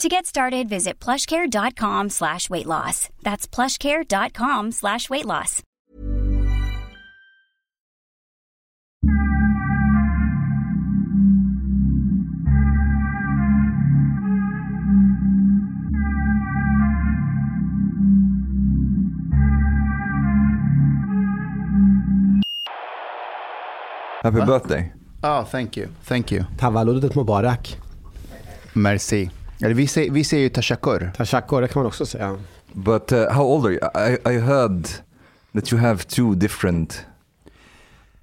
To get started, visit plushcare.com slash weight loss. That's plushcare.com slash weight loss. Happy Va? birthday. Oh, thank you. Thank you. Tavalludet Mubarak. Merci. Eller vi säger, vi säger ju tashakur. Tashakkur, det kan man också säga. But uh, how old are you? I, I heard that you have two different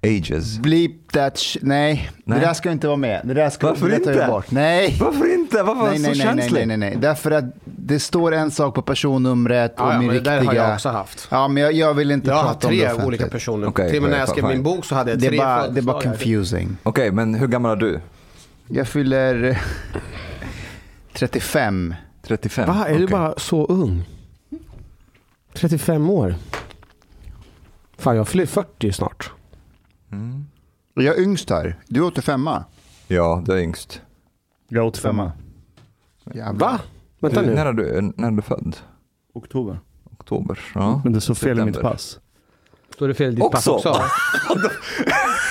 ages. Bleep that sh- nej, Nej. det där ska inte vara med. Det där ska Varför det jag inte? bort. Nej. Varför inte? Varför Nej, så nej, nej, nej, känslig? nej, nej, nej. Därför att det står en sak på personnumret och Ja, ja, min men det där har jag också haft. Ja, men jag, jag vill inte Jag har prata om det tre offentligt. olika personer. Okej, Till och med när jag skrev fine. min bok så hade jag Det tre bara, det är bara confusing. Okej, men hur gammal är du? Jag fyller 35. 35? Va, är du Okej. bara så ung? 35 år? Fan, jag fyller 40 snart. Och Jag är yngst här. Du är 85 Ja, du är yngst. Jag är 85. Jävlar. Va? Vänta Du, nu. när, är du, när är du född? Oktober. Oktober? Ja. Men det står fel i mitt pass. Står det fel i ditt pass Också? också?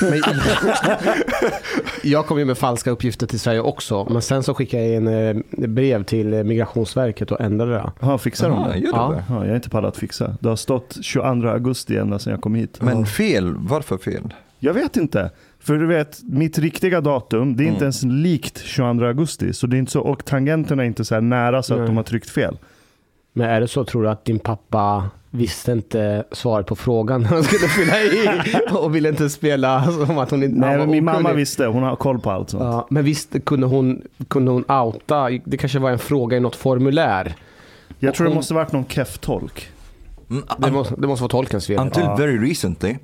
men, jag kom ju med falska uppgifter till Sverige också. Men sen så skickade jag in eh, brev till eh, Migrationsverket och ändrade det. Jaha, fixar de det? gör Ja. det? Ja, jag är inte pallat att fixa. Det har stått 22 augusti ända sedan jag kom hit. Men Ja. fel, varför fel? Jag vet inte. För du vet, mitt riktiga datum, det är Mm. inte ens likt 22 augusti. Så det är inte så, och tangenterna är inte så här nära så att Nej. de har tryckt fel. Men är det så tror du att din pappa visste inte svaret på frågan när han skulle fylla i och ville inte spela som att hon inte Nej, men min mamma visste. Hon har koll på allt sånt. Ja, men visst kunde hon, kunde hon outa, det kanske var en fråga i något formulär. Jag tror det hon- måste varit någon keff-tolk. Mm, Det måste, det måste vara tolkens fel. Until Ja. very recently, uh,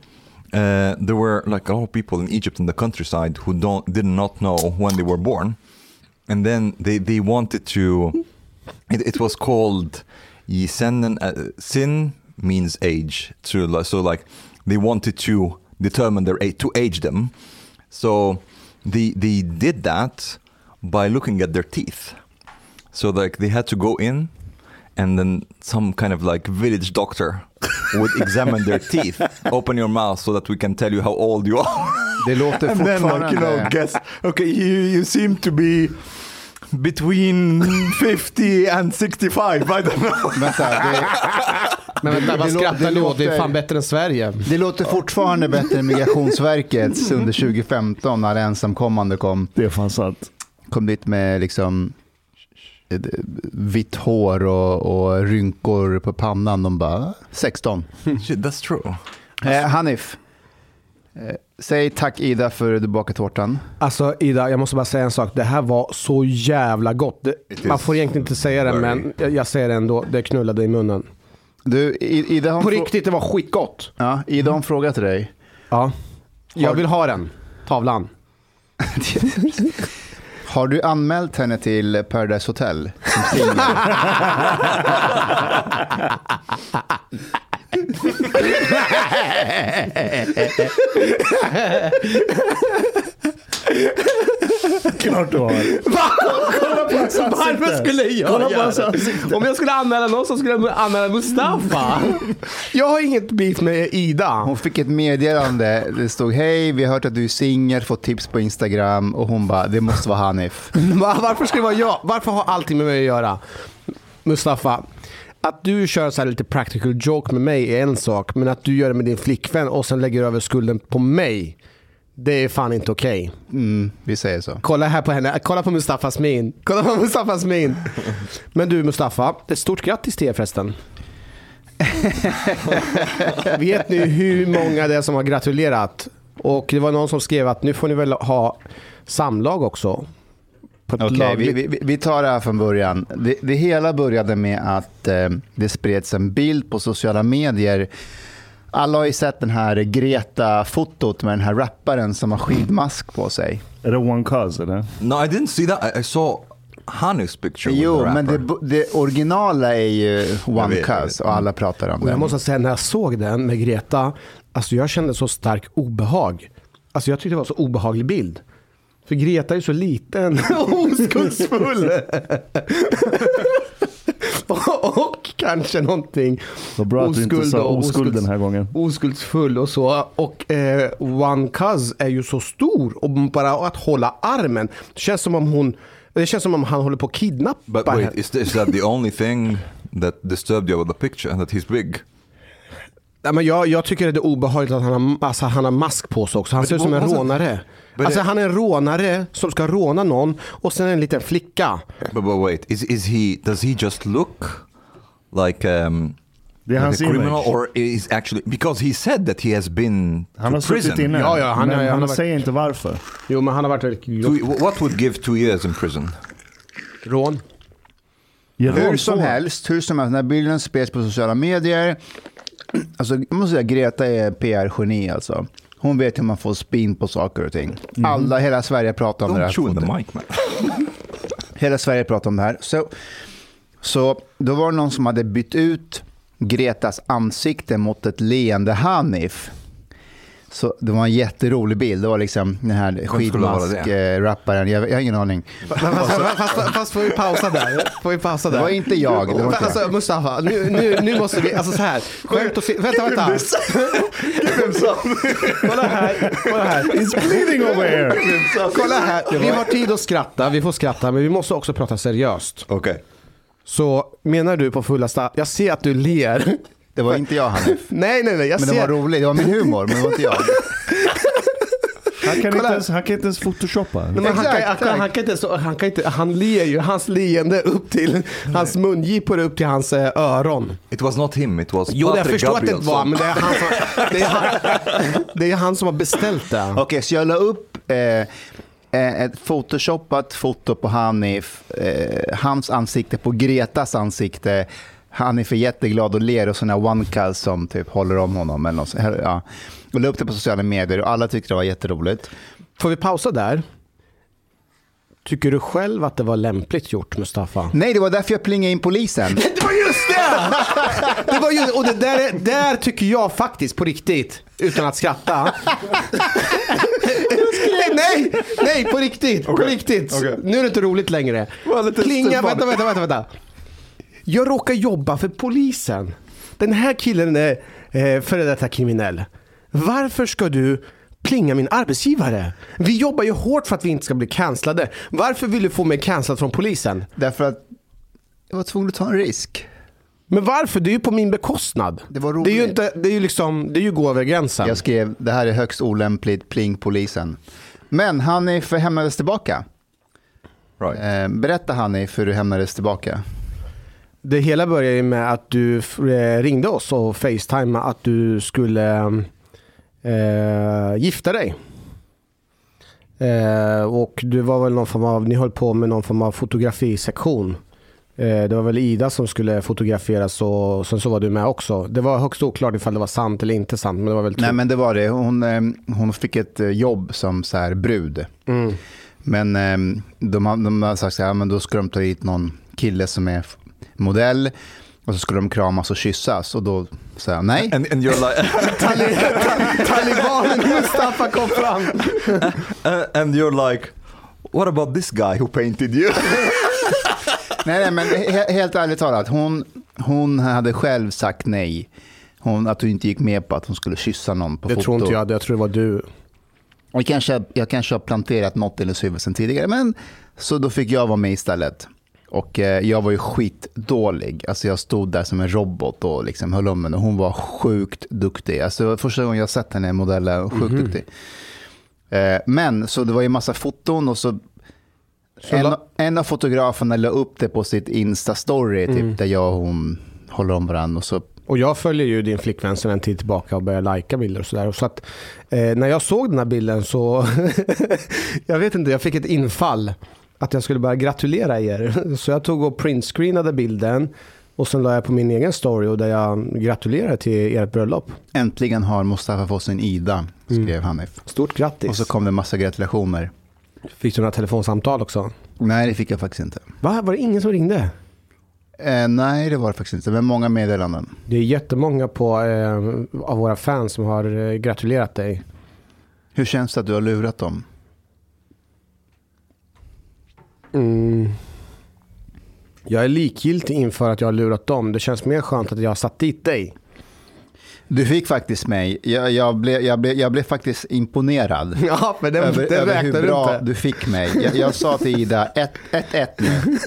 there were like a lot of people in Egypt in the countryside who don't did not know when they were born, and then they they wanted to. It, it was called yisenen. Uh, sin means age. So, so like they wanted to determine their age to age them. So they they did that by looking at their teeth. So like they had to go in and then some kind of like village doctor would examine their teeth, open your mouth so that we can tell you how old you are. Det låter and then like you know guess okay you, you seem to be between 50 and 65 I don't know. Vänta, det, Men vänta, vad skrattar det ni åt? Det är fan bättre än Sverige. det låter fortfarande bättre än Migrationsverkets under 2015 när ensamkommande kom. Det är fan sant. Kom dit med liksom eh, vitt hår och, och rynkor på pannan. De bara, 16. Shit, that's true. Eh, Hanif, säg tack Ida för du bakade tårtan. Alltså Ida, jag måste bara säga en sak. Det här var så jävla gott. Det, man får egentligen inte säga det, men jag, jag säger det ändå. Det knullade i munnen. Du, Ida har, På riktigt, det var skitgott. ja, Ida har en fråga till dig. Ja. Jag vill ha den. Tavlan. Har du anmält henne till Paradise Hotel som singel? Klart du har. Kolla på hans. Varför skulle jag Kolla på göra hans det? Om jag skulle anmäla någon så skulle jag anmäla Mustafa. Jag har inget beef med Ida. Hon fick ett meddelande. Det stod hej, vi har hört att du är singel, fått tips på Instagram och hon bara, det måste vara Hanif. Va- Varför ska det vara jag? Varför har allting med mig att göra? Mustafa, att du kör så här lite practical joke med mig är en sak, men att du gör det med din flickvän och sen lägger över skulden på mig, det är fan inte okej. Mm, vi säger så. Kolla här på henne, kolla på Mustafas min. Kolla på Mustafas min. Men du Mustafa, ett stort grattis till er förresten. Vet ni hur många det är som har gratulerat? Och det var någon som skrev att nu får ni väl ha samlag också. På ett Okej, lagligt- vi, vi, vi tar det här från början. Det, det hela började med att eh, det spreds en bild på sociala medier. Alla har ju sett den här Greta-fotot med den här rapparen som har skidmask på sig. Är det One Cuz eller? No, I didn't see that. I, saw Hanif's picture with Jo, the men det, det originala är ju One vet, vet. och alla pratar om Och jag det. måste säga, när jag såg den med Greta, alltså jag kände så stark obehag. Alltså jag tyckte det var så obehaglig bild. För Greta är ju så liten och oskuldsfull. och, kanske någonting Vad bra att du inte oskuld sa och oskuld den här gången. oskuldsfull och så. Och eh, One Cuz är ju så stor och bara att hålla armen. Det känns som om hon det känns som om han håller på att kidnappa But wait, henne. is, is that the only thing that disturbed you with the picture? That he's big? Nej, men jag, jag tycker det är obehagligt att han har, alltså, han har mask på sig också. Han ser ut som en wasn't- rånare. But Alltså, han är en rånare som ska råna någon och sen en liten flicka. But, but wait, is is he? Does he just look like um, Det är hans a criminal, image. or is actually because he said that he has been Han har to prison? suttit inne. Ja, ja, han- men han har han varit- säger inte varför. Jo, men han har varit väldigt Two, what would give two years in prison? rån. Ger Hur rån som helst, hur som helst, när bilden spreds på sociala medier. Alltså, jag måste säga, Greta är PR-geni alltså. Hon vet hur man får spin på saker och ting. Alla, hela Sverige pratar om det Don't här. chew the fotot. mic, man. Hela Sverige pratar om det här. Så, så då var det någon som hade bytt ut Gretas ansikte mot ett leende Hanif. Så det var en jätterolig bild. Det var liksom den här skidmask-rapparen. Jag, jag har ingen aning. Fast, fast, får vi pausa där? Får vi pausa där? Det var inte jag. Det var inte jag. Alltså Mustafa, nu, nu, nu måste vi, alltså så här. Skämt åsido, vänta, vänta. Kolla här, kolla här. It's bleeding over here. Kolla här. Vi har tid att skratta, vi får skratta, men vi måste också prata seriöst. Okay. Så menar du på fullaste, jag ser att du ler. Det var inte jag Hanif. Nej, nej, nej. Jag Men det ser... var roligt. Det var min humor, men det var inte jag. Han kan, inte ens, han kan inte ens photoshoppa. Nej, men han, kan, han, kan, han, kan inte, han kan inte, han ler ju, hans leende upp till, hans mungipor upp till hans eh, öron. It was not him. It was Jo, jag förstår att det inte var, Gabrielsson. men det är han som, det är han, det är han som har beställt det. Okej, så jag la upp eh, eh, ett photoshoppat foto på Hanif, eh, hans ansikte på Gretas ansikte. Hanif är jätteglad och ler och sådana one cuz som typ håller om honom. Eller något, ja. Och la upp det på sociala medier och alla tyckte det var jätteroligt. Får vi pausa där? Tycker du själv att det var lämpligt gjort Mustafa? Nej, det var därför jag plingade in polisen. Det var just det! det var just, och det där, är, där tycker jag faktiskt på riktigt, utan att skratta. nej, nej på riktigt, på riktigt. Nu är det inte roligt längre. Klinga, vänta, vänta, vänta, vänta. Jag råkar jobba för polisen. Den här killen är eh, före detta kriminell. Varför ska du plinga min arbetsgivare? Vi jobbar ju hårt för att vi inte ska bli cancellade. Varför vill du få mig cancellad från polisen? därför att jag var tvungen att ta en risk. Men varför? Det är ju på min bekostnad. Det var Det är ju, roligt. inte, det är ju liksom, det är ju gå över gränsen. Jag skrev det här är högst olämpligt, pling polisen. Men Hanif hämnades tillbaka. Right. Eh, berätta Hanif hur du hämnades tillbaka. Det hela började ju med att du eh, ringde oss och facetimade att du skulle eh, gifta dig. Eh, och det var väl någon form av, ni höll på med någon form av fotografisektion. Eh, det var väl Ida som skulle fotograferas och sen så var du med också. Det var högst oklart ifall det var sant eller inte sant. Men det var väl Nej men det var det. Hon, eh, hon fick ett eh, jobb som så här brud. Mm. Men de, de har sagt här, men då ska de ta hit någon kille som är modell och så skulle de kramas och kyssas och då sa jag nej. And, and you're like, Talibanen Mustafa kom fram. and you're like, what about this guy who painted you? Nej, nej men he, helt ärligt talat, hon, hon hade själv sagt nej. Hon, att hon inte gick med på att hon skulle kyssa någon på Det foto. tror inte jag, jag tror det var du. Och kanske, jag kanske har planterat något i hennes huvud sen tidigare. Men, så då fick jag vara med istället. Och eh, jag var ju skitdålig. Alltså jag stod där som en robot och liksom höll om henne. Hon var sjukt duktig. Alltså det var första gången jag sett henne modella, sjukt duktig. Eh, men så det var ju massa foton och så, en, la- en av fotograferna la upp det på sitt Insta-story, typ, där jag och hon håller om varandra. Och så Och jag följer ju din flickvän sedan en tid tillbaka och börjar lajka bilder och sådär. Så att eh, när jag såg den här bilden så, jag vet inte, jag fick ett infall att jag skulle börja gratulera er. Så jag tog och printscreenade bilden och sen la jag på min egen story och där jag gratulerade till ert bröllop. äntligen har Mustafa fått sin Ida, skrev Hanif. Stort grattis. Och så kom det massa gratulationer. Fick du några telefonsamtal också? Nej, det fick jag faktiskt inte. Va? Var det ingen som ringde? Eh, nej, det var det faktiskt inte. Men många meddelanden. Det är jättemånga på, eh, av våra fans som har eh, gratulerat dig. Hur känns det att du har lurat dem? Mm. Jag är likgiltig inför att jag har lurat dem. Det känns mer skönt att jag har satt dit dig. Du fick faktiskt mig. Jag, jag, blev, jag, blev, jag blev faktiskt imponerad. Ja, men det, över, det över hur du bra inte. du fick mig. Jag, jag sa till Ida 1-1 nu.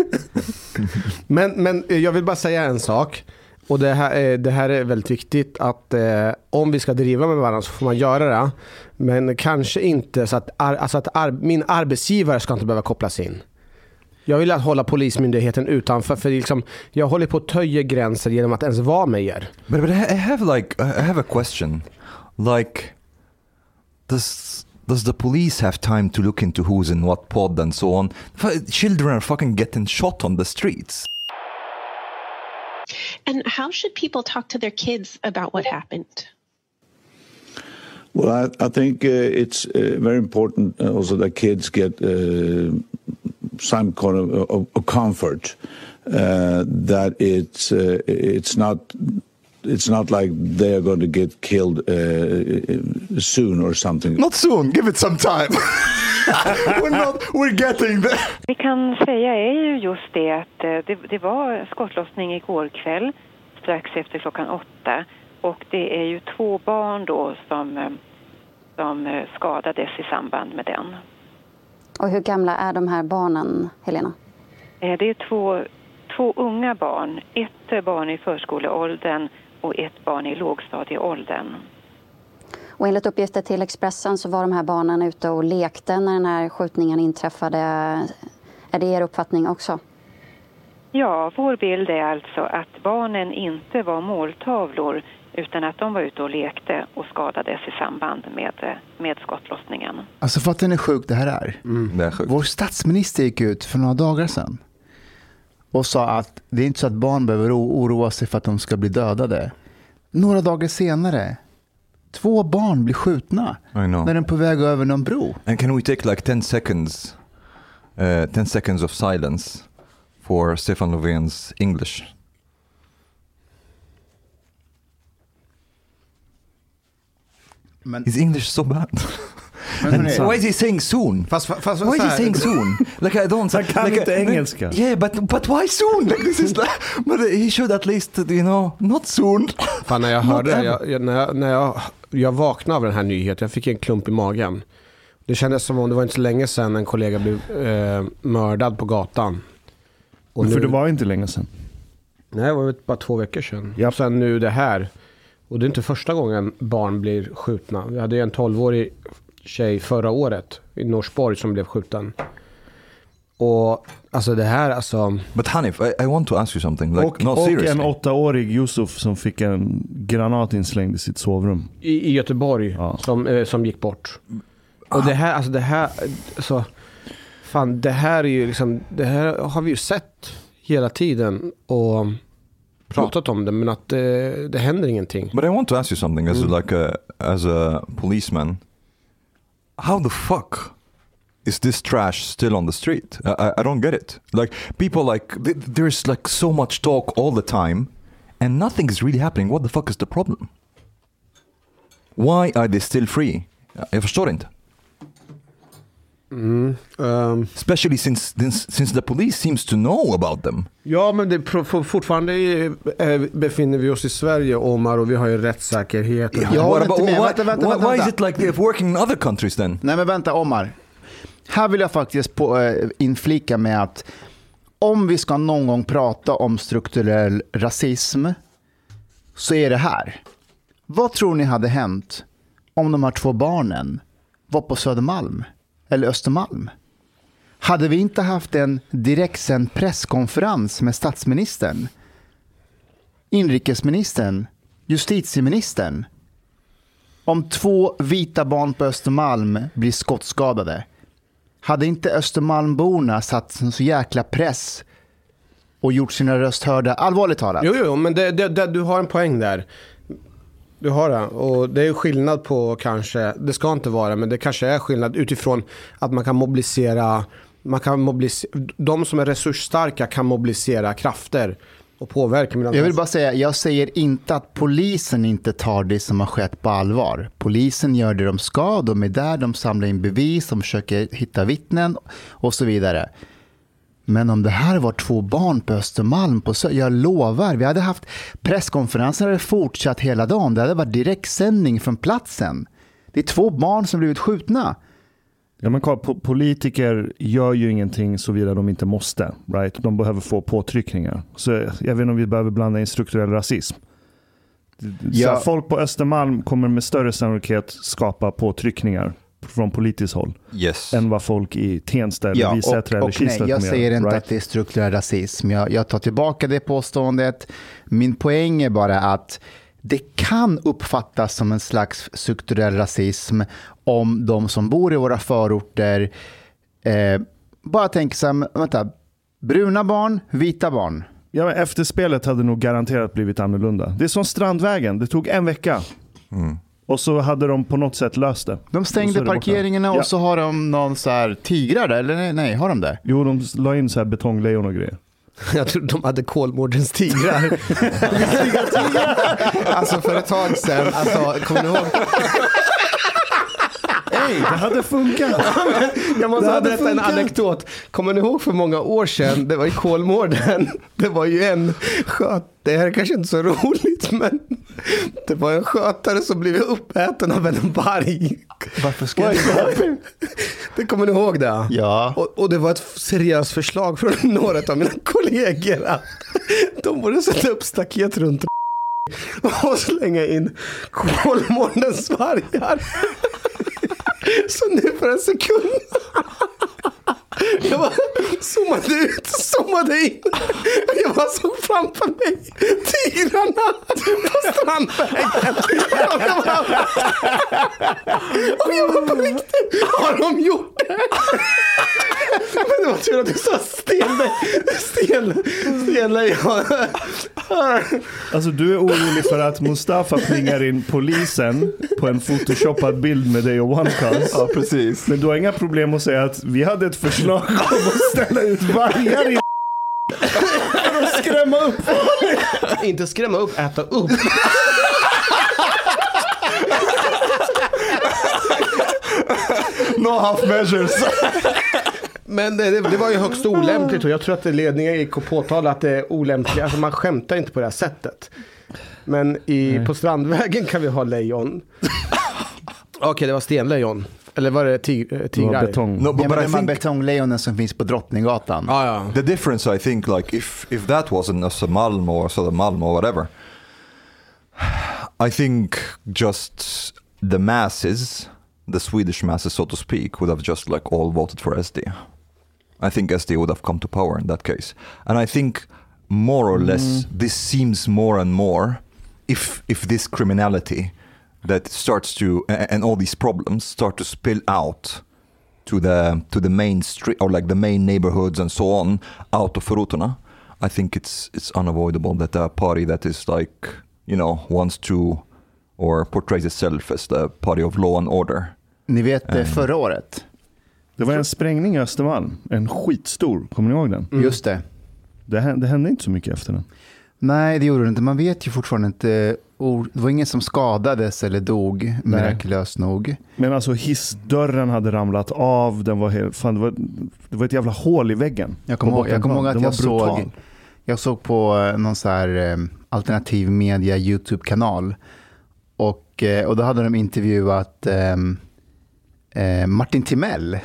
Men, men eh, jag vill bara säga en sak. Och det här, är- det här är väldigt viktigt att eh, om vi ska driva med varandra så får man göra det. Men kanske inte så att, ar, alltså att ar, min arbetsgivare ska inte behöva kopplas in. Jag vill att hålla Polismyndigheten utanför för liksom, jag håller på att töja gränser genom att ens vara med er. But, but I have like I have a question. Like, does does the police have time to look into who's in what pod and so on? Children are fucking getting shot on the streets. And how should people talk to their kids about what happened? Well, I, I think uh, it's uh, very important uh, also that kids get uh, some kind of, of, of comfort uh, that it's uh, it's not it's not like they are going to get killed uh, soon or something. Not soon. Give it some time. we're not. We're getting there. Vi kan säga är ju just det att eh, det, det var skottlossning igår kväll strax efter klockan åtta och det är ju två barn då som, eh, som eh, skadades i samband med den. Och hur gamla är de här barnen, Helena? Eh, Det är två, två unga barn, ett barn i förskoleåldern och ett barn i lågstadieåldern. Och enligt uppgifter till Expressen så var de här barnen ute och lekte när den här skjutningen inträffade. Är det er uppfattning också? Ja, vår bild är alltså att barnen inte var måltavlor utan att de var ute och lekte och skadades i samband med, eh, med skottlossningen. Alltså fattar ni hur sjukt det här är? Det är sjukt. Vår statsminister gick ut för några dagar sedan och sa att det är inte så att barn behöver oroa sig för att de ska bli dödade. Några dagar senare, två barn blir skjutna när de är på väg över någon bro. And can we take like 10 seconds, uh, 10 seconds of silence for Stefan Löfven's English? Men, His English is so bad. men hörni, why is he saying soon? Fast, fast Why is så he saying soon? Like I don't. Han kan like, inte engelska. Yeah, but but why soon? Like this is like, but he should at least you know not soon. Fan, när jag hörde det, jag, jag, när, jag, när jag, jag vaknade av den här nyheten, jag fick en klump i magen. Det kändes som om det var inte så länge sedan en kollega blev eh, mördad på gatan. Och För nu- det var inte länge sedan. Nej, det var bara två veckor sedan. Och sen nu det här. Och det är inte första gången barn blir skjutna. Vi hade ju en 12-årig tjej förra året i Norsborg som blev skjuten. Och alltså det här alltså. But Hanif, I, I want to ask you something. Like och, no och seriously. en åttaårig Yusuf som fick en granat inslängd i sitt sovrum. i, i Göteborg Ja. som, eh, som gick bort. Och det här, alltså det här, alltså, fan det här är ju liksom, det här har vi ju sett hela tiden och pratat om det men att det, det händer ingenting. But I want to ask you something as like a as a policeman. How the fuck is this trash still on the street? I, I- don't get it. Like people like th- there's like so much talk all the time, and nothing is really happening. What the fuck is the problem? Why are they still free? Jag förstår inte. Mm, ehm, Especially since, since since the police seems to know about them. Ja, men det, fortfarande befinner vi oss i Sverige, Omar, och vi har ju rättssäkerhet. Jag What håller inte med. why, Vänta, vänta, why, vänta, why is it like they're working in other countries then? Nej men vänta Omar. Här vill jag faktiskt på, eh, inflika med att om vi ska någon gång prata om strukturell rasism så är det här. Vad tror ni hade hänt om de här två barnen var på Södermalm eller Östermalm? Hade vi inte haft en direktsänd presskonferens med statsministern, inrikesministern, justitieministern om två vita barn på Östermalm blir skottskadade, hade inte Östermalmborna satt en så jäkla press och gjort sina röst hörda? Allvarligt talat. Jo, jo, men det, det, det, du har en poäng där. Du har det. Och det är skillnad på kanske, det ska inte vara, men det kanske är skillnad utifrån att man kan mobilisera, man kan mobilisera de som är resursstarka kan mobilisera krafter och påverka. Jag vill bara säga, jag säger inte att polisen inte tar det som har skett på allvar. Polisen gör det de ska, de är där, de samlar in bevis, de försöker hitta vittnen och så vidare. Men om det här var två barn på Östermalm, på Sö- jag lovar, vi hade haft presskonferenser hade fortsatt hela dagen. Det hade varit direktsändning från platsen. Det är två barn som blivit skjutna. Ja, men kolla, po- politiker gör ju ingenting såvida de inte måste. Right? De behöver få påtryckningar. Så jag vet inte om vi behöver blanda in strukturell rasism. Ja. folk på Östermalm kommer med större sannolikhet skapa påtryckningar från politiskt håll Yes. än vad folk i Tensta, eller Ja, Visättra och, eller Kista jag säger inte right? att det är strukturell rasism. Jag, jag tar tillbaka det påståendet. Min poäng är bara att det kan uppfattas som en slags strukturell rasism om de som bor i våra förorter eh, bara tänker så här, vänta, bruna barn, vita barn. Ja, efterspelet hade nog garanterat blivit annorlunda. Det är som Strandvägen, det tog en vecka. Och så hade de på något sätt löst det. De Och stängde borta. parkeringarna Ja. och så har de någon så här tigrar där, eller nej, nej, har de det? Jo, de la in så här betonglejon och grejer. Jag tror de hade Kolmårdens tigrar. alltså för ett tag sedan, alltså, kommer ni ihåg? Hej, det hade funkat! Jag måste berätta en funkat. anekdot. Kommer ni ihåg för många år sedan, det var i Kolmården, det var ju en sköt, det här är kanske inte så roligt, men det var en skötare som blev uppäten av en varg. Varför ska jag det? Det kommer ni ihåg det? Ja. Och, och det var ett seriöst förslag från några av mina kollegor att de borde sätta upp staket runt och slänga in Kolmårdens vargar. Så nu för en sekund. Jag bara zoomade ut, zoomade in. Jag bara såg framför mig tigrarna på Strandvägen. Och jag bara, och jag bara på riktigt, har de gjort det? Men det var tur att du sa Stenle, Stenle, Stenlejon. Alltså du är orolig för att Mustafa plingar in polisen på en photoshoppad bild med dig och OneCast. Ja, precis. Men du har inga problem att säga att vi hade ett förslag om att ställa ut vargar i för att skrämma upp folk. Inte skrämma upp, äta upp. No half measures. Men det, det, var ju högst olämpligt och jag tror att ledningen gick och påtalade att det är olämpligt. Alltså man skämtar inte på det här sättet. Men i, på Strandvägen kan vi ha lejon. Okej, det var stenlejon. Eller var det tig, eh, Det var tigrar? betong. No, but, I här think betonglejonen som finns på Drottninggatan. Ja, ja. the difference, I think, like if if that was in Östermalm or Södermalm or whatever, I think just the masses, the Swedish masses, so to speak, would have just like all voted for SD. I think SD would have come to power in that case, and I think more or less this seems more and more if if this criminality that starts to and all these problems start to spill out to the to the main street or like the main neighborhoods and so on out of Rutorna, I think it's it's unavoidable that a party that is like you know wants to or portrays itself as the party of law and order. Ni vet eh, förra året, Det var en sprängning i Östermalm, en skitstor, kommer ni ihåg den? Mm. Just det. Det hände, det hände inte så mycket efter den. Nej, det gjorde det inte. Man vet ju fortfarande inte. Det var ingen som skadades eller dog, mirakulöst nog. Men alltså hissdörren hade ramlat av. Den var helt, fan, det, var, det var ett jävla hål i väggen. Jag kommer ihåg, jag kom ihåg att jag brutal. såg, jag såg på eh, någon så här eh, alternativ media YouTube-kanal. Och, eh, och då hade de intervjuat eh, eh, Martin Timell.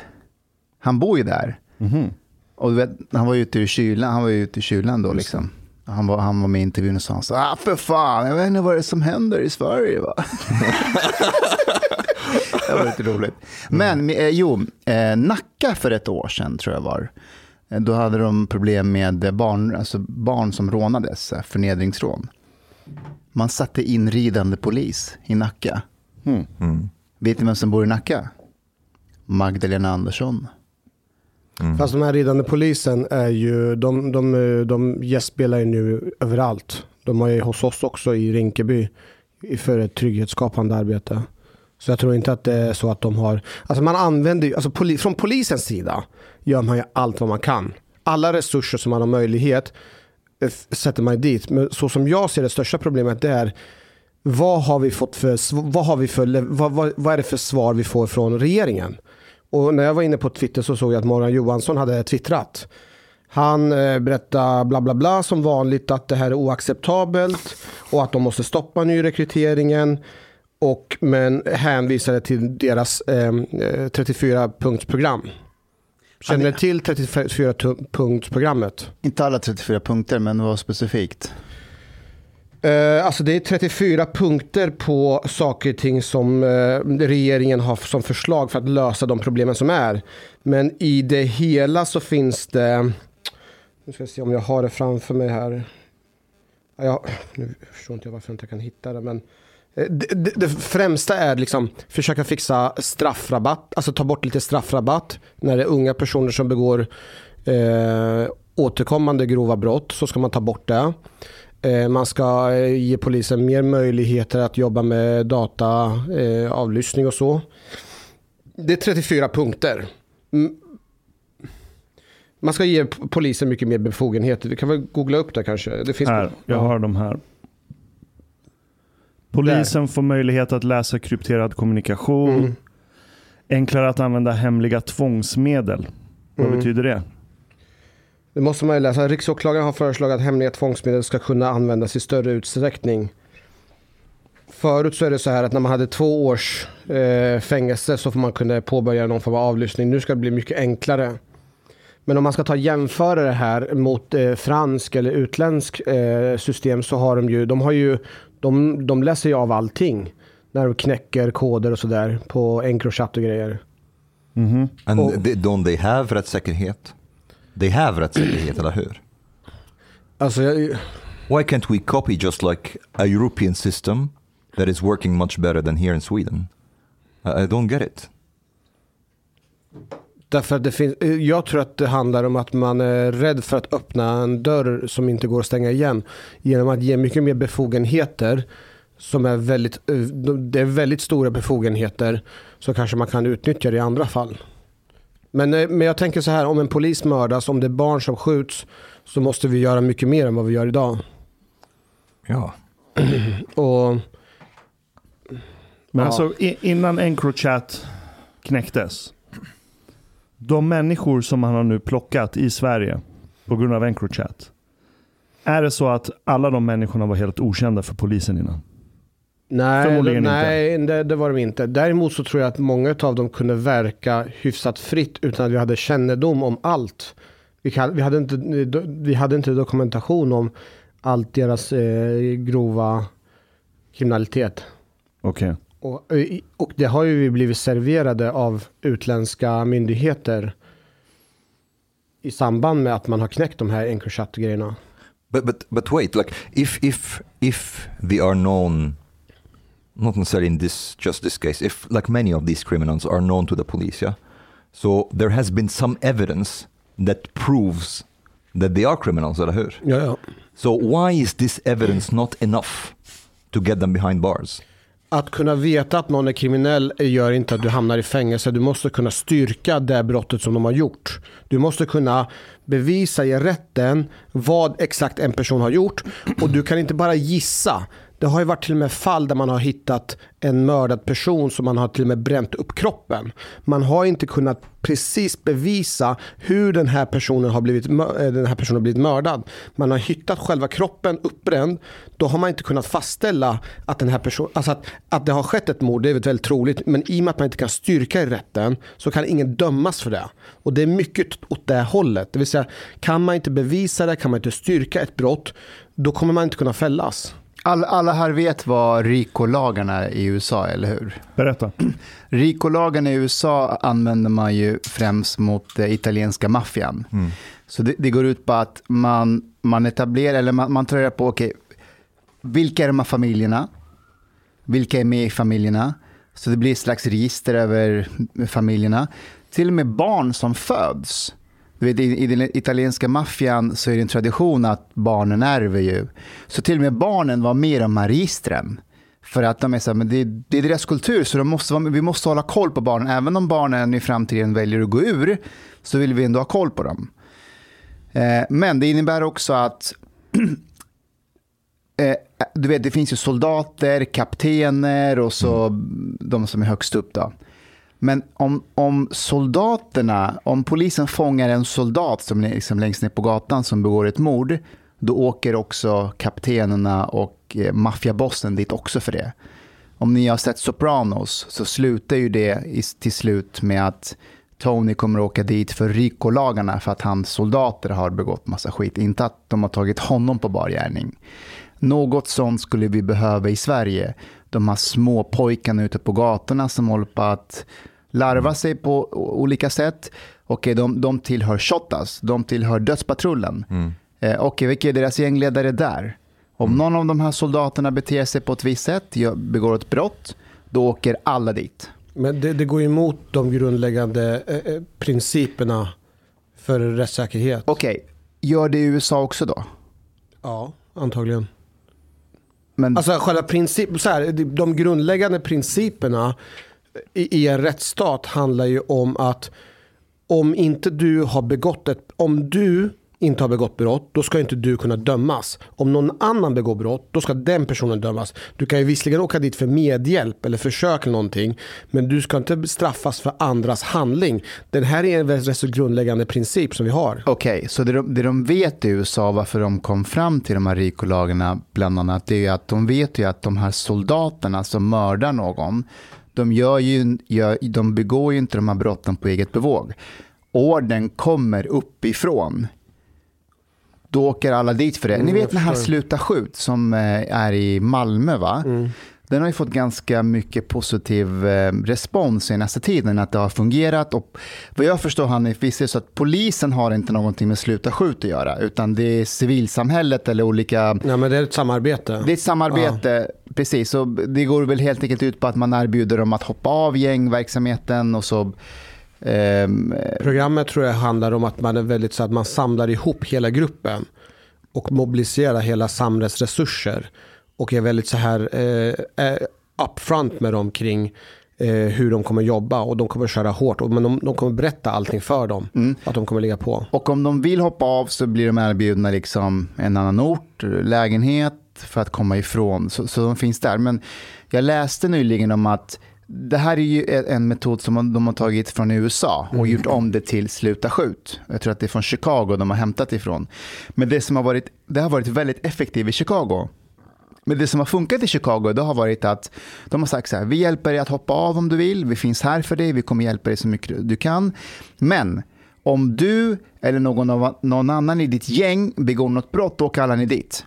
Han bor ju där. Mhm. Och du vet, han var ju ute i kylan, han var ju ute i kylan då liksom. Han var, han var med i intervjun och sa så ah, för fan, jag vet inte vad det är som händer i Sverige va. det var lite roligt. Men eh, jo, eh, Nacka för ett år sedan tror jag var. Eh, Då hade de problem med barn, alltså barn som rånades, eh, förnedringsrån. Man satte in ridande polis i Nacka. Mm. Vet ni vem som bor i Nacka? Magdalena Andersson. Mm. Fast de här ridande polisen är ju, de, de, de gästspelar ju nu överallt. De har ju hos oss också i Rinkeby för ett trygghetsskapande arbete. Så jag tror inte att det är så att de har, alltså man använder ju, alltså poli, från polisens sida gör man ju allt vad man kan. Alla resurser som man har möjlighet eh, sätter man dit. Men så som jag ser det största problemet det är vad har vi fått för, vad har vi för, vad, vad, vad är det för svar vi får från regeringen? Och när jag var inne på Twitter så såg jag att Morgan Johansson hade twittrat. Han eh, berättar bla bla bla som vanligt att det här är oacceptabelt och att de måste stoppa nyrekryteringen. Och, men hänvisade till deras eh, 34-punktsprogram. Känner till 34-punktsprogrammet? Inte alla 34 punkter, men vad specifikt? Eh, alltså det är 34 punkter på saker och ting som eh, regeringen har som förslag för att lösa de problemen som är. Men i det hela så finns det, nu ska jag se om jag har det framför mig här. Ja, nu förstår inte jag varför jag inte kan hitta det, men eh, det, det, det främsta är liksom försöka fixa straffrabatt, alltså ta bort lite straffrabatt när det är unga personer som begår eh, återkommande grova brott så ska man ta bort det. Eh, Man ska eh, ge polisen mer möjligheter att jobba med data, eh, avlyssning och så. Det är 34 punkter. Man ska ge polisen mycket mer befogenheter. Du kan väl googla upp det kanske? Det finns Här, jag Ja. har de här. Polisen får möjlighet att läsa krypterad kommunikation. Mm. Enklare att använda hemliga tvångsmedel. Vad Mm. betyder det? Det måste man ju läsa. Riksåklagaren har föreslagit att hemliga tvångsmedel ska kunna användas i större utsträckning. Förut så är det så här att när man hade två års eh, fängelse så får man kunna påbörja någon form av avlyssning. Nu ska det bli mycket enklare. Men om man ska ta jämföra det här mot eh, fransk eller utländsk eh, system så har de ju, de har ju, de, de läser ju av allting. När de knäcker koder och sådär på Encrochat och grejer. And Och- they, don't they have rättssäkerhet? They have rättssäkerhet, eller hur? Alltså, jag, Why can't we copy just like a European system that is working much better than here in Sweden? I, I don't get it. Därför att det finns, jag tror att det handlar om att man är rädd för att öppna en dörr som inte går att stänga igen. Genom att ge mycket mer befogenheter som är väldigt, eh, det är väldigt stora befogenheter så kanske man kan utnyttja det i andra fall. Men, eh, men jag tänker så här, om en polis mördas, om det är barn som skjuts så måste vi göra mycket mer än vad vi gör idag. Ja. Och Men Ja. alltså innan Encrochat knäcktes. De människor som han har nu plockat i Sverige på grund av Encrochat. Är det så att alla de människorna var helt okända för polisen innan? Nej, Förmodligen nej det, det var de inte. Däremot så tror jag att många av dem kunde verka hyfsat fritt utan att vi hade kännedom om allt. Vi, kan, vi, hade, inte, vi hade inte dokumentation om allt deras eh, grova kriminalitet. Okej. Och, eh, och det har ju vi blivit serverade av utländska myndigheter i samband med att man har knäckt de här Encrochat-grejerna. But but but wait, like if if if they are known, not necessarily in this just this case, if like many of these criminals are known to the police, yeah. So there has been some evidence that proves that they are criminals, eller hur? Ja, ja. So why is this evidence not enough to get them behind bars? att kunna veta att någon är kriminell gör inte att du hamnar i fängelse. Du måste kunna styrka det brottet som de har gjort. Du måste kunna bevisa i rätten vad exakt en person har gjort. Och du kan inte bara gissa. Det har ju varit till och med fall där man har hittat en mördad person som man har till och med bränt upp kroppen. Man har inte kunnat precis bevisa hur den här personen har blivit, eh, den här personen har blivit mördad. Man har hittat själva kroppen uppbränd. Då har man inte kunnat fastställa att, den här person, alltså att, att det har skett ett mord. Det är väldigt troligt. Men i och med att man inte kan styrka i rätten så kan ingen dömas för det. Och det är mycket åt det hållet. Det vill säga, kan man inte bevisa det, kan man inte styrka ett brott, då kommer man inte kunna fällas. Alla, alla här vet vad RICO-lagarna är i USA, eller hur? Berätta. RICO-lagarna i USA använder man ju främst mot eh, italienska maffian. Så det, det går ut på att man, man etablerar, eller man, man tar reda på, okej, vilka är de här familjerna? Vilka är med i familjerna? Så det blir ett slags register över familjerna. Till och med barn som föds. Du vet, i, I den italienska maffian så är det en tradition att barnen ärver ju. Så till och med barnen var med i de här registren. För att de är så här, men det, det är deras kultur, så de måste, vi måste hålla koll på barnen. Även om barnen i framtiden väljer att gå ur, så vill vi ändå ha koll på dem. Eh, men det innebär också att eh, du vet, det finns ju soldater, kaptener och så de som är högst upp. Då. Men om, om soldaterna, om polisen fångar en soldat som är liksom längst ner på gatan som begår ett mord, då åker också kaptenerna och eh, maffiabossen dit också för det. Om ni har sett Sopranos så slutar ju det i, till slut med att Tony kommer åka dit för RICO-lagarna för att hans soldater har begått massa skit. Inte att de har tagit honom på bar gärning. Något sånt skulle vi behöva i Sverige. De här små pojkarna ute på gatorna som håller på att larva sig på olika sätt. Okej, de, de tillhör Shottaz, de tillhör Dödspatrullen. Eh, Okej, vilka är deras gängledare där? Om någon av de här soldaterna beter sig på ett visst sätt, begår ett brott, då åker alla dit. Men det, det går emot de grundläggande eh, eh, principerna för rättssäkerhet. Okej, gör det i USA också då? Ja, antagligen. Men, Alltså själva princip, så här, de- grundläggande principerna i, i en rättsstat handlar ju om att om inte du har begått ett, om du inte har begått brott, då ska inte du kunna dömas. Om någon annan begår brott, då ska den personen dömas. Du kan ju visserligen åka dit för medhjälp eller försök eller någonting, men du ska inte straffas för andras handling. Den här är en rätt så grundläggande princip som vi har. Okej, så det de, det de vet i USA, varför de kom fram till de här RICO-lagarna bland annat, det är ju att de vet ju att de här soldaterna som mördar någon, de, gör ju, gör, de begår ju inte de här brotten på eget bevåg. Orden kommer uppifrån. Då åker alla dit för det. Ni Mm, vet jag den här förstår. Sluta skjut som eh, är i Malmö va? Mm. Den har ju fått ganska mycket positiv eh, respons senaste tiden, att det har fungerat. Och vad jag förstår Hanif, så att polisen har inte någonting med Sluta skjut att göra, utan det är civilsamhället eller olika... Ja, men det är ett samarbete. Det är ett samarbete, precis. Så det går väl helt enkelt ut på att man erbjuder dem att hoppa av gängverksamheten och så... ehm, Programmet tror jag handlar om att man är väldigt så att man samlar ihop hela gruppen och mobiliserar hela samhällets resurser och är väldigt så här eh, eh, upfront med dem kring eh, hur de kommer jobba och de kommer köra hårt och men de, de kommer berätta allting för dem att de kommer ligga på. Och om de vill hoppa av så blir de erbjudna liksom en annan ort, lägenhet för att komma ifrån. Så, så de finns där. Men jag läste nyligen om att det här är ju en metod som de har tagit från USA och gjort om det till sluta skjut. Jag tror att det är från Chicago de har hämtat ifrån. Men det som har varit, det har varit väldigt effektivt i Chicago. Men det som har funkat i Chicago det har varit att de har sagt så här, vi hjälper dig att hoppa av om du vill, vi finns här för dig, vi kommer hjälpa dig så mycket du kan. Men om du eller någon, av, någon annan i ditt gäng begår något brott, då kallar ni dit.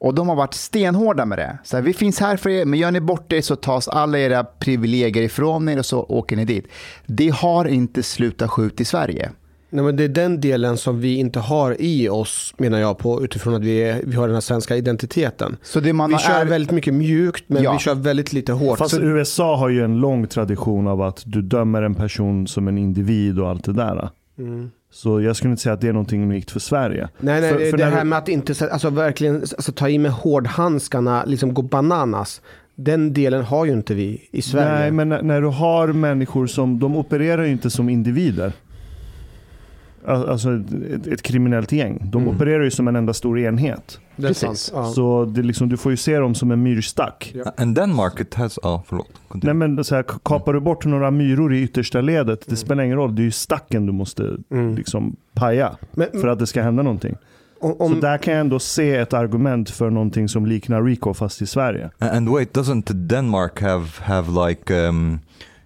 Och de har varit stenhårda med det. Så här, vi finns här för er, men gör ni bort det så tas alla era privilegier ifrån er och så åker ni dit. Det har inte slutat skjut i Sverige. Nej, men det är den delen som vi inte har i oss menar jag på utifrån att vi, är, vi har den här svenska identiteten. Så det man vi kör är- väldigt mycket mjukt men Ja. vi kör väldigt lite hårt. Fast Så- USA har ju en lång tradition av att du dömer en person som en individ och allt det där. Mm. Så jag skulle inte säga att det är någonting unikt för Sverige. Nej, nej, för, det, för det här du- med att inte så- alltså, verkligen alltså, ta i med hårdhandskarna, liksom gå bananas. Den delen har ju inte vi i Sverige. Nej, men när, när du har människor som, de opererar ju inte som individer. Al- Alltså ett, ett kriminellt gäng. De Mm. opererar ju som en enda stor enhet. det är precis. sant. Ja. Så det är liksom, du får ju se dem som en myrstack. Ja. And Denmark it has, oh förlåt. Nej men så här, kapar du bort några myror i yttersta ledet, det spelar ingen roll. Det är ju stacken du måste Mm. liksom paja Men, för att det ska hända någonting. om, Så om, där kan jag ändå se ett argument för någonting som liknar Rico fast i Sverige. And wait, doesn't Denmark have have like um,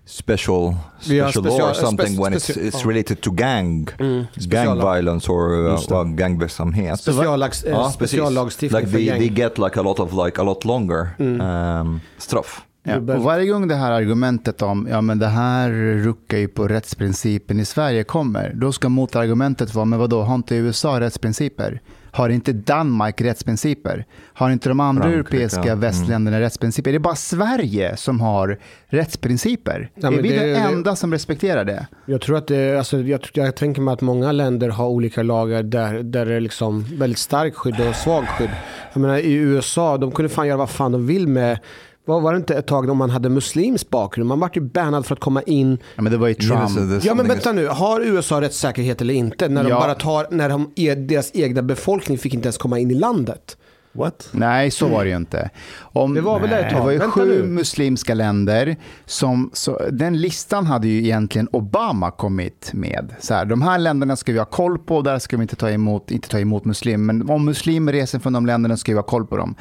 special Vi har special law or special- something when it's it's related to gang mm, gang violence or uh, well, gangverksamhet? speciallags, eh, Ja, speciallagstiftning Like för they, gäng. they get like a lot of like a lot longer Mm. um, straff. Ja, och varje gång det här argumentet om ja men det här ruckar ju på rättsprincipen i Sverige kommer, då ska motargumentet vara, men vadå, har inte USA rättsprinciper? Har inte Danmark rättsprinciper? Har inte de andra Frankrike, europeiska ja. Mm. västländerna rättsprinciper? Det är bara Sverige som har rättsprinciper. Ja, är vi det- den det- enda som respekterar det? Jag tror att det, alltså, jag, jag tänker mig att många länder har olika lagar där, där det är liksom väldigt starkt skydd och svagt skydd. Jag menar i USA, de kunde fan göra vad fan de vill med vad var det inte ett tag om man hade muslims bakgrund? Man vart ju bannad för att komma in. Ja, men det var ju Trump. Ja men vänta nu, har USA rättssäkerhet eller inte? När de Ja. bara tar, när de, e- deras egna befolkning fick inte ens komma in i landet. What? Nej, så var det ju inte. Om, Det var väl ett det var ju Vänta sju nu. muslimska länder. Som, så, den listan hade ju egentligen Obama kommit med. Så här, de här länderna ska vi ha koll på, där ska vi inte ta emot, inte ta emot muslimer. Men om muslimer reser från de länderna ska vi ha koll på dem.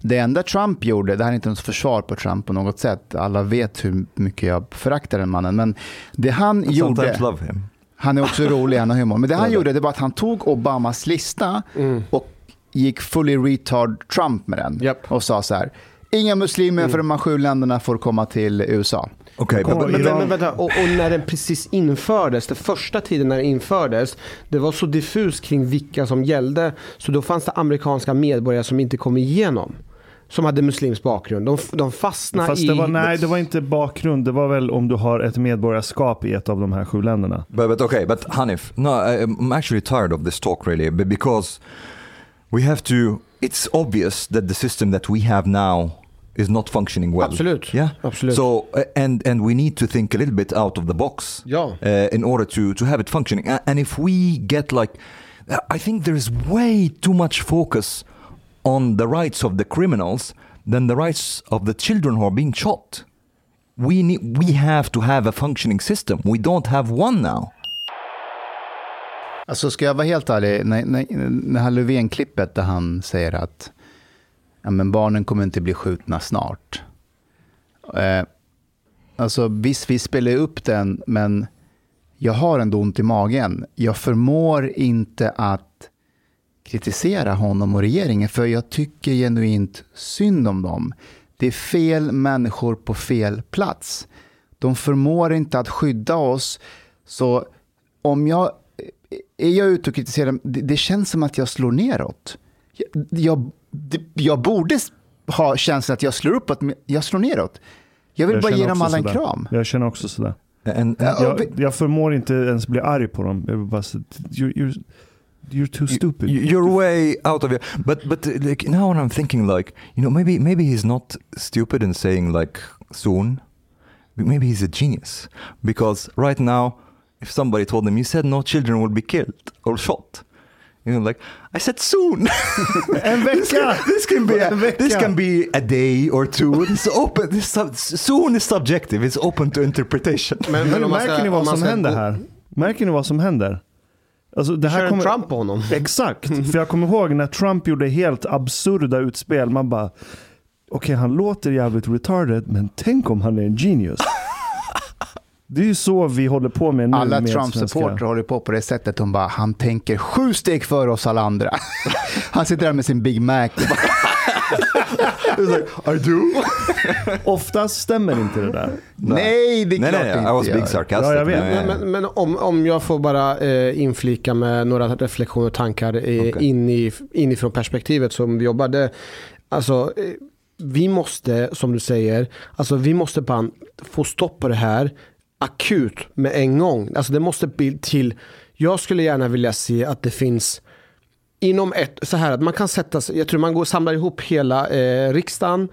Det enda Trump gjorde, det här är inte något försvar på Trump på något sätt. Alla vet hur mycket jag föraktar den mannen. Men det han I gjorde... sometimes love him. Han är också rolig, han har humor. Men det han gjorde det var att han tog Obamas lista Mm. och gick fully retard Trump med den. Japp. Och sa så här, inga muslimer Mm. för de här sju länderna får komma till USA. Okay, Men, men, men vänta, och, och när den precis infördes, den första tiden när den infördes, det var så diffus kring vilka som gällde, så då fanns det amerikanska medborgare som inte kom igenom. Som hade muslimsk bakgrund. De, de fastnade Fast i... det var, nej, det var inte bakgrund. Det var väl om du har ett medborgarskap i ett av de här sju länderna. but, but okay, but Hanif, no, I, I'm actually tired of this talk really, be- because we have to. It's obvious that the system that we have now is not functioning well. Absolut. Yeah. Absolut. So uh, and and we need to think a little bit out of the box. Ja. uh, in order to to have it functioning. And if we get like, I think there is way too much focus on the rights of the criminals than the rights of the children who are being shot. We need, we have to have a functioning system. We don't have one now. Alltså ska jag vara helt ärlig, när, när, det här Löfven-klippet där han säger att ja, men barnen kommer inte bli skjutna snart. Eh, alltså visst, vi spelar upp den, men jag har ändå ont i magen. Jag förmår inte att kritisera honom och regeringen, för jag tycker genuint synd om dem. Det är fel människor på fel plats. De förmår inte att skydda oss. Så om jag är jag ute och kritiserar, det, det känns som att jag slår neråt. Jag, jag, det- jag borde ha känslan att jag slår uppåt, men jag slår neråt. Jag vill Jag bara ge dem alla en sådär. kram. Jag känner också sådär. Och Jag, jag förmår inte ens bli arg på dem. Jag vill bara you're, you're, you're too stupid. You- You're way out of it. But but like now when I'm thinking like you know maybe maybe he's not stupid in saying like soon. Maybe he's a genius because right now, if somebody told him you said no children will be killed or shot, you know like I said soon. En this, vecka! can, this can be a, En vecka! this can be a day or two. This open. This sub, soon is subjective. It's open to interpretation. Men, Men ska- märker ni vad som händer här? Märker ni vad som händer? Alltså, det här Kör kommer... Trump på honom. Exakt, för jag kommer ihåg när Trump gjorde helt absurda utspel. Man bara, okej han låter jävligt retarded, men tänk om han är en genius. Det är ju så vi håller på med nu Alla Trump-supportrar håller på på det sättet. De bara, han tänker sju steg före oss alla andra. han sitter där med sin Big Mac. like I do. Oftast stämmer inte det där. Nej, det är Nej, klart nej, inte I was being sarcastic. Ja, jag vet. Nej, Men, men, men om, om jag får bara eh, inflika med några reflektioner och tankar eh, Okej. in i, inifrån perspektivet som vi jobbade. Alltså, eh, vi måste, som du säger, alltså vi måste bara få stopp på det här akut med en gång. Alltså det måste till, jag skulle gärna vilja se att det finns inom ett, så här att man kan sätta sig, jag tror man går och samlar ihop hela eh, riksdagen,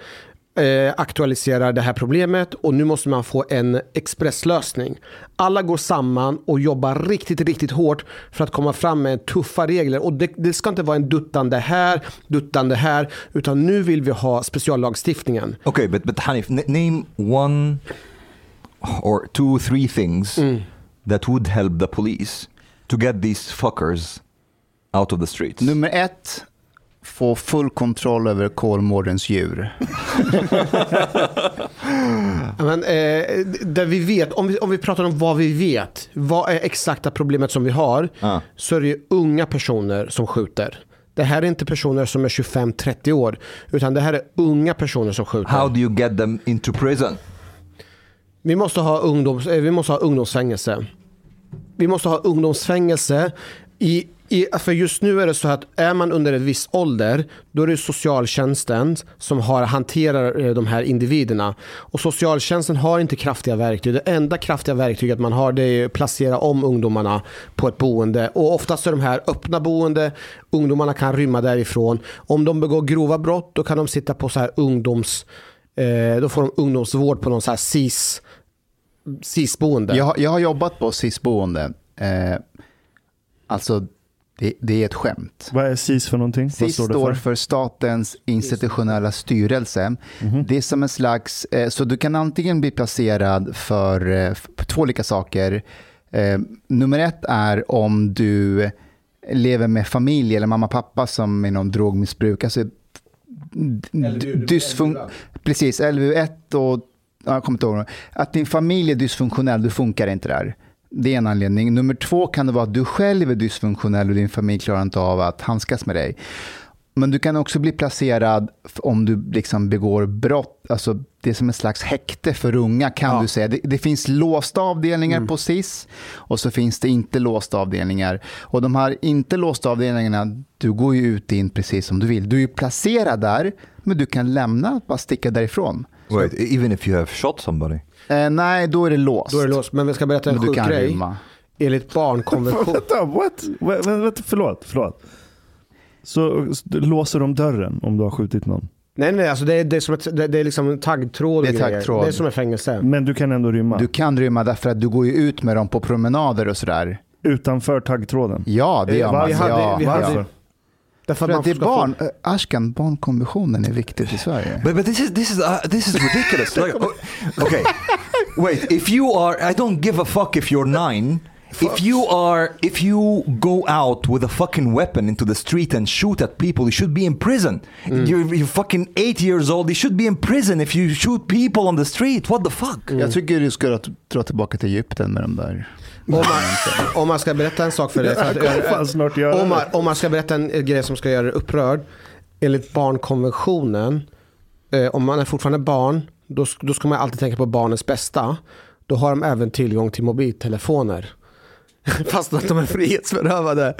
eh, aktualiserar det här problemet och nu måste man få en expresslösning. Alla går samman och jobbar riktigt, riktigt hårt för att komma fram med tuffa regler. Och det, det ska inte vara en duttande här, duttande här, utan nu vill vi ha speciallagstiftningen. Okay, but, but Hanif, name one or two, three things that would help the police to get these fuckers out of the streets. Nummer ett, få full kontroll över Kolmårdens djur. Men, eh, där vi vet, om vi, om vi pratar om vad vi vet, vad är exakta problemet som vi har, Ja. så är det ju unga personer som skjuter. Det här är inte personer som är 25-30 år, utan det här är unga personer som skjuter. How do you get them into prison? Vi måste ha, ungdoms, eh, vi måste ha ungdomsfängelse. Vi måste ha ungdomsfängelse. I, i, för just nu är det så att är man under en viss ålder, då är det socialtjänsten som har, hanterar eh, de här individerna. Och socialtjänsten har inte kraftiga verktyg. Det enda kraftiga verktyget man har det är att placera om ungdomarna på ett boende. Och oftast är de här öppna boende, ungdomarna kan rymma därifrån. Om de begår grova brott, då kan de sitta på så här ungdoms... Eh, då får de ungdomsvård på någon så här SIS SIS-boende. Jag, har- jag har jobbat på SIS-boende. Eh, alltså, det, det är ett skämt. Vad är SIS för någonting? SIS står det står för? för Statens institutionella styrelse. Det är som en slags, eh, så du kan antingen bli placerad för, eh, för två olika saker. Eh, nummer ett är om du lever med familj eller mamma och pappa som är någon drogmissbruk. Alltså, dysfun- precis, LVU1 och ja, jag kommer inte ihåg. Att din familj är dysfunktionell, du funkar inte där. Det är en anledning. Nummer två kan det vara att du själv är dysfunktionell och din familj klarar inte av att handskas med dig. Men du kan också bli placerad om du liksom begår brott. Alltså det är som en slags häkte för unga kan du säga. Det, det finns låsta avdelningar på SIS och så finns det inte låsta avdelningar. Och de här inte låsta avdelningarna, du går ju ut in precis som du vill. Du är ju placerad där, men du kan lämna, bara sticka därifrån. Wait, even if you have shot somebody? Eh, nej, då är det låst. Då är det låst. Men vi ska berätta en Men sjuk kan grej. rymma. Enligt barnkonvention. Vänta, what? Vänta, förlåt, förlåt. Så låser de dörren om du har skjutit någon? nej, nej, alltså det är, det är som ett, det, det är liksom en taggtråd och Det är grejer. taggtråd. Det är som ett fängelse. Men du kan ändå rymma? Du kan rymma därför att du går ju ut med dem på promenader och sådär. Utanför taggtråden? Ja, det gör man. Vi hade- ja, vi hade- ja. Därför För man att det är ska få- barn. eh, Ashkan, barnkonventionen är viktigt i Sverige. But, but this is this is uh, this is ridiculous. like, oh, okay, wait. If you are, I don't give a fuck if you're nine. If you are, if you go out with a fucking weapon into the street and shoot at people, you should be in prison. You're, you're fucking eight years old. You should be in prison if you shoot people on the street. What the fuck? Jag tycker du ska dra, tillbaka till Egypten med de där. Om man, om man ska berätta en sak för dig. För om, man, om man ska berätta en grej som ska göra dig upprörd. Enligt barnkonventionen, eh, om man är fortfarande barn, då, då ska man alltid tänka på barnets bästa. Då har de även tillgång till mobiltelefoner. Fast att de är frihetsberövade.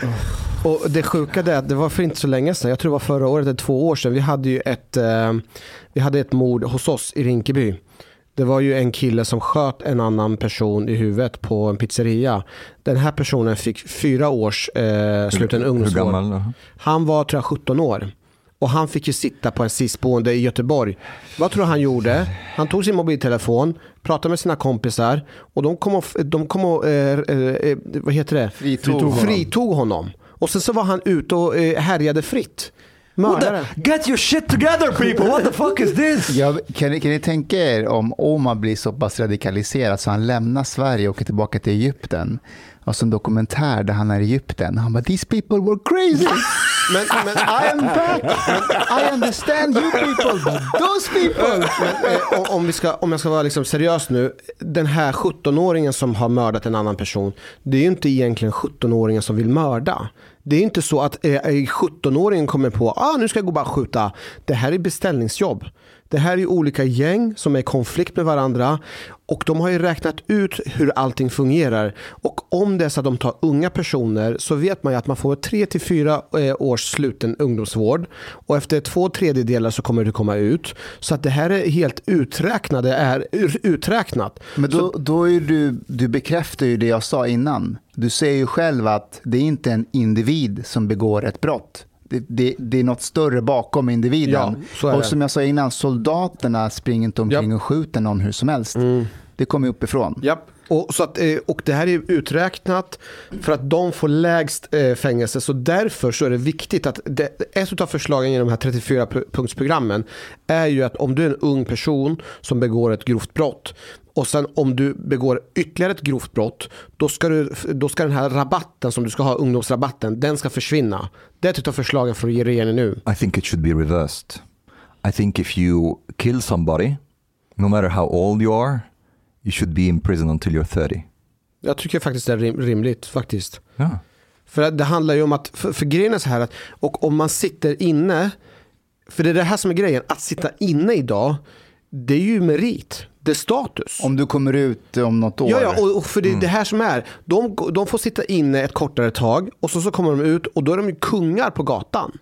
Och det sjuka är att det var för inte så länge sedan, jag tror det var förra året eller två år sedan, vi hade ju ett, eh, vi hade ett mord hos oss i Rinkeby. Det var ju en kille som sköt en annan person i huvudet på en pizzeria. Den här personen fick fyra års eh, sluten Hur ungdomsvård. gammal? Han var tror jag 17 år. Och han fick ju sitta på en SIS-boende i Göteborg. Vad tror du han gjorde? Han tog sin mobiltelefon, pratade med sina kompisar och de kom och, de kom och eh, eh, vad heter det? Fritog honom. Fritog honom. Och sen så var han ute och eh, härjade fritt. What Mördare. the, get your shit together, people! What the fuck is this? Ja, kan, ni, kan ni tänka er om Omar blir så pass radikaliserad så han lämnar Sverige och åker tillbaka till Egypten. Och så en dokumentär där han är i Egypten. Han bara “These people were crazy, Men, men, I am back, I understand you people, but those people”. Men, eh, om- om, vi ska, om jag ska vara liksom seriös nu. Den här 17-åringen som har mördat en annan person. Det är ju inte egentligen 17-åringen som vill mörda. Det är inte så att eh, 17-åringen kommer på ah, nu ska jag gå och bara skjuta. Det här är beställningsjobb. Det här är ju olika gäng som är i konflikt med varandra och de har ju räknat ut hur allting fungerar. Och om det är så att de tar unga personer så vet man ju att man får 3 till 4 års sluten ungdomsvård och efter två tredjedelar så kommer du komma ut. Så att det här är helt uträknat. Det är uträknat. Men då, då är du, du bekräftar ju det jag sa innan. Du säger ju själv att det är inte en individ som begår ett brott. Det, det, det är något större bakom individen. Ja, och som jag sa innan, soldaterna springer inte omkring Japp. och skjuter någon hur som helst. Mm. Det kommer uppifrån. Japp. Och, så att, eh, och det här är uträknat för att de får lägst eh, fängelse. Så därför så är det viktigt att det, ett av förslagen i de här 34-punktsprogrammen är ju att om du är en ung person som begår ett grovt brott och sen om du begår ytterligare ett grovt brott då ska, du, då ska den här rabatten som du ska ha, ungdomsrabatten, den ska försvinna. Det är ett av förslagen från regeringen nu. I think it should be reversed. I think if you kill somebody, no matter how old you are, you should be in prison until you're 30. Jag tycker faktiskt det är rim, rimligt faktiskt. Ja. För det handlar ju om att, för, för grejen är så här att, och om man sitter inne, för det är det här som är grejen, att sitta inne idag, det är ju merit, det är status. Om du kommer ut om något år. Ja, ja och, och för det är det här som är, de, de får sitta inne ett kortare tag och så, så kommer de ut och då är de ju kungar på gatan.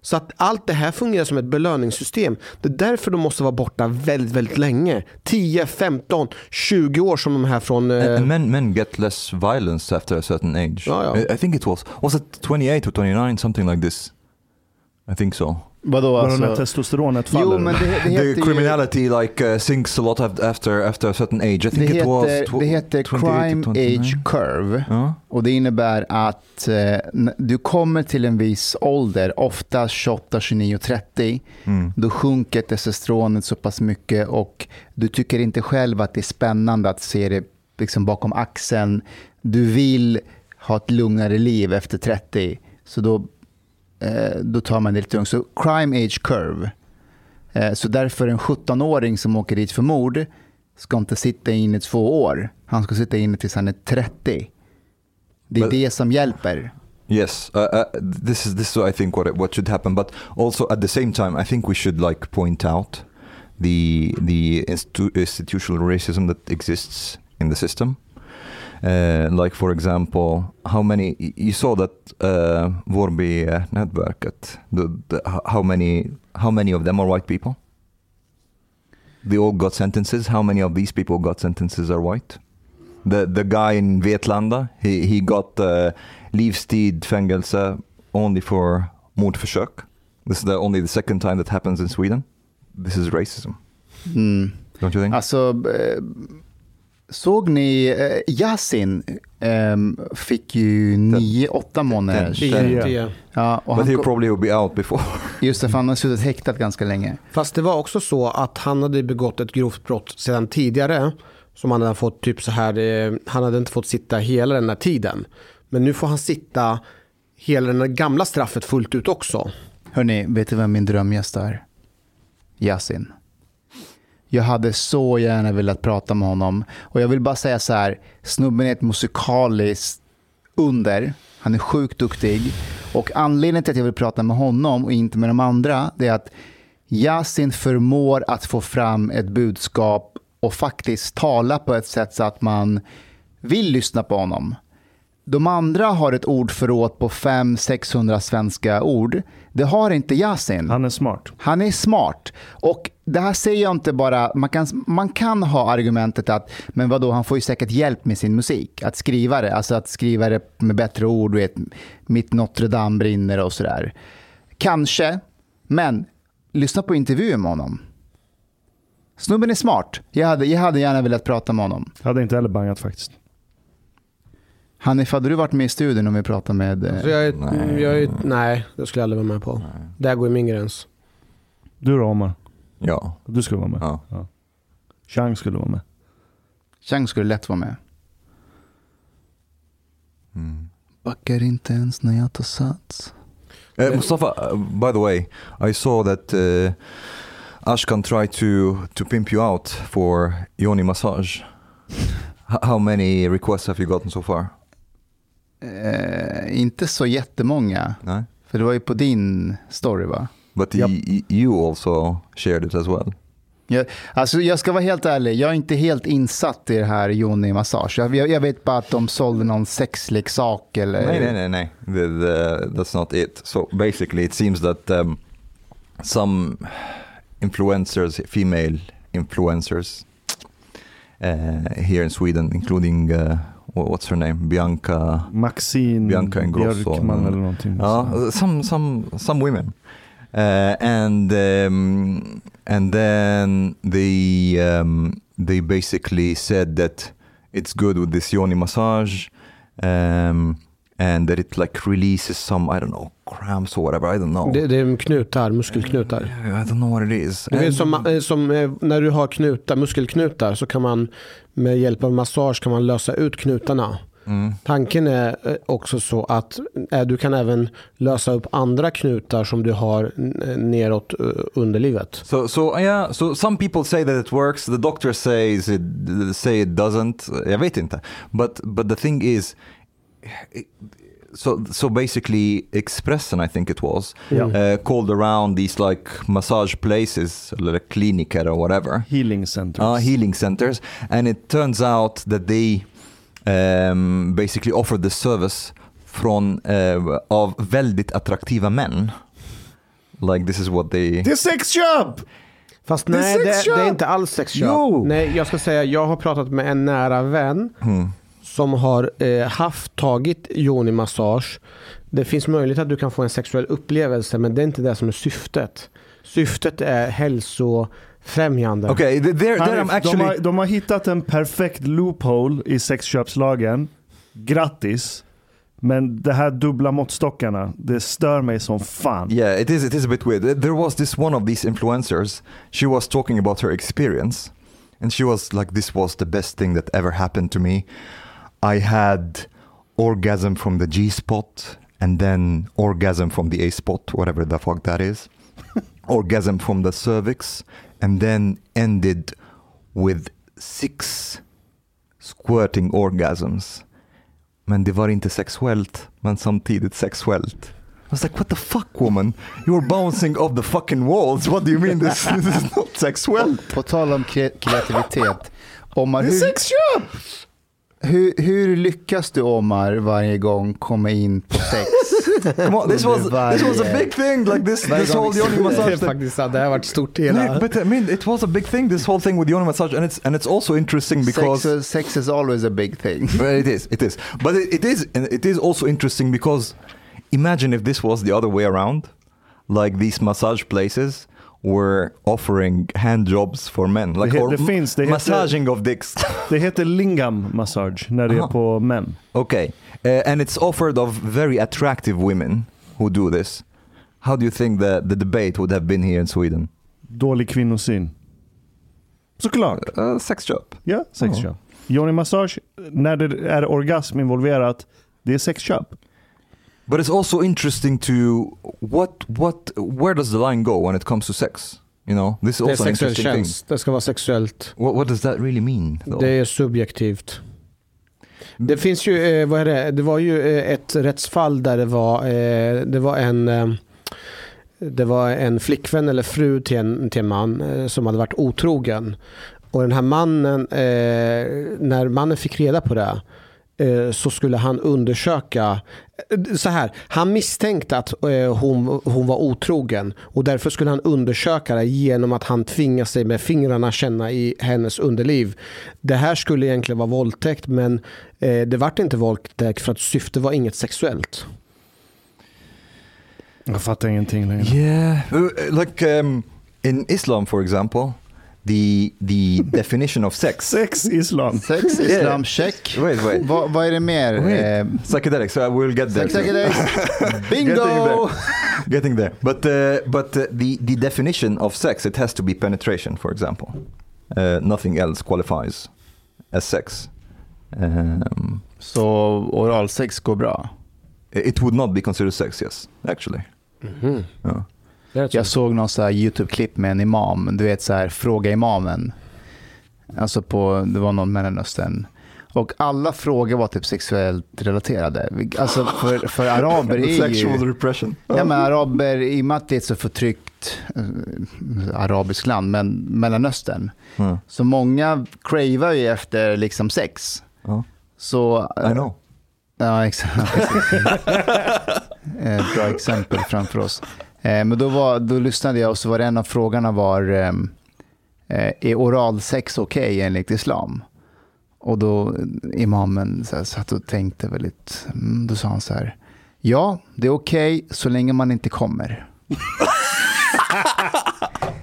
Så att allt det här fungerar som ett belöningssystem. Det är därför de måste vara borta väldigt, väldigt länge. 10, 15, 20 år som de här från... Eh, and men, men get less violence after a certain age. Ja, ja. I, I think it was, was it 28 or 29, something like this? I think so. Vadå alltså? när testosteronet faller. Jo, men det, det heter The ju... criminality like uh, sinks a lot af- after after a certain age. I think Det it heter, det heter 28 crime to 29. age curve. Ja. Och det innebär att eh, du kommer till en viss ålder, ofta 28, 29, 30. Mm. Då sjunker testosteronet så pass mycket och du tycker inte själv att det är spännande att se det liksom bakom axeln. Du vill ha ett lugnare liv efter 30. Så då, då tar man det lite lugnt. Så crime age curve. Eh, så därför en 17-åring som åker dit för mord ska inte sitta inne i två år. Han ska sitta inne tills han är 30. Det är Men- det som hjälper. Yes, uh, uh, this is this is I think what what should happen. But also at the same time, I think we should like point out the the institu- institutional racism that exists in the system. Uh, like for example, how many you saw that uh, Vorby uh, nätverket? The, the, how many how many of them are white people? They all got sentences. How many of these people got sentences are white? The the guy in Vetlanda, he he got uh, livstid fängelse only for mordförsök. This is the only the second time that happens in Sweden. This is racism, Mm. don't you think? Eh, såg ni eh, Yasin eh, fick ju nio, åtta månader. det, Ja. och But han, he probably will be out before. just det, för han har suttit häktad ganska länge. Fast det var också så att han hade begått ett grovt brott sedan tidigare. Som han hade fått typ så här, eh, han hade inte fått sitta hela den här tiden. Men nu får han sitta hela det gamla straffet fullt ut också. Hörni, vet du vem min drömgäst är? Yasin. Jag hade så gärna velat prata med honom. Och jag vill bara säga så här, snubben är ett musikaliskt under. Han är sjukt duktig. Och anledningen till att jag vill prata med honom och inte med de andra, det är att Yasin förmår att få fram ett budskap och faktiskt tala på ett sätt så att man vill lyssna på honom. De andra har ett ordförråd på 500-600 svenska ord. Det har inte Yasin. Han är smart. Han är smart. Och det här säger jag inte bara, man kan, man kan ha argumentet att, men vadå, han får ju säkert hjälp med sin musik. Att skriva det, alltså att skriva det med bättre ord, du vet, mitt Notre Dame brinner och sådär. Kanske, men lyssna på intervjuer med honom. Snubben är smart. Jag hade, jag hade gärna velat prata med honom. Jag hade inte heller bangat faktiskt. Hanif, hade du varit med i studion om vi pratar med... eh, Så jag är, Nej. jag är, nej, det skulle jag aldrig vara med på. Där går min gräns. Du då Omar? ja. Du skulle vara med? Ja. Chang skulle vara med. Chang skulle lätt vara med. Mm. Backar inte ens när jag tar sats. Uh, Mustafa, uh, by the way, I saw that uh, Ashkan tried to to pimp you out for yoni massage. How many requests have you gotten so far? Eh, inte så jättemånga. No, För det var ju på din story va? but Yep. you also shared it as well. Jag, alltså jag ska vara helt ärlig, jag är inte helt insatt i det här Joni Massage. Jag, jag, vet bara att de sålde någon sexleksak eller... Nej, nej, nej, nej. The, the, that's not it. So basically, it seems that um, some influencers, female influencers uh, here in Sweden, including uh, what's her name? Bianca. Maxine Bianca Ingrosso. Björkman eller någonting. Ja, some some some women, uh, and um, and then they um, they basically said that it's good with this yoni massage, um, and that it like releases some I don't know cramps or whatever I don't know. Det, det är knutar, muskelknutar. I don't know what it is. Du vet, som, eh, som eh, när du har knutar, muskelknutar så kan man med hjälp av massage kan man lösa ut knutarna. Mm. Tanken är eh, också så att eh, du kan även lösa upp andra knutar som du har eh, neråt underlivet. So so yeah, so some people say that it works. The doctor says it say it doesn't. Jag vet inte. But but the thing is, so so basically, Expressen I think it was Yeah. uh, called around these like massage places, like kliniker or whatever. Healing centers. Uh, healing centers, and it turns out that they um, basically offer the service från uh, av väldigt attraktiva män. Like this is what they. Det är sexköp! Fast nej, det, det är inte alls sexköp. Jo! Nej, jag ska säga, jag har pratat med en nära vän Hmm. Som har eh, haft, tagit yoni-massage. Det finns möjlighet att du kan få en sexuell upplevelse, men det är inte det som är syftet. Syftet är hälsofrämjande. Okay, th- there, there I'm Hanif, de, actually. har, de har hittat en perfekt loophole i sexköpslagen. Grattis. Men det här dubbla måttstockarna, det stör mig som fan. Yeah, it is. It is a bit weird. There was this one of these influencers. She was talking about her experience, and she was like, "This was the best thing that ever happened to me. I had orgasm from the G spot, and then orgasm from the A spot, whatever the fuck that is. orgasm from the cervix, and then ended with six squirting orgasms. Men det var inte sexuellt, men samtidigt sexuellt. I was like, what the fuck woman? You're bouncing off the fucking walls. What do you mean this, this is not sexuellt? På tal om kre- kreativitet. Omar, Det är sexköp! Hur, hur lyckas du Omar varje gång komma in på sex? Come on, this was this was a big thing. Like this Varje this whole yoni massage thing. faktiskt det har varit stort i Nej, hela... but I mean, it was a big thing. This whole thing with yoni massage, and it's and it's also interesting because sex, is, sex is always a big thing. Well, it is, it is, but it, it is, it is also interesting because imagine if this was the other way around, like these massage places were offering hand jobs for men, like Det he- or det finns, det heter- massaging of dicks. Det heter lingam massage när det är Aha. på män. okay, uh, and it's offered of very attractive women who do this. How do you think the the debate would have been here in Sweden? Dålig kvinnosyn. Såklart. Uh, sex shop. Ja, sexköp. Johnny Massage, när det är orgasm involverat, det är sexköp. But it's also interesting to what what where does the line go when it comes to sex? You know, this is Det är also sexuell interesting thing. tjänst. Det ska vara sexuellt. What, what does that really mean? though? Det är subjektivt. Det finns ju, eh, vad är det? Det var ju eh, ett rättsfall där det var, eh, det var en eh, det var en flickvän eller fru till en, till en man eh, som hade varit otrogen. Och den här mannen, eh, när mannen fick reda på det så skulle han undersöka, eh, så här, han misstänkte att eh, hon, hon var otrogen och därför skulle han undersöka det genom att han tvingar sig med fingrarna känna i hennes underliv. Det här skulle egentligen vara våldtäkt men eh, det vart inte våldtäkt för att syftet var inget sexuellt. Jag fattar ingenting längre. Yeah, uh, like um, in Islam, for example, the the definition of sex. Sex islam. Sex, islam, check. Wait, wait. Vad, vad är det mer? Wait. Eh, Psychedelics. So we'll get there. sex, soon. sex, Getting bingo! there. Getting there. But uh, but uh, the the definition of sex it has to be penetration, for example. Uh, nothing else qualifies as sex. Um, Så oralsex går bra? it would not be considered sex, yes, actually. Yeah. Jag såg någon så här YouTube-klipp med en imam. Du vet så här, fråga imamen. Alltså på, det var någon Mellanöstern. Och alla frågor var typ sexuellt relaterade. Alltså för, för araber är Sexual ju... repression. Ja, men araber, i och med att det är ett så förtryckt eh, arabiskt land, men Mellanöstern. Mm. Så många cravar ju efter liksom sex. Ja. Så, I know. Ja, exakt. Eh, Bra exempel framför oss. Eh, Men då, var, då lyssnade jag och så var det en av frågorna var, ehm, eh, är oralsex okej enligt islam? Och då imamen så här, satt och tänkte väldigt, mm, då sa han så här, ja det är okej okay, så länge man inte kommer.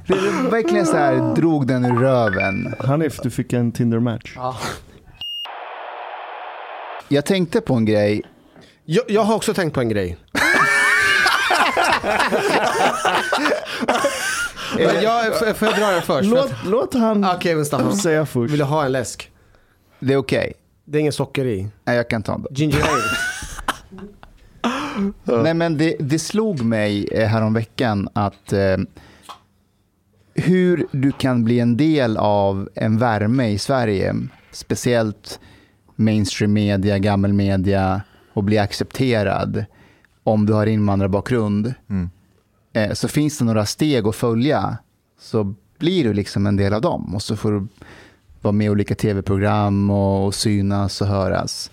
det är verkligen så här, drog den ur röven. Hanif, du fick en Tinder-match. Ja. Jag tänkte på en grej. Jag, jag har också tänkt på en grej. Jag, får får jag dra den först? Låt, låt han Okej, men Staffan. säga först. Vill du ha en läsk? Det är okej. Det är ingen socker i. Nej, jag kan ta den. Ginger ale. Nej, men det, det slog mig eh, häromveckan att eh, hur du kan bli en del av en värme i Sverige, speciellt mainstream media, gammal media och bli accepterad om du har invandrarbakgrund. Eh, så finns det några steg att följa så blir du liksom en del av dem och så får du vara med i olika tv-program och, och synas och höras.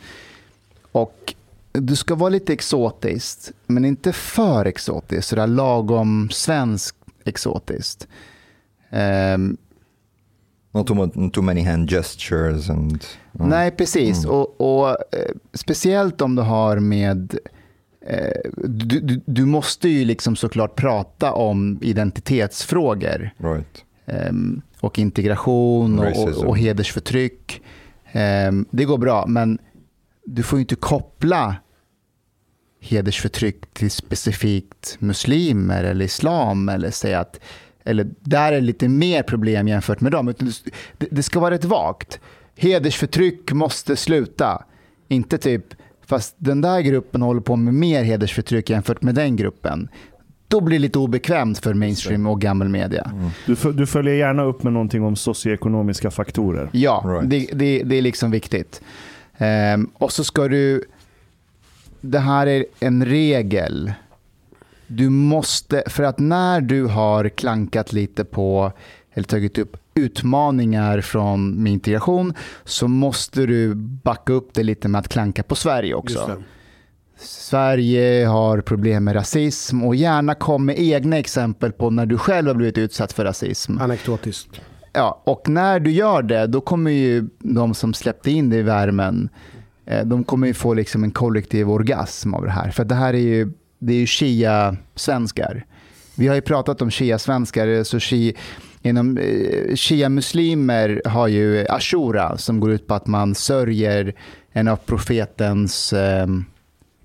Och du ska vara lite exotiskt, men inte för exotiskt, sådär lagom svensk exotiskt. Ehm, Not too, too many hand gestures and... Mm. Nej, precis. Och, och eh, speciellt om du har med... Eh, du, du, du måste ju liksom såklart prata om identitetsfrågor. Right. Ehm, och integration och, och, hedersförtryck. Ehm, det går bra, men du får ju inte koppla hedersförtryck till specifikt muslimer eller islam eller säga att eller där är lite mer problem jämfört med dem. Det, det ska vara rätt vagt. Hedersförtryck måste sluta. Inte typ, fast den där gruppen håller på med mer hedersförtryck jämfört med den gruppen. Då blir det lite obekvämt för mainstream och gammal media. Du, f- du följer gärna upp med någonting om socioekonomiska faktorer. Ja, Right. det, det, det är liksom viktigt. Ehm, och så ska du... Det här är en regel. Du måste... För att när du har klankat lite på eller tagit upp utmaningar från med integration så måste du backa upp det lite med att klanka på Sverige också. Sverige har problem med rasism och gärna kom med egna exempel på när du själv har blivit utsatt för rasism. Anekdotiskt. Ja, och när du gör det, då kommer ju de som släppte in dig i värmen, eh, de kommer ju få liksom en kollektiv orgasm av det här. För det här är ju, det är ju shia-svenskar. Vi har ju pratat om shia-svenskar, så shi, inom eh, shia-muslimer har ju ashura som går ut på att man sörjer en av profetens eh,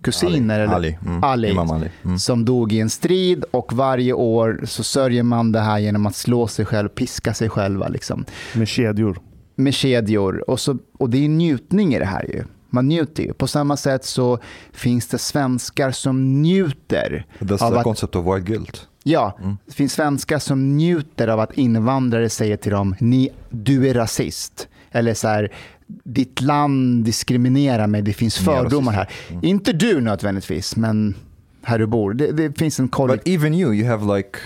kusiner, Ali. eller Ali. Mm. Ali, Imam Ali. Mm. som dog i en strid och varje år så sörjer man det här genom att slå sig själv, piska sig själva liksom, Med kedjor. med kedjor. Och, så, och det är njutning i det här ju. Man njuter ju. På samma sätt så finns det svenskar som njuter That's av the att concept of white guilt. Ja, det finns svenskar som njuter av att invandrare säger till dem, Ni, du är rasist. Eller så här, ditt land diskriminerar mig, det finns fördomar här. rasist. Inte du nödvändigtvis, men här du bor. Det, det finns en But kollektiv... even you, you have like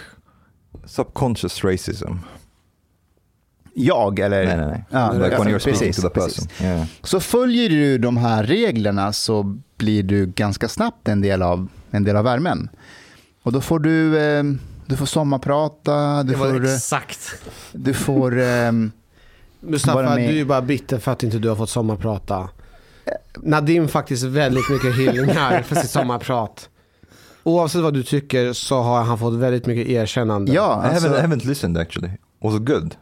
subconscious racism. Jag, eller? Nej, nej, nej. Ja, like when you're precis, speaking to the precis. person. Yeah. Så följer du de här reglerna så blir du ganska snabbt en del av, en del av värmen. Och då får du, eh, du får sommarprata, du Det var får, eh, exakt. du får eh, Mustafa, du är ju bara bitter för att inte du har fått sommarprata. Nadim faktiskt väldigt mycket hyllningar för sitt sommarprat. Oavsett vad du tycker så har han fått väldigt mycket erkännande. ja, I, haven't, alltså, I haven't listened actually. Was it good?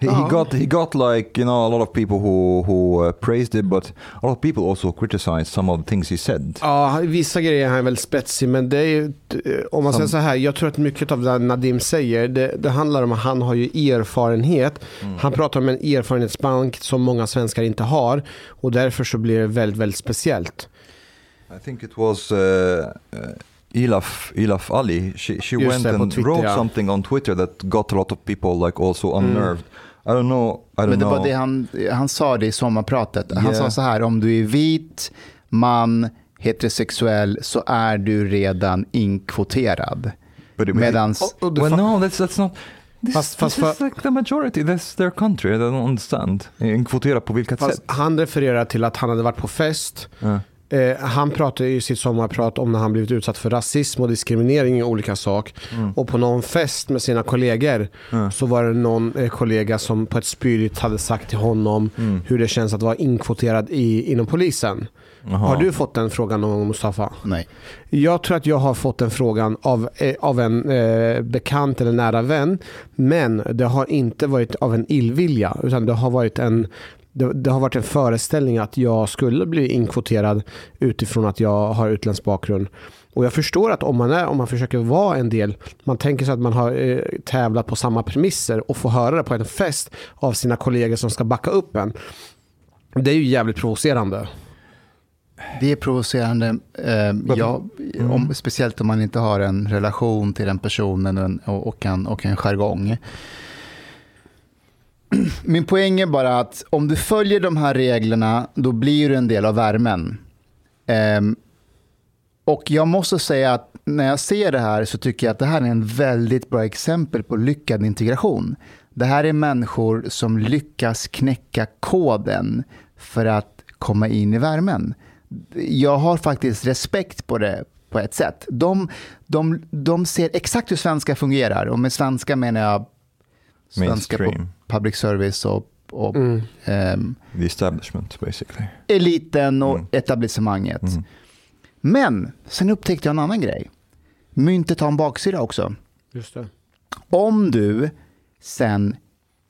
He, he got he got like you know a lot of people who who uh, praised it, but a lot of people also criticized some of the things he said. Ja, vissa grejer är han väldigt spetsig, men det är ju, om man säger så här, jag tror att mycket av det Nadim säger, det, det handlar om att han har ju erfarenhet. Han pratar om en erfarenhetsbank som många svenskar inte har och därför så blir det väldigt, väldigt speciellt. I think it was uh, uh, Ilaf Ilaf Ali. She she Just went and Twitter, wrote ja. something on Twitter that got a lot of people like also unnerved. I don't know. I don't men det know. var det han, han sa det i sommarpratet. Han Yeah. sa så här, om du är vit, man, heterosexuell så är du redan inkvoterad. Medans, och det well, no, that's that's not. This, Fast- fast this is like the majority. That's their country. I don't understand. En kvotera på vilket Fast sätt? han refererar till att han hade varit på fest Ja. Eh, han pratar i sitt sommarprat om när han blivit utsatt för rasism och diskriminering i olika sak. Mm. Och på någon fest med sina kollegor så var det någon eh, kollega som på ett spydigt hade sagt till honom Mm. hur det känns att vara inkvoterad i, inom polisen. Jaha. Har du fått den frågan någon gång Mustafa? Nej. Jag tror att jag har fått den frågan av, eh, av en eh, bekant eller nära vän. Men det har inte varit av en illvilja. Utan det har varit en det, det har varit en föreställning att jag skulle bli inkvoterad utifrån att jag har utländsk bakgrund. Och jag förstår att om man, är, om man försöker vara en del, man tänker sig att man har eh, tävlat på samma premisser och får höra det på en fest av sina kollegor som ska backa upp en. Det är ju jävligt provocerande. Det är provocerande, eh, ja, om, speciellt om man inte har en relation till den personen och en, och, och en, och en jargong. Min poäng är bara att om du följer de här reglerna, då blir du en del av värmen. Um, och jag måste säga att när jag ser det här så tycker jag att det här är en väldigt bra exempel på lyckad integration. Det här är människor som lyckas knäcka koden för att komma in i värmen. Jag har faktiskt respekt på det på ett sätt. De, de, de ser exakt hur svenska fungerar och med svenska menar jag svenska på public service och, och Mm. ehm, The establishment basically. eliten och Mm. etablissemanget. Mm. Men sen upptäckte jag en annan grej. Myntet har en baksida också. Just det. Om du sen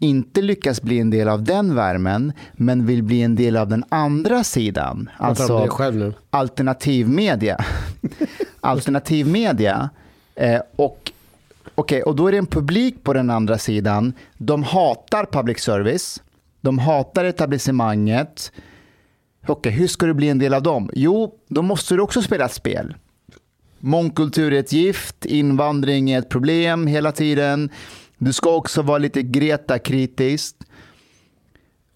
inte lyckas bli en del av den värmen, men vill bli en del av den andra sidan, Jag alltså själv nu. alternativmedia. alternativmedia. Eh, och, okay, och då är det en publik på den andra sidan. De hatar public service. De hatar etablissemanget. Okej, hur ska du bli en del av dem? Jo, då måste du också spela ett spel. Mångkultur är ett gift, invandring är ett problem hela tiden. Du ska också vara lite Greta-kritisk.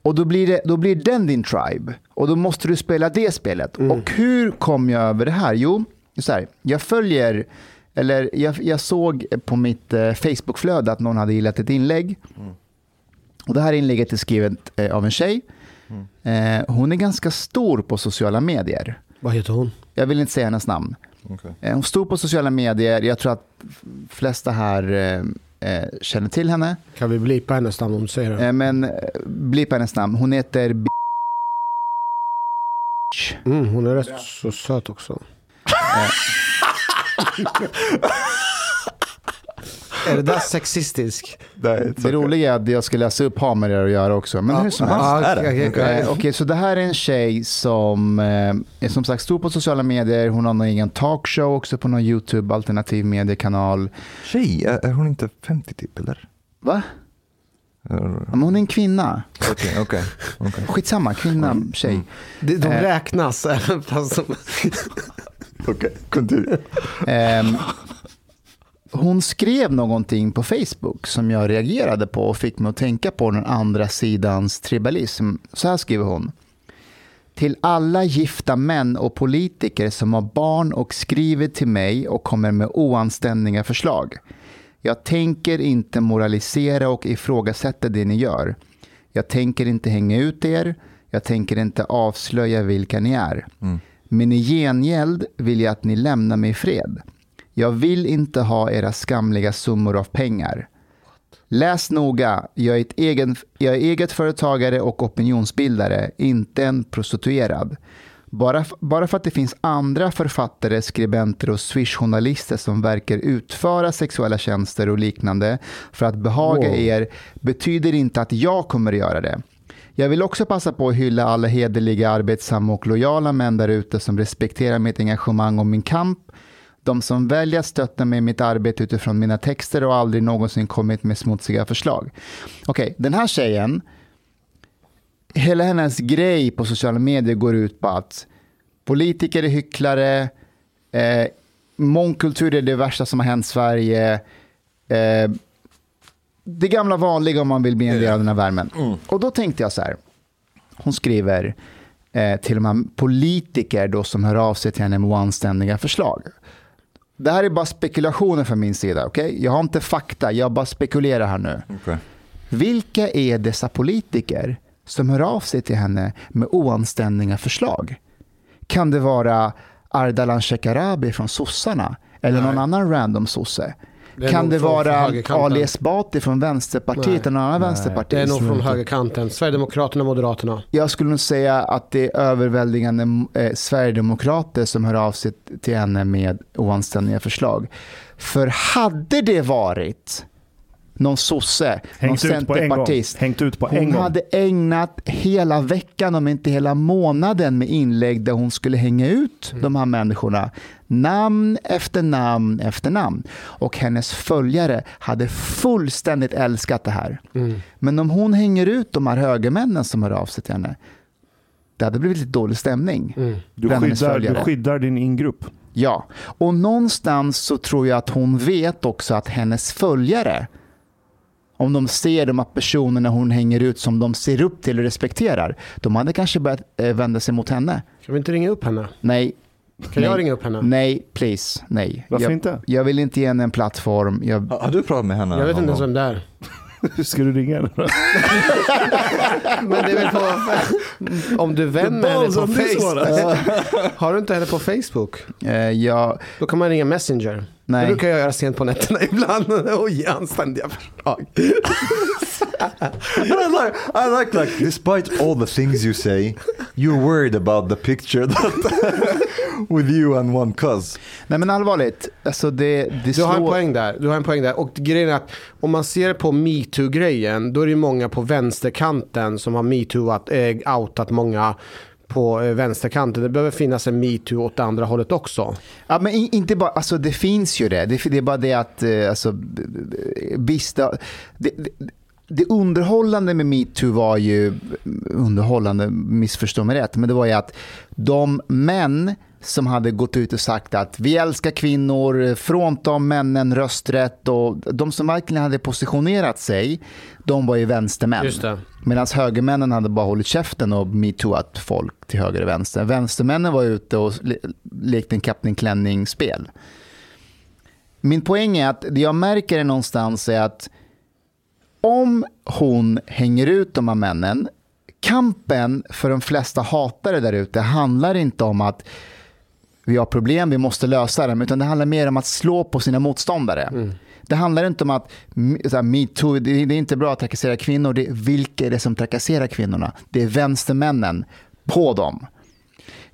Och då blir, det, då blir den din tribe. Och då måste du spela det spelet. Och hur kom jag över det här? Jo, så här, jag följer, eller jag, jag såg på mitt eh, Facebookflöde att någon hade gillat ett inlägg. Och det här inlägget är skrivet eh, av en tjej. Eh, hon är ganska stor på sociala medier. Vad heter hon? Jag vill inte säga hennes namn. Okay. Eh, Hon stod på sociala medier. Jag tror att flesta här eh, eh, känner till henne. Kan vi blipa hennes namn om du säger det? Eh, men eh, blipa hennes namn. Hon heter B- Mm, hon är rätt så söt också. Är det där sexistisk? Det roliga är att jag ska läsa upp har med det att göra också. Men hur som helst. Ah, okej. Eh, Okej, så det här är en tjej som eh, är som sagt stor på sociala medier. Hon har någon egen talkshow också på någon YouTube alternativ mediekanal. Tjej, är, är hon inte 50 typ eller? Va? Men hon är en kvinna. Okej, okej. okej. Skitsamma, kvinna, tjej. De, de Eh. räknas även fast de... Okej. Ehm, hon skrev någonting på Facebook som jag reagerade på och fick mig att tänka på den andra sidans tribalism. Så här skriver hon. Till alla gifta män och politiker som har barn och skriver till mig och kommer med oanständiga förslag. Jag tänker inte moralisera och ifrågasätta det ni gör. Jag tänker inte hänga ut er. Jag tänker inte avslöja vilka ni är. Men i gengäld vill jag att ni lämnar mig i fred. Jag vill inte ha era skamliga summor av pengar. Läs noga, jag är, egen, jag är eget företagare och opinionsbildare, inte en prostituerad. Bara, bara för att det finns andra författare, skribenter och swishjournalister som verkar utföra sexuella tjänster och liknande för att behaga Wow. er betyder inte att jag kommer göra det. Jag vill också passa på att hylla alla hederliga, arbetsamma och lojala män där ute som respekterar mitt engagemang och min kamp. De som väljer att stötta mig i mitt arbete utifrån mina texter och aldrig någonsin kommit med smutsiga förslag. Okej, den här tjejen, hela hennes grej på sociala medier går ut på att politiker är hycklare, eh, mångkultur är det värsta som har hänt Sverige. Eh, det gamla vanliga om man vill bli en del av den här värmen. Och då tänkte jag så här, hon skriver eh, till de här politiker då som hör av sig till henne med oanständiga förslag. Det här är bara spekulationer från min sida, okej? Jag har inte fakta, jag bara spekulerar här nu. Okej. Vilka är dessa politiker som hör av sig till henne med oanständiga förslag? Kan det vara Ardalan Shekarabi från sossarna? Eller någon annan random sosse? Det Kan det vara. Ali Esbati från Vänsterpartiet eller någon annan vänsterpartist? Det är nog från högerkanten. Sverigedemokraterna, Moderaterna. Jag skulle nog säga att det är överväldigande eh, sverigedemokrater som hör av sig till henne med oanständiga förslag. För hade det varit någon sosse, någon Hängt ut på en gång. centerpartist, Hängt ut på hon en gång. hade ägnat hela veckan, om inte hela månaden, med inlägg där hon skulle hänga ut Mm. de här människorna. Namn efter namn efter namn. Och hennes följare hade fullständigt älskat det här. Mm. Men om hon hänger ut de här högermännen som hör av sig till henne, det hade blivit lite dålig stämning. Mm. Du skyddar, du skyddar din ingrupp. Ja, och någonstans så tror jag att hon vet också att hennes följare, om de ser de här personerna hon hänger ut som de ser upp till och respekterar, de hade kanske börjat eh, vända sig mot henne. Kan vi inte ringa upp henne? Nej. Kan nej, jag ringa upp henne? Nej, please. Nej. Varför jag, inte? Jag vill inte ge henne en plattform. Jag, Har du pratat med henne? Jag vet inte ens vem det är. Hur ska du ringa henne då? Men det är väl på... Om du är vän med henne på Facebook. Har du inte henne på Facebook? eh, jag, Då kan man ringa Messenger. Nej. Det brukar jag göra sent på nätterna ibland och ge anständiga förslag. I like, I like, like, despite all the things you say, you're worried about the picture that with you and one cuz. nej men allvarligt, alltså det, det Du har en poäng där. Du har en poäng där. Och grejen är att om man ser på metoo-grejen, då är det ju många på vänsterkanten som har metooat, eh, många på eh, vänsterkanten. Det behöver finnas en metoo åt andra hållet också. Ja, men inte bara, alltså det finns ju det. Det, det är bara det att, eh, alltså, d- det, det, det underhållande med metoo var ju, underhållande, missförstå mig rätt, men det var ju att de män som hade gått ut och sagt att vi älskar kvinnor, frånta männen rösträtt och de som verkligen hade positionerat sig, de var ju vänstermän. Medan högermännen hade bara hållit käften och metooat folk till höger och vänster. Vänstermännen var ute och le- lekte en Kapten Klänning-spel. Min poäng är att det jag märker är någonstans är att om hon hänger ut de här männen, kampen för de flesta hatare där ute handlar inte om att vi har problem, vi måste lösa dem, utan det handlar mer om att slå på sina motståndare. Det handlar inte om att metoo, det är inte bra att trakassera kvinnor, det är vilka är det som trakasserar kvinnorna? Det är vänstermännen på dem.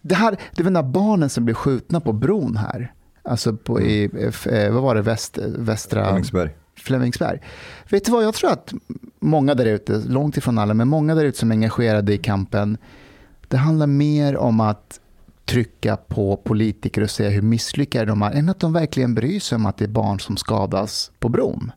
Det, här, det var de där barnen som blev skjutna på bron här. Alltså på, i, eh, vad var det, väst, västra... Flemingsberg. Flemingsberg. Vet du vad, jag tror att många där ute, långt ifrån alla, men många där ute som är engagerade i kampen, det handlar mer om att trycka på politiker och säga hur misslyckade de är, än att de verkligen bryr sig om att det är barn som skadas på bron.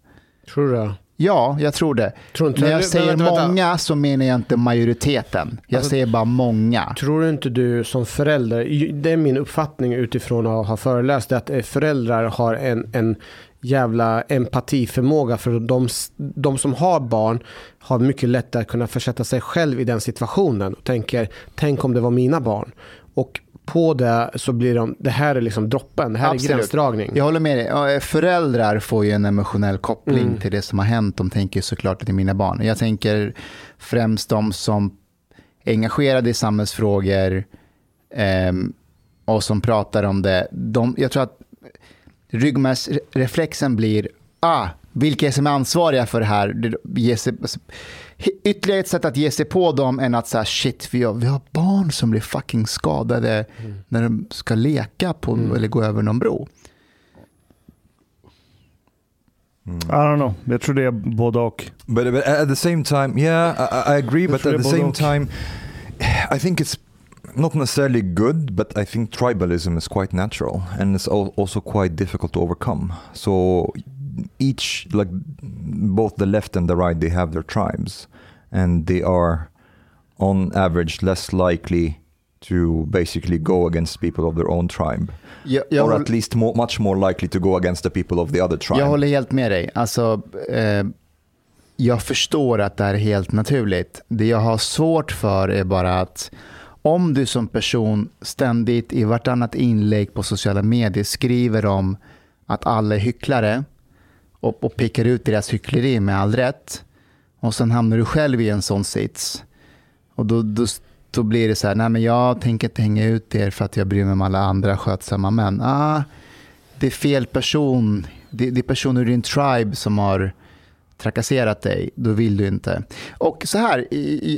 Tror du det? Ja, jag tror det. Tror inte- När jag säger vänta, vänta. många så menar jag inte majoriteten. Jag Alltså- säger bara många. Tror inte du som förälder, det är min uppfattning utifrån att ha föreläst, att eh, föräldrar har en, en jävla empatiförmåga för de, de som har barn har mycket lättare att kunna försätta sig själv i den situationen och tänker, tänk om det var mina barn. Och på det så blir de, det här är liksom droppen, det här Absolut. är gränsdragning. Jag håller med dig. Föräldrar får ju en emotionell koppling Mm. till det som har hänt. De tänker såklart är mina barn. Jag tänker främst de som är engagerade i samhällsfrågor ehm, och som pratar om det. De, jag tror att ryggmärgsreflexen blir, ah, vilka är som är ansvariga för det här? Ytterligare ett sätt att ge sig på dem än att säga shit, vi har, vi har barn som blir fucking skadade när de ska leka på, eller gå över någon bro. I don't know. Jag tror det är både och. But, but at the same time, yeah, I, I agree. But tror at det the är same både och. time, I think it's not necessarily good, but I think tribalism is quite natural and it's al- also quite difficult to overcome. So each, like both the left and the right, they have their tribes, and they are, on average, less likely to basically go against people of their own tribe, Jag, jag, or at least more, much more likely to go against the people of the other tribe. jag håller helt med dig. Alltså, eh, jag förstår att det här är helt naturligt. Det jag har svårt för är bara att om du som person ständigt i vartannat inlägg på sociala medier skriver om att alla är hycklare och, och pekar ut deras hyckleri med all rätt och sen hamnar du själv i en sån sits och då, då, då blir det så här, nej men jag tänker inte hänga ut er för att jag bryr mig om alla andra skötsamma män. Ah, det är fel person, det, det är personer i din tribe som har trakasserat dig, då vill du inte. Och så här,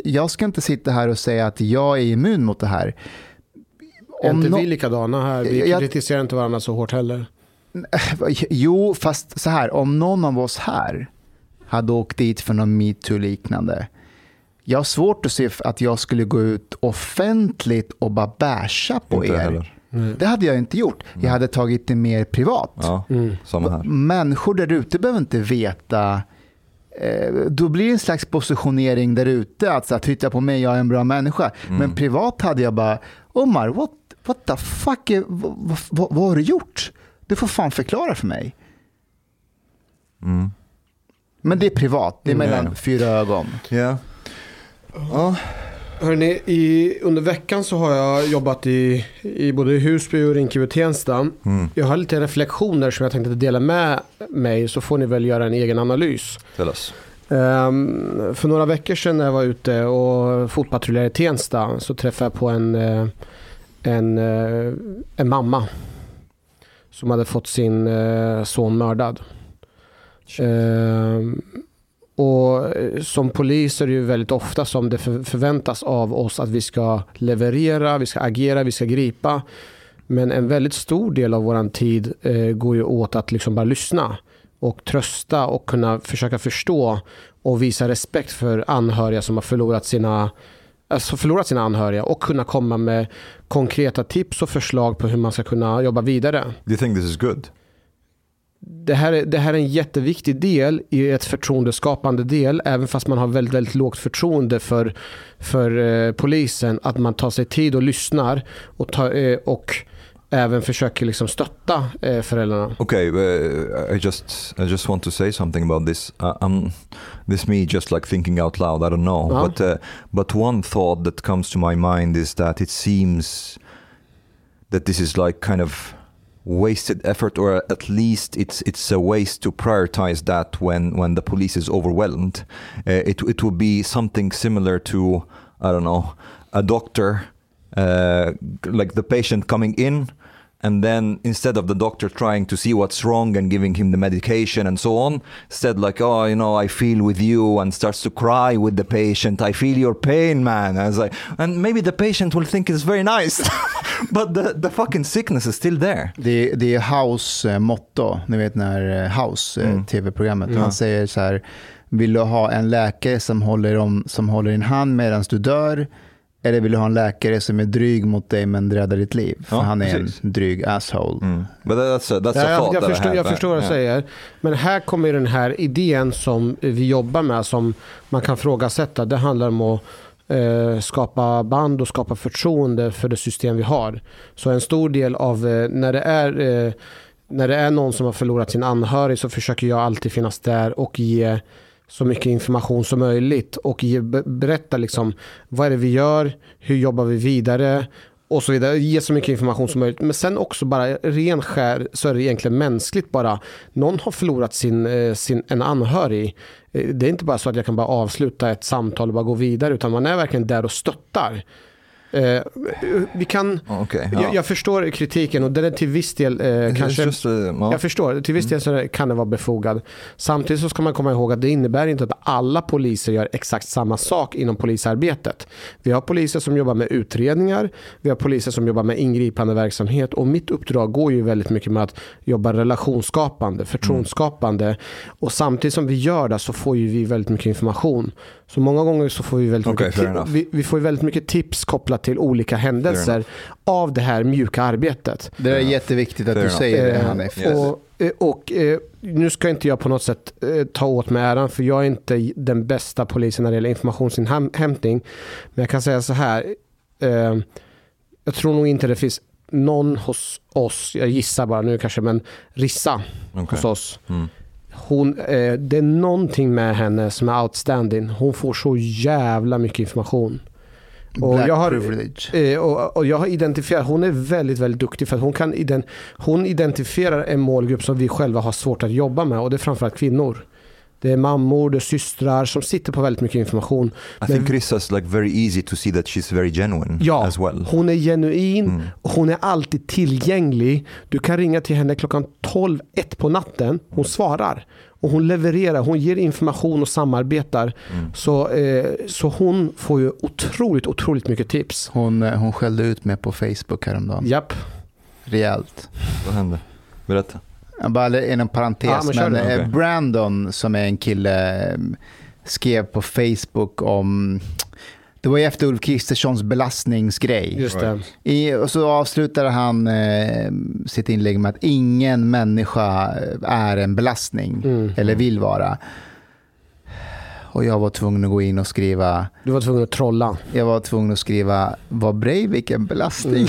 jag ska inte sitta här och säga att jag är immun mot det här. Om är inte vi likadana här? Vi jag... kritiserar inte varandra så hårt heller. Jo, fast så här, om någon av oss här hade åkt dit för någon metoo-liknande, jag har svårt att se att jag skulle gå ut offentligt och bara basha på inte er. Mm. Det hade jag inte gjort. Jag hade tagit det mer privat. Ja, mm. här. Människor där ute behöver inte veta eh, då blir det en slags positionering där ute, att titta på mig, jag är en bra människa. Mm. Men privat hade jag bara, Omar, what, what the fuck, är, vad, vad, vad, har du gjort? Du får fan förklara för mig. Mm. Men det är privat, det är mellan mm. fyra ögon. Yeah. Ja. Hörrni, i, under veckan så har jag jobbat i, i både Husby och Rinkeby och Tensta. Mm. Jag har lite reflektioner som jag tänkte dela med mig så får ni väl göra en egen analys. Um, för några veckor sedan när jag var ute och fotpatrullerade i Tensta så träffade jag på en, eh, en, eh, en mamma som hade fått sin eh, son mördad. Um, och eh, som polis är det ju väldigt ofta som det förväntas av oss att vi ska leverera, vi ska agera, vi ska gripa. Men en väldigt stor del av vår tid eh, går ju åt att liksom bara lyssna och trösta och kunna försöka förstå och visa respekt för anhöriga som har förlorat sina, alltså förlorat sina anhöriga och kunna komma med konkreta tips och förslag på hur man ska kunna jobba vidare. Do you think this is good? Det här, är, det här är en jätteviktig del i ett förtroendeskapande del, även fast man har väldigt, väldigt lågt förtroende för, för eh, polisen, att man tar sig tid och lyssnar och, ta, eh, och även försöker liksom stötta eh, föräldrarna. Okay, uh, I just I just want to say something about this. Uh, um, this me just like thinking out loud. I don't know, uh -huh. but uh, but one thought that comes to my mind is that it seems that this is like kind of wasted effort or at least it's it's a waste to prioritize that when when the police is overwhelmed. Uh, it it would be something similar to i don't know a doctor uh, like the patient coming in and then instead of the doctor trying to see what's wrong and giving him the medication and so on said like oh you know i feel with you and starts to cry with the patient. I feel your pain man. And, like, and maybe the patient will think it's very nice but the, the fucking sickness is still there. Det, det är House eh, motto. Ni vet när eh, House eh, mm. tv-programmet mm. han säger så här vill du ha en läkare som håller, om, som håller din hand medan du dör eller vill du ha en läkare som är dryg mot dig men räddar ditt liv? För ja, han är precis. en dryg asshole. Mm. But that's a, that's ja, jag, jag, förstår, jag förstår vad du säger. Men här kommer den här idén som vi jobbar med som man kan frågasätta. Det handlar om att eh, skapa band och skapa förtroende för det system vi har. Så en stor del av eh, när det är eh, när det är någon som har förlorat sin anhörig så försöker jag alltid finnas där och ge så mycket information som möjligt och ge, berätta liksom vad är det vi gör, hur jobbar vi vidare och så vidare. Ge så mycket information som möjligt. Men sen också bara ren skär så är det egentligen mänskligt bara. Någon har förlorat sin, eh, sin, en anhörig. Eh, det är inte bara så att jag kan bara avsluta ett samtal och bara gå vidare utan man är verkligen där och stöttar. Eh, vi kan, okay, ja. jag, jag, förstår kritiken och den är till viss del eh, kanske... Just, uh, Jag förstår, till viss del så kan det vara befogad. Samtidigt så ska man komma ihåg att det innebär inte att alla poliser gör exakt samma sak inom polisarbetet. Vi har poliser som jobbar med utredningar, vi har poliser som jobbar med ingripande verksamhet och mitt uppdrag går ju väldigt mycket med att jobba relationsskapande, förtroendeskapande mm. och samtidigt som vi gör det så får ju vi väldigt mycket information. Så många gånger så får vi väldigt, okay, mycket, vi, vi, får väldigt mycket tips kopplat till olika händelser av det här mjuka arbetet. Det är jätteviktigt att fair du enough. säger det eh, Hanif. Yes. Och, eh, och, eh, nu ska inte jag på något sätt ta åt mig äran för jag är inte den bästa polisen när det gäller informationsinhämtning. Men jag kan säga så här. Jag tror nog inte det finns någon hos oss, jag gissar bara nu kanske, men Rissa okay. hos oss. Mm hon, eh, det är någonting med henne som är outstanding. Hon får så jävla mycket information. Och Black jag har. Eh, och, och, jag har identifierat, hon är väldigt, väldigt duktig för att hon, kan ident, hon identifierar en målgrupp som vi själva har svårt att jobba med och det är framförallt kvinnor. Det är mammor, det är systrar som sitter på väldigt mycket information. I think Chrissa's like very easy to see that she's very genuine Ja, as well. hon är genuin, hon är alltid tillgänglig. Du kan ringa till henne klockan 12, 1 på natten. Hon svarar. Och hon levererar, hon ger information och samarbetar. Så, eh, så hon får ju otroligt, otroligt mycket tips. Hon, eh, hon skällde ut mig på Facebook häromdagen. Japp. Rejält. Vad hände? Berätta. Bara inom parentes, Ja, men men, det. eh, Okej. Brandon som är en kille eh, skrev på Facebook om det var ju efter Ulf Kristerssons belastningsgrej. Just. I, och så avslutade han eh, sitt inlägg med att ingen människa är en belastning Mm. eller vill vara. Och jag var tvungen att gå in och skriva, Du var tvungen att trolla. jag var tvungen att skriva, var Breivik en belastning?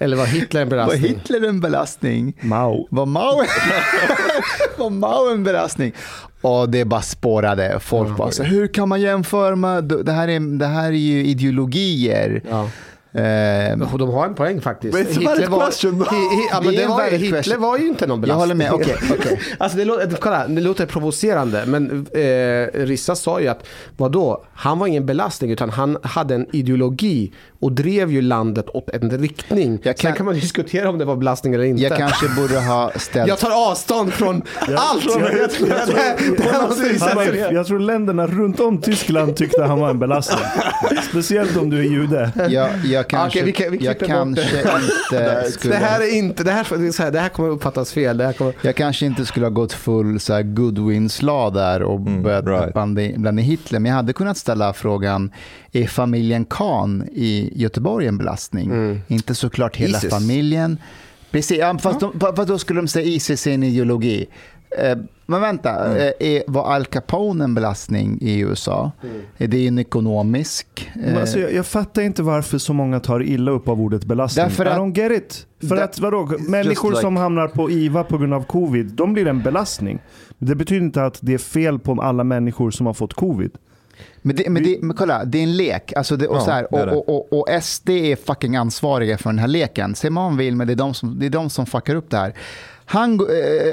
Eller var Hitler en var belastning? Hitler en belastning? Mao. Var Mao, var Mao en belastning? Och det bara spårade. Folk bara så hur kan man jämföra med, det här är, det här är ju ideologier. Ja. Eh, Och De har en poäng faktiskt. Men it's a valid question, då. Hi- hi- ja, men Det var, valid Hitler question. var ju inte någon jag belastning. håller med, okej. okej. Alltså det, låter, kolla, det låter provocerande, men eh, Rissa sa ju att vadå, han var ingen belastning utan han hade en ideologi och drev ju landet åt en riktning. Jag Sen kan- kan man diskutera om det var belastning eller inte. Jag kanske borde ha ställt... Jag tar avstånd från allt! Jag, jag, jag, var, jag tror länderna runt om Tyskland tyckte han var en belastning. Speciellt om du är jude. Jag, jag kanske, Okej, vi kan- vi jag kanske inte skulle... Det här är inte, det här, så här, det här kommer uppfattas fel. Det här kommer, Jag kanske inte skulle ha gått full så här Goodwin-slag där och börjat right. blanda, in Hitler. Men jag hade kunnat ställa frågan, är familjen Kahn i Göteborg en belastning? Inte såklart hela ISIS. familjen. Precis, ja, fast, de, fast då skulle de säga ISIS är en ideologi. Eh, men vänta, eh, är, var Al Capone en belastning i USA? Är det en ekonomisk? Men eh, Alltså, jag, jag fattar inte varför så många tar illa upp av ordet belastning. Därför I att- don't get it. För That- att vadå, människor like- som hamnar på IVA på grund av covid, de blir en belastning. Det betyder inte att det är fel på alla människor som har fått covid. Men, det, men, det, men kolla, det är en lek. Alltså det, och, Ja, så här, och, och, och, och SD är fucking ansvariga för den här leken. Säg man vill, men det är de som, det är de som fuckar upp det här. Han, äh,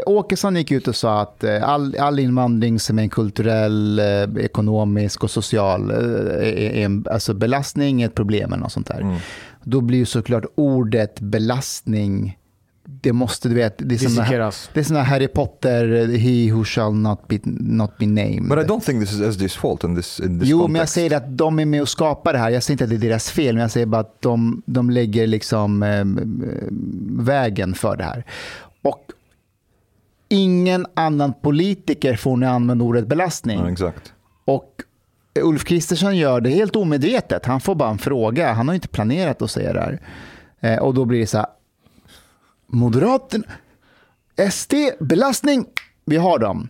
Åkesson gick ut och sa att eh, all, all invandring som är en kulturell, eh, ekonomisk och social eh, är, en alltså belastning, ett problem eller något sånt där. Då blir ju såklart ordet belastning, det måste du vet, det är Dissekeras. det är såna Harry Potter, he who shall not be, not be named. But I don't think this is SD's fault in this, in this Jo, men jag context. säger att de är med och skapar det här. Jag säger inte att det är deras fel, men jag säger bara att de, de lägger liksom eh, vägen för det här. Och ingen annan politiker får nu använda ordet belastning. Ja, exakt. Och Ulf Kristersson gör det helt omedvetet. Han får bara en fråga. Han har inte planerat att säga det här. Eh, och då blir det så här. Moderaterna, SD, belastning, vi har dem.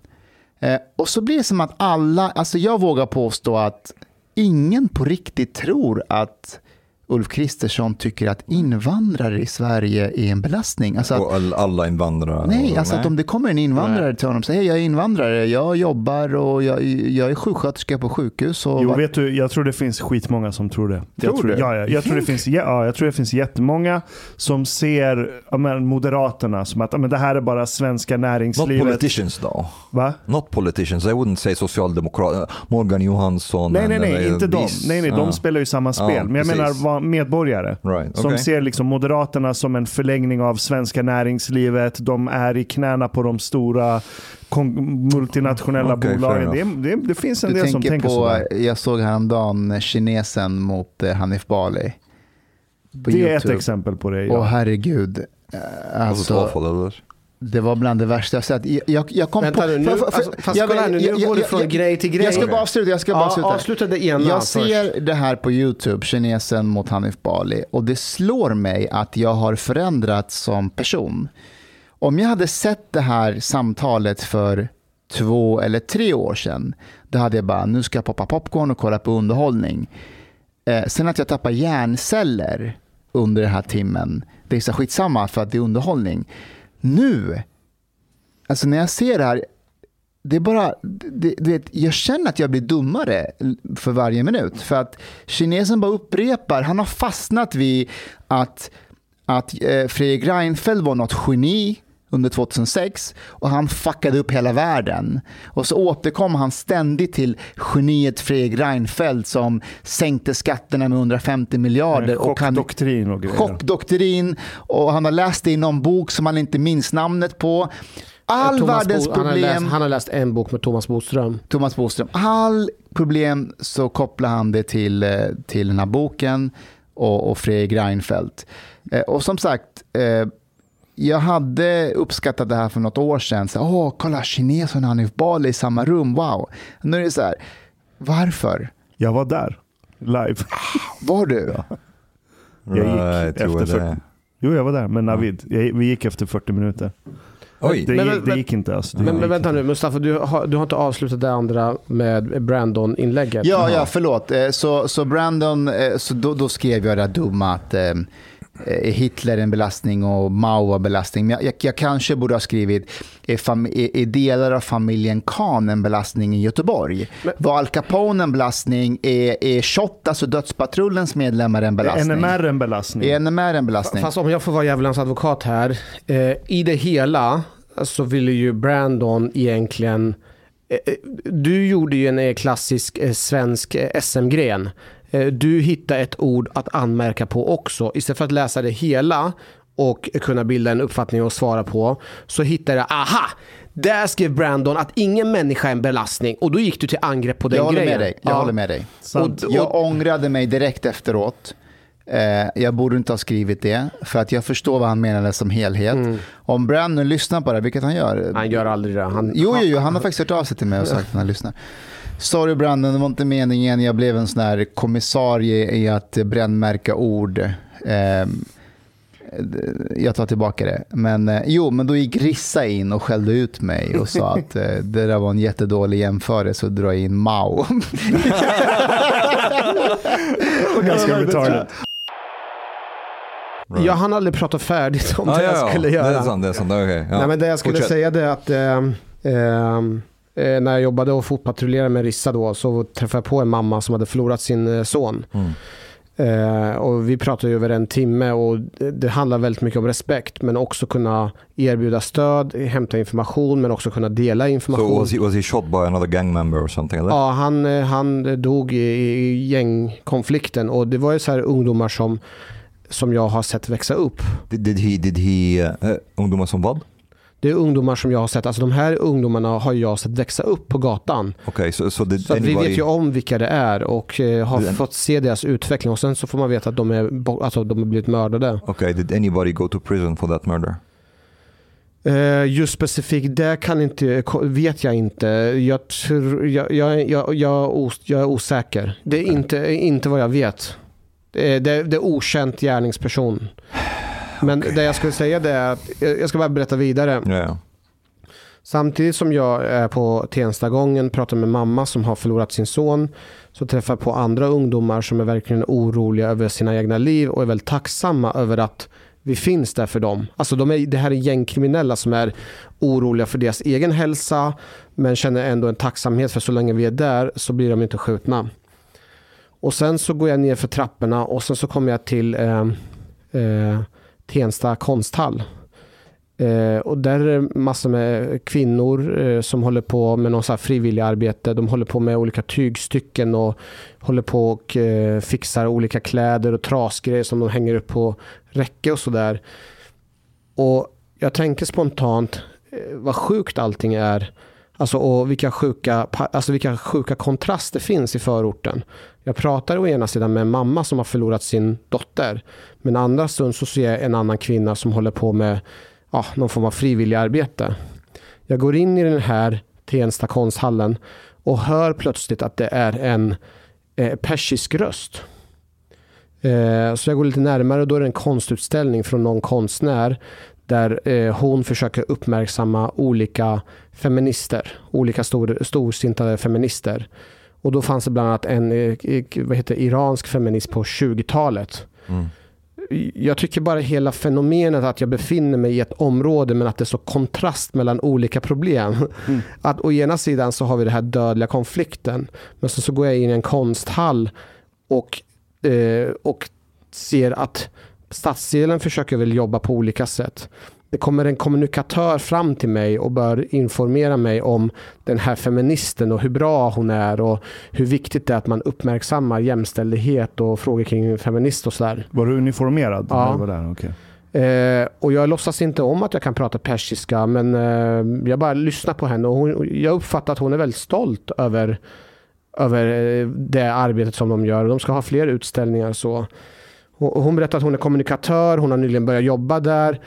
Eh, och så blir det som att alla, alltså jag vågar påstå att ingen på riktigt tror att Ulf Kristersson tycker att invandrare i Sverige är en belastning. Alltså att, Och all, alla invandrare. Nej, alltså att om det kommer en invandrare till honom och säger hej jag är invandrare, jag jobbar och jag, jag är sjuksköterska på sjukhus. Och Jo, vet du, jag tror det finns skitmånga som tror det. jag Tror tror, du? Ja, ja, jag, tror det finns, ja, jag tror det finns jättemånga som ser ja, men, Moderaterna som att ja, men det här är bara svenska Not näringslivet. politicians though. Va? Not politicians. I wouldn't say socialdemokrat. Morgan Johansson. Nej, nej, nej, inte de. these- Nej, nej, de Ja. spelar ju samma spel. Ja, Men jag precis. menar medborgare. Right, Som ser liksom Moderaterna som en förlängning av svenska näringslivet. De är i knäna på de stora multinationella fair bolagen. Det, det, det finns en Du del som tänker tänker på, sådär. jag såg häromdagen kinesen mot eh, Hanif Bali. På Det är ett YouTube. exempel på det. Åh Ja. herregud. Was it Alltså, eller? Det var bland det värsta jag sett. Jag, jag, kom Vänta på... nu, för- för- alltså, fast jag- kolla här nu, nu går du från jag- grej till grej. Jag ska bara avsluta. Jag ska bara Ja, avsluta. avsluta det ena Jag först. ser det här på YouTube, kinesen mot Hanif Bali, och det slår mig att jag har förändrats som person. Om jag hade sett det här samtalet för två eller tre år sedan, då hade jag bara, nu ska jag poppa popcorn och kolla på underhållning. Eh, sen att jag tappar hjärnceller under den här timmen, det är så skitsamma för att det är underhållning. Nu, alltså när jag ser det här, det är bara, det, du vet, jag känner att jag blir dummare för varje minut. För att kinesen bara upprepar, han har fastnat vid att, att eh, Fredrik Reinfeldt var något geni under 2006 och han fuckade upp hela världen. Och så återkom han ständigt till geniet Fredrik Reinfeldt som sänkte skatterna med 150 miljarder. Chockdoktrin och grejer. Chockdoktrin och han har läst det i någon bok som han inte minns namnet på. All Thomas världens Bo- han, har problem. läst, han har läst en bok med Thomas Bodström. Thomas Boström. All problem så kopplar han det till, eh, till den här boken och, och Fredrik Reinfeldt. Eh, Och som sagt, eh, jag hade uppskattat det här för något år sedan. Så, Åh, kolla, kinesen och Hanif Bali i samma rum, wow. Nu är det så här, varför? Jag var där, live. Var du? Jag gick Right, efter there. 40. Jo, jag var där med Navid. Jag, vi gick efter 40 minuter. Oj. Det, Men- gick, men- det gick inte alltså. Det Men, gick men vänta inte. nu, Mustafa, du har, du har inte avslutat det andra med Brandon-inlägget? Ja, ja, förlåt. Eh, Så, så Brandon, eh, så då, då skrev jag det här dumma att eh, är Hitler en belastning och Mao var en belastning. Men jag, jag, jag kanske borde ha skrivit, är, fam, är, är delar av familjen Khan en belastning i Göteborg? var Al Capone en belastning? Är, är Shot, alltså dödspatrullens medlemmar en belastning? NMR en belastning. Är NMR en belastning? Fast om jag får vara djävulens advokat här. Eh, I det hela så ville ju Brandon egentligen... Eh, eh, du gjorde ju en eh, klassisk eh, svensk eh, SM-gren. Eh, du hittade ett ord att anmärka på också. Istället för att läsa det hela och kunna bilda en uppfattning och svara på så hittade jag, aha! Där skrev Brandon att ingen människa är en belastning och då gick du till angrepp på den jag håller grejen. med dig. Jag Ja. håller med dig. Sant. Och, jag ångrade mig direkt efteråt. Eh, jag borde inte ha skrivit det, för att jag förstår vad han menade som helhet. Om Brandon lyssnar på det, vilket han gör. Han gör aldrig det. Han, Jo, jo, jo, han har faktiskt hört av sig till mig och sagt att han lyssnar. Sorry Brandon, det var inte meningen. Jag blev en sån här kommissarie i att brännmärka ord. Eh, jag tar tillbaka det. Men eh, jo, men då gick Rissa in och skällde ut mig och sa att eh, det där var en jättedålig jämförelse att dra in Mao. Ganska retarded. Jag hann aldrig prata färdigt om Ah, det ja, jag ja. skulle Det göra. är sant, det är sant. Okej, ja. Nej, men det jag skulle Fortsätt. säga det är att ehm, ehm, eh, när jag jobbade och fotpatrullerade med Rissa då så träffade jag på en mamma som hade förlorat sin eh, son. Mm. Eh, och vi pratade över en timme och det, handlar väldigt mycket om respekt men också kunna erbjuda stöd, hämta information men också kunna dela information. So was he, was he shot by another gang member or something? Like? Ja, han, eh, han dog i, i gängkonflikten och det var ju så här ungdomar som, som jag har sett växa upp. Did, did he, did he, uh, ungdomar som vad? Det är ungdomar som jag har sett, alltså de här ungdomarna har jag sett växa upp på gatan. Okay, so, so did Så att vi anybody... vet ju om vilka det är och eh, har Den- fått se deras utveckling och sen så får man veta att de är alltså, de har blivit mördade. Okay, did anybody go to prison for that murder? Eh, just specifikt det kan inte, vet jag inte. Jag, tror, jag, jag, jag, jag, är os- jag är osäker. Det är inte, inte vad jag vet. Det är, det är okänt gärningsperson. Men det jag skulle säga det är att, jag jag ska bara berätta vidare. Yeah. Samtidigt som jag är på Tenstagången, pratar med mamma som har förlorat sin son, så träffar jag på andra ungdomar som är verkligen oroliga över sina egna liv och är väldigt tacksamma över att vi finns där för dem. Alltså de är, det här är gängkriminella som är oroliga för deras egen hälsa, men känner ändå en tacksamhet för så länge vi är där så blir de inte skjutna. Och sen så går jag ner för trapporna och sen så kommer jag till eh, eh, Tensta konsthall. Eh, och där är det massor med kvinnor eh, som håller på med någon så här frivillig arbete. De håller på med olika tygstycken och håller på och eh, fixar olika kläder och trasgrejer som de hänger upp på räcke och sådär. Och jag tänker spontant eh, vad sjukt allting är. Alltså, och vilka sjuka, alltså vilka sjuka kontraster finns i förorten. Jag pratar å ena sidan med en mamma som har förlorat sin dotter. Men andra stund så ser jag en annan kvinna som håller på med ja, någon form av frivillig arbete. Jag går in i den här Tensta konsthallen och hör plötsligt att det är en eh, persisk röst. Eh, så jag går lite närmare och då är det en konstutställning från någon konstnär där eh, hon försöker uppmärksamma olika feminister, olika stor, storsintade feminister. Och då fanns det bland annat en eh, vad heter, iransk feminist på 20-talet. Mm. Jag tycker bara hela fenomenet att jag befinner mig i ett område men att det är så kontrast mellan olika problem. Att å ena sidan så har vi den här dödliga konflikten men så, så går jag in i en konsthall och, eh, och ser att stadsdelen försöker väl jobba på olika sätt. Det kommer en kommunikatör fram till mig och bör informera mig om den här feministen och hur bra hon är och hur viktigt det är att man uppmärksammar jämställdhet och frågor kring feminist och sådär. Var du uniformerad? Ja. Var där? Okay. Eh, och jag låtsas inte om att jag kan prata persiska men eh, jag bara lyssnar på henne och hon, jag uppfattar att hon är väldigt stolt över, över eh, det arbetet som de gör. De ska ha fler utställningar så. Och hon berättar att hon är kommunikatör, hon har nyligen börjat jobba där.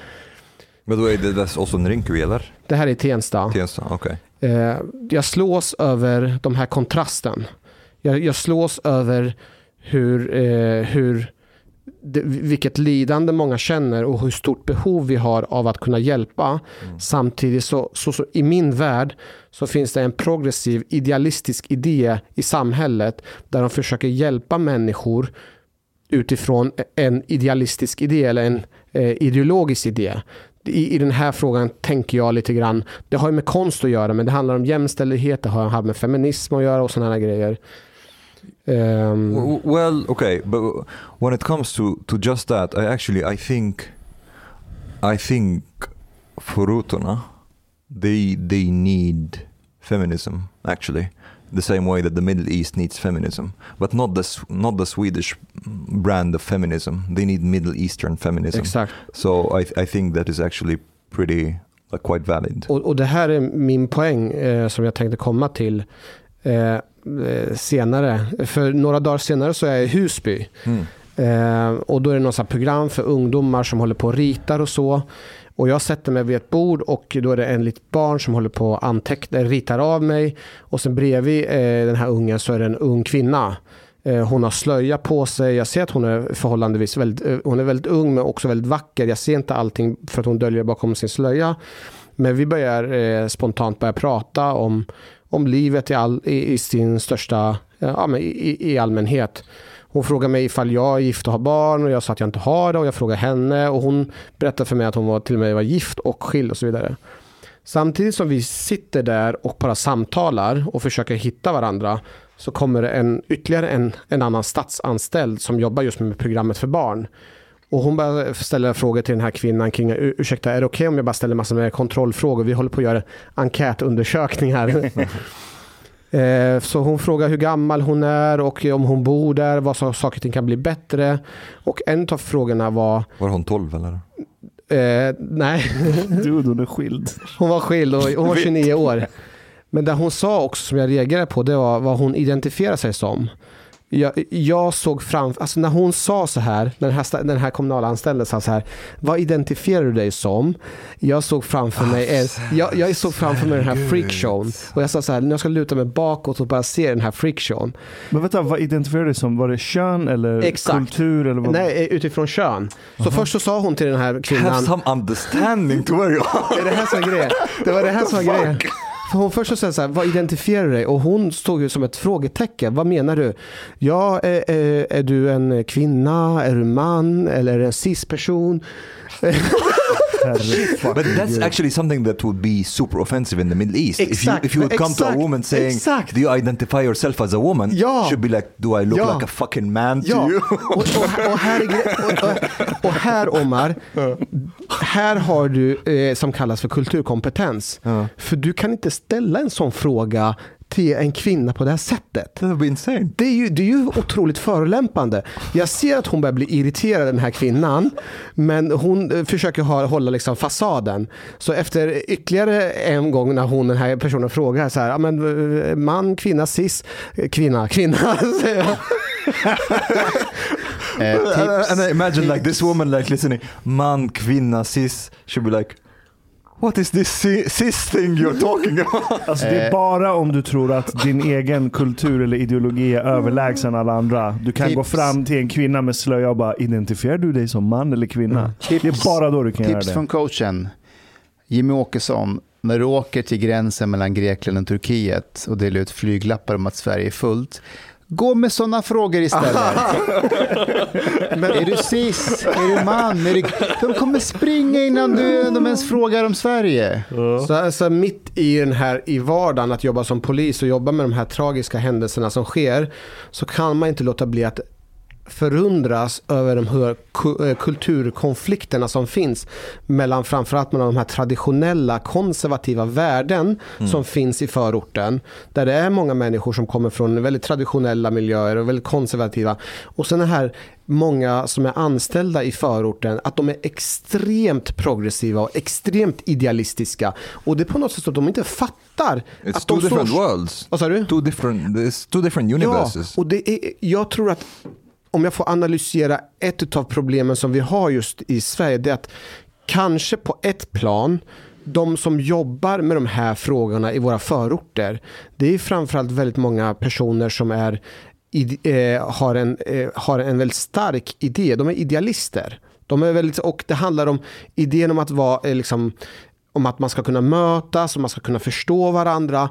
Men då är det in Rinkeby eller? Det här är Tensta. Tensta. Okay. Eh, jag slås över de här kontrasten. Jag, jag slås över hur, eh, hur det, vilket lidande många känner och hur stort behov vi har av att kunna hjälpa. Mm. Samtidigt så, så, så, i min värld så finns det en progressiv idealistisk idé i samhället där de försöker hjälpa människor utifrån en idealistisk idé eller en eh, ideologisk idé. I, I den här frågan tänker jag lite grann, det har ju med konst att göra men det handlar om jämställdhet, det har med feminism att göra och sådana här grejer. Um, well, okay, but when it comes to, to just that, I actually I think I think Furutona they they need feminism actually the same way that the Middle East needs feminism, but not the not the Swedish brand of feminism. They need Middle Eastern feminism. Exakt. So I I think that is actually pretty like, quite valid. Och, och det här är min poäng eh, som jag tänkte komma till. Eh, senare. För några dagar senare så är jag i Husby. Mm. Eh, och då är det något program för ungdomar som håller på och ritar och så. Och jag sätter mig vid ett bord och då är det en litet barn som håller på och anteckna, ritar av mig. Och sen bredvid eh, den här ungen så är det en ung kvinna. Eh, hon har slöja på sig. Jag ser att hon är förhållandevis väldigt, eh, hon är väldigt ung men också väldigt vacker. Jag ser inte allting för att hon döljer bakom sin slöja. Men vi börjar eh, spontant börja prata om om livet i, all, i, i sin största, ja, men i, i allmänhet. Hon frågade mig ifall jag är gift och har barn och jag sa att jag inte har det och jag frågade henne och hon berättade för mig att hon var, till och med var gift och skild och så vidare. Samtidigt som vi sitter där och bara samtalar och försöker hitta varandra så kommer det en, ytterligare en, en annan statsanställd som jobbar just med programmet för barn. Och hon börjar ställa frågor till den här kvinnan kring, ursäkta, är det okej okay om jag bara ställer massor med kontrollfrågor? Vi håller på att göra enkätundersökningar. här. så hon frågar hur gammal hon är och om hon bor där, vad saker och ting kan bli bättre. Och en av frågorna var... Var hon 12 eller? Eh, nej. Du, hon är skild. Hon var skild och hon var 29 år. Men det hon sa också som jag reagerade på, det var vad hon identifierar sig som jag, jag såg framför, alltså när hon sa så här, den här, den här kommunalanställda sa så här, vad identifierar du dig som? Jag såg framför mig, en, jag, jag såg framför mig den här freakshowen och jag sa så här, när jag ska luta mig bakåt och bara se den här freakshowen. Men vänta, vad identifierar du dig som? Var det kön eller Exakt. kultur? Eller vad? Nej, utifrån kön. Så uh -huh. först så sa hon till den här kvinnan. Have some understanding to where you are. det här som var grejen. Det var det här som var grejen. För hon först så så här, vad identifierar du dig? Och hon stod ju som ett frågetecken. Vad menar du? Ja, är, är, är du en kvinna? Är du man? Eller är du en cis-person? but that's actually something that would be super offensive in the Middle East. If you, if you would come exakt, to a woman saying, exakt. do you identify yourself as a woman? Ja. Should be like, do I look ja. like a fucking man to ja. you? och, och, och, här, och, och, här Omar, här har du eh, som kallas för kulturkompetens. Ja. För du kan inte ställa en sån fråga till en kvinna på det här sättet. Det är insane. Det är ju, det är ju otroligt förolämpande. Jag ser att hon börjar bli irriterad, den här kvinnan. Men hon eh, försöker ha, hålla liksom fasaden. Så efter ytterligare en gång när hon, den här personen frågar så här, men, eh, man, kvinna, cis, kvinna, kvinna. tips, and I imagine like this woman like listening, man, kvinna, cis, should be like What is this cis thing you're talking about? Alltså det är eh. bara om du tror att din egen kultur eller ideologi är överlägsen alla andra. Du kan Tips. gå fram till en kvinna med slöja och bara identifierar du dig som man eller kvinna? Mm. Tips. Det är bara då du kan Tips göra det. Tips från coachen. Jimmy Åkesson, när du åker till gränsen mellan Grekland och Turkiet och delar ut flyglappar om att Sverige är fullt, Gå med sådana frågor istället. Men, är du cis? Är du man? Är du... De kommer springa innan du, de ens frågar om Sverige. Så alltså, mitt i den här i vardagen att jobba som polis och jobba med de här tragiska händelserna som sker så kan man inte låta bli att förundras över de här eh, kulturkonflikterna som finns mellan framförallt mellan de här traditionella konservativa värden som finns i förorten. Där det är många människor som kommer från väldigt traditionella miljöer och väldigt konservativa. Och sen det här många som är anställda i förorten, att de är extremt progressiva och extremt idealistiska. Och det är på något sätt att de inte fattar It's att two de different står- worlds. Vad sa du? Two different, two different universes. Ja, och det är, jag tror att om jag får analysera ett av problemen som vi har just i Sverige, det är att kanske på ett plan de som jobbar med de här frågorna i våra förorter, det är framförallt väldigt många personer som är, eh, har, en, eh, har en väldigt stark idé. De är idealister. De är väldigt, och det handlar om idén om att vara eh, liksom, om att man ska kunna mötas och man ska kunna förstå varandra.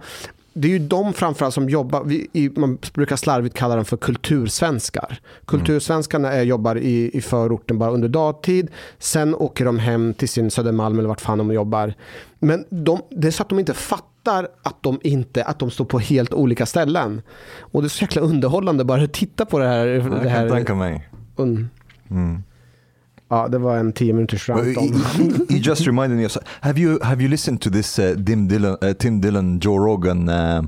Det är ju de framförallt som jobbar, vi, man brukar slarvigt kalla dem för kultursvenskar. Kultursvenskarna är, jobbar i, i förorten bara under dagtid, sen åker de hem till sin Södermalm eller vart fan de jobbar. Men de, det är så att de inte fattar att de, inte, att de står på helt olika ställen. Och det är så jäkla underhållande bara att titta på det här. Jag Det kan tänka mig. Mm. Ja, det var en tio minuters rant you, om. you- you just reminded me of. Have you have you listened to this uh, Tim Dillon, uh, Tim Dillon, Joe Rogan uh,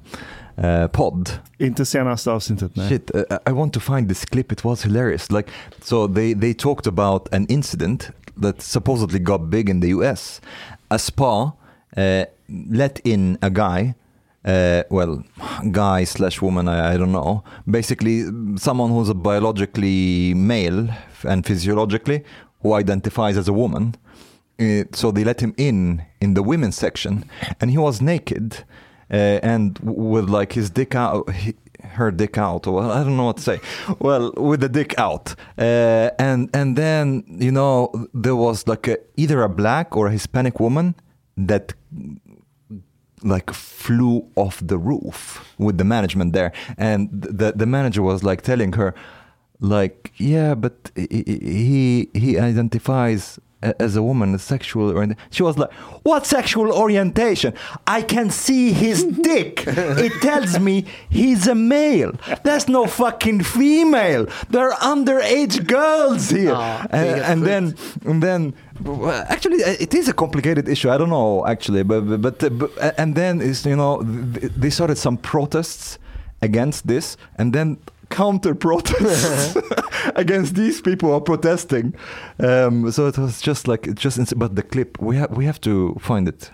uh, pod? Inte senaste avsnittet, nej. Shit, uh, I want to find this clip. It was hilarious. Like, so they they talked about an incident that supposedly got big in the U.S. A spa uh, let in a guy. Uh, well, guy slash woman, I, I don't know. Basically, someone who's a biologically male and physiologically who identifies as a woman. Uh, so they let him in in the women's section, and he was naked uh, and with like his dick out, he, her dick out, or I don't know what to say. Well, with the dick out, uh, and and then you know there was like a, either a black or a Hispanic woman that like flew off the roof with the management there and the the manager was like telling her like yeah but he he, identifies as a woman as sexual she was like what sexual orientation? I can see his dick. It tells me he's a male. That's no fucking female. There are underage girls here. Är and, and then and then actually uh, it is a complicated issue. I don't know actually but but, but, uh, but and then is you know they started some protests against this and then counter protests against these people who are protesting um, so it was just like just ins- but the clip we have we have to find it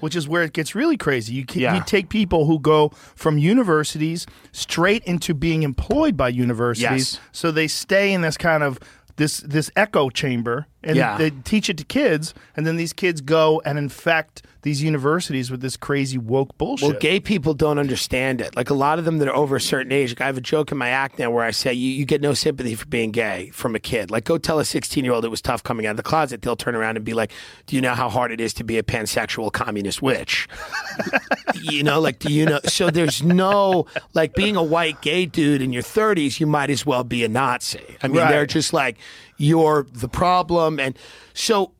which is where it gets really crazy. You can, Yeah. you take people who go from universities straight into being employed by universities, Yes. so they stay in this kind of this this echo chamber, and Yeah. they teach it to kids, and then these kids go and infect these universities with this crazy woke bullshit. Well, gay people don't understand it. Like a lot of them that are over a certain age. Like I have a joke in my act now where I say you, you get no sympathy for being gay from a kid. Like go tell a 16 year old it was tough coming out of the closet. They'll turn around and be like, "Do you know how hard it is to be a pansexual communist witch?" you know, like do you know? So there's no like being a white gay dude in your 30s. You might as well be a Nazi. I mean, Right. they're just like you're the problem, and so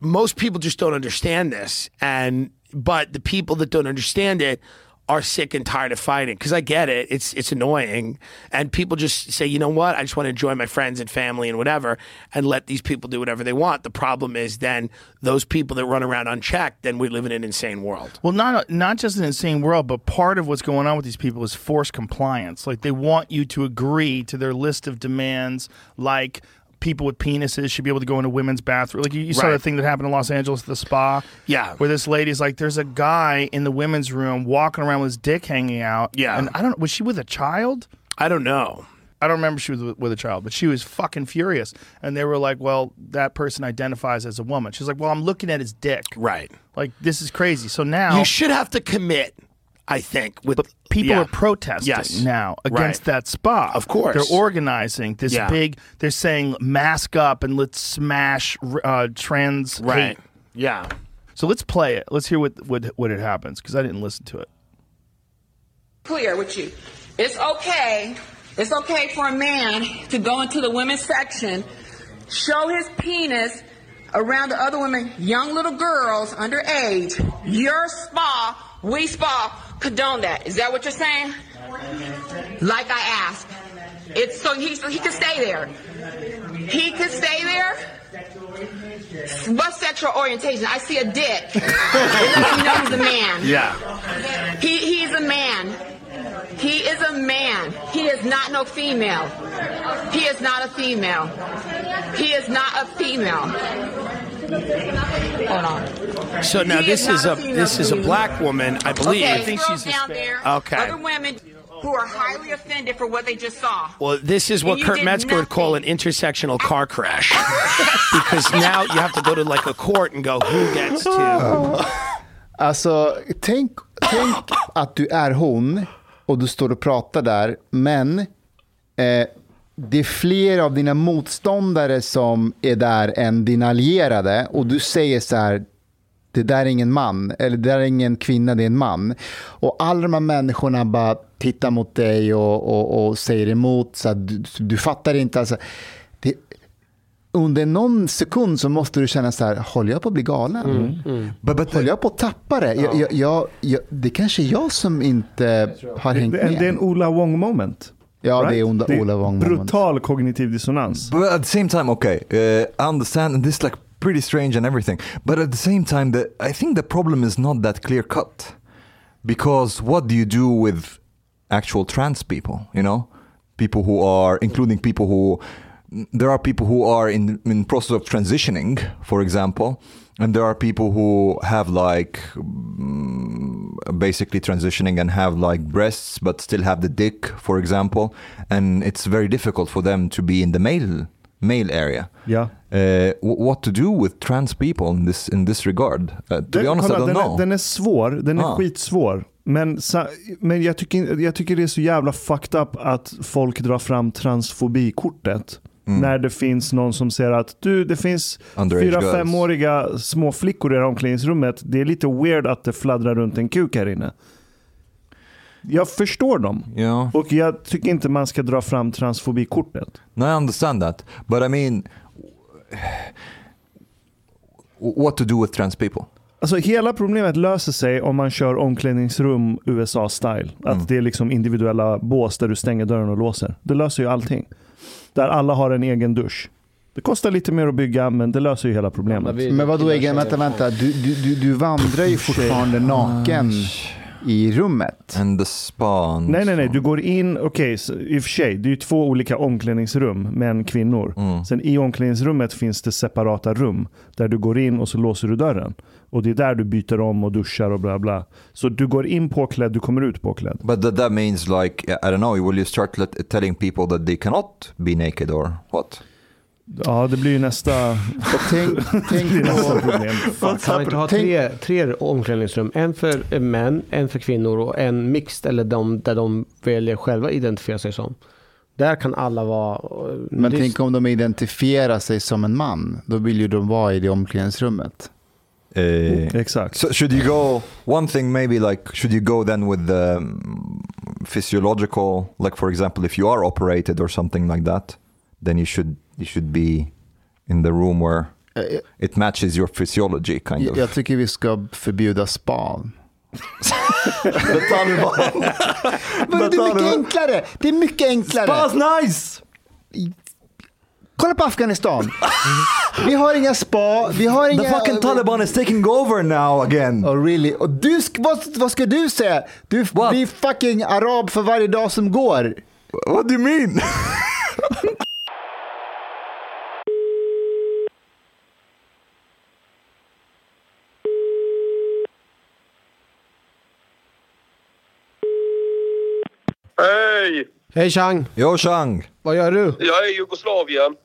most people just don't understand this and but the people that don't understand it are sick and tired of fighting because I get it. It's it's annoying, and people just say, you know what? I just want to enjoy my friends and family and whatever, and let these people do whatever they want. The problem is then those people that run around unchecked, then we live in an insane world. Well, not not just an insane world, but part of what's going on with these people is forced compliance. Like they want you to agree to their list of demands, like people with penises should be able to go into women's bathroom. Like you, you saw Right. the thing that happened in Los Angeles at the spa. Yeah. where this lady's like, there's a guy in the women's room walking around with his dick hanging out. Yeah. and I don't. Was she with a child? I don't know. I don't remember she was with a child, but she was fucking furious. And they were like, "Well, that person identifies as a woman." She's like, "Well, I'm looking at his dick. Right. Like this is crazy." So now You should have to commit. I think with people yeah. are protesting Yes. now against Right. that spa. Of course. they're organizing this Yeah. big. They're saying mask up and let's smash uh, trans Right. hate. Yeah. So let's play it. Let's hear what what what it happens because I didn't listen to it. clear with you. It's okay. It's okay for a man to go into the women's section, show his penis around the other women, young little girls underage. Your spa, we spa, condone that. Is that what you're saying? Like I asked. It's so he so he can stay there. He can stay there. What's sexual orientation? I see a dick. it lets me know he's a man. Yeah. He he's a man. He is a man. He is not no female. He is not a female. He is not a female. Hold on. So now He this is is not a a female. this is a black woman, I believe. Okay, girls down there, Okay. other women who are highly offended for what they just saw. Well, this is what Kurt did Metzger would call an intersectional car crash. because now you have to go to like a court and go, who gets to? Alltså, tänk, tänk att du är hon och du står och pratar där, men eh, det är fler av dina motståndare som är där än dina allierade och du säger så här, det där är ingen man, eller det där är ingen kvinna, det är en man. Och alla de här människorna bara tittar mot dig och, och, och säger emot, så du, du fattar inte. Alltså, under någon sekund så måste du känna så här, håller jag på att bli galen? Mm, Håller jag på att tappa det? Jag, jag, jag, jag, det kanske är jag som inte har hängt Det, det är med. en Ola Wong moment. Ja, det är onda- Det är Ola Wong moment. Brutal kognitiv dissonans. But at the same time, okay, uh, I understand and this is like pretty strange and everything. But at the same time, the, I think the problem is not that clear cut. Because what do you do with actual trans people, you know? People who are, including people who, there are people who are in, in process of transitioning, for example. And there are people who have like mm, basically transitioning and have like breasts but still have the dick, for example. And it's very difficult for them to be in the male male area. Yeah. Uh, wh- what to do with trans people in this in this regard? Uh, to be Den- honest, kolla, I don't den, know. Är, den är svår, den är Ah. skitsvår. Men, men jag, tycker, jag tycker det är så jävla fucked up att folk drar fram transfobikortet. Mm. När det finns någon som säger att du, det finns fyra, femåriga små flickor i det här omklädningsrummet. Det är lite weird att det fladdrar runt en kuk här inne. Jag förstår dem. Yeah. Och jag tycker inte man ska dra fram transfobikortet. No, I understand that, but I mean, what to do with trans people? Alltså hela problemet löser sig om man kör omklädningsrum USA-style. Att Mm. det är liksom individuella bås där du stänger dörren och låser. Det löser ju allting. Där alla har en egen dusch. Det kostar lite mer att bygga men det löser ju hela problemet. Men vad då egen, vänta, vänta. Du, du, du, du vandrar ju fortfarande naken i rummet. And the spa. Nej, nej, nej. Du går in, okej, så i och för sig, det är ju två olika omklädningsrum, män, kvinnor. Mm. Sen i omklädningsrummet finns det separata rum där du går in och så låser du dörren. Och det är där du byter om och duschar och bla bla. Så du går in påklädd, du kommer ut påklädd. But that, that means like I don't know. Will you start let, telling people that they cannot be naked or what? Ja, det blir ju nästa... tänk, tänk nästa på- problem. Kan man inte ha tre, tre omklädningsrum? En för eh, män, en för kvinnor och en mixed eller de, där de väljer själva identifiera sig som. Där kan alla vara... eh, Men det- tänk om de identifierar sig som en man. Då vill ju de vara i det omklädningsrummet. Uh, exact. So should you go? One thing maybe like should you go then with the um, physiological, like for example, if you are operated or something like that, then you should you should be in the room where Eh, it matches your physiology kind of. jag tycker vi ska förbjuda spa. The Taliban. Men det är mycket enklare. Det är mycket enklare. Spa's nice! Kolla på Afghanistan. Vi har inga spa, vi har inga... The fucking Taliban is taking over now again. Oh really? Och du, vad, vad ska du säga? Du blir fucking arab för varje dag som går. What do you mean? Hej! Chang! Jo Chang! Vad gör du? Jag är i Jugoslavien.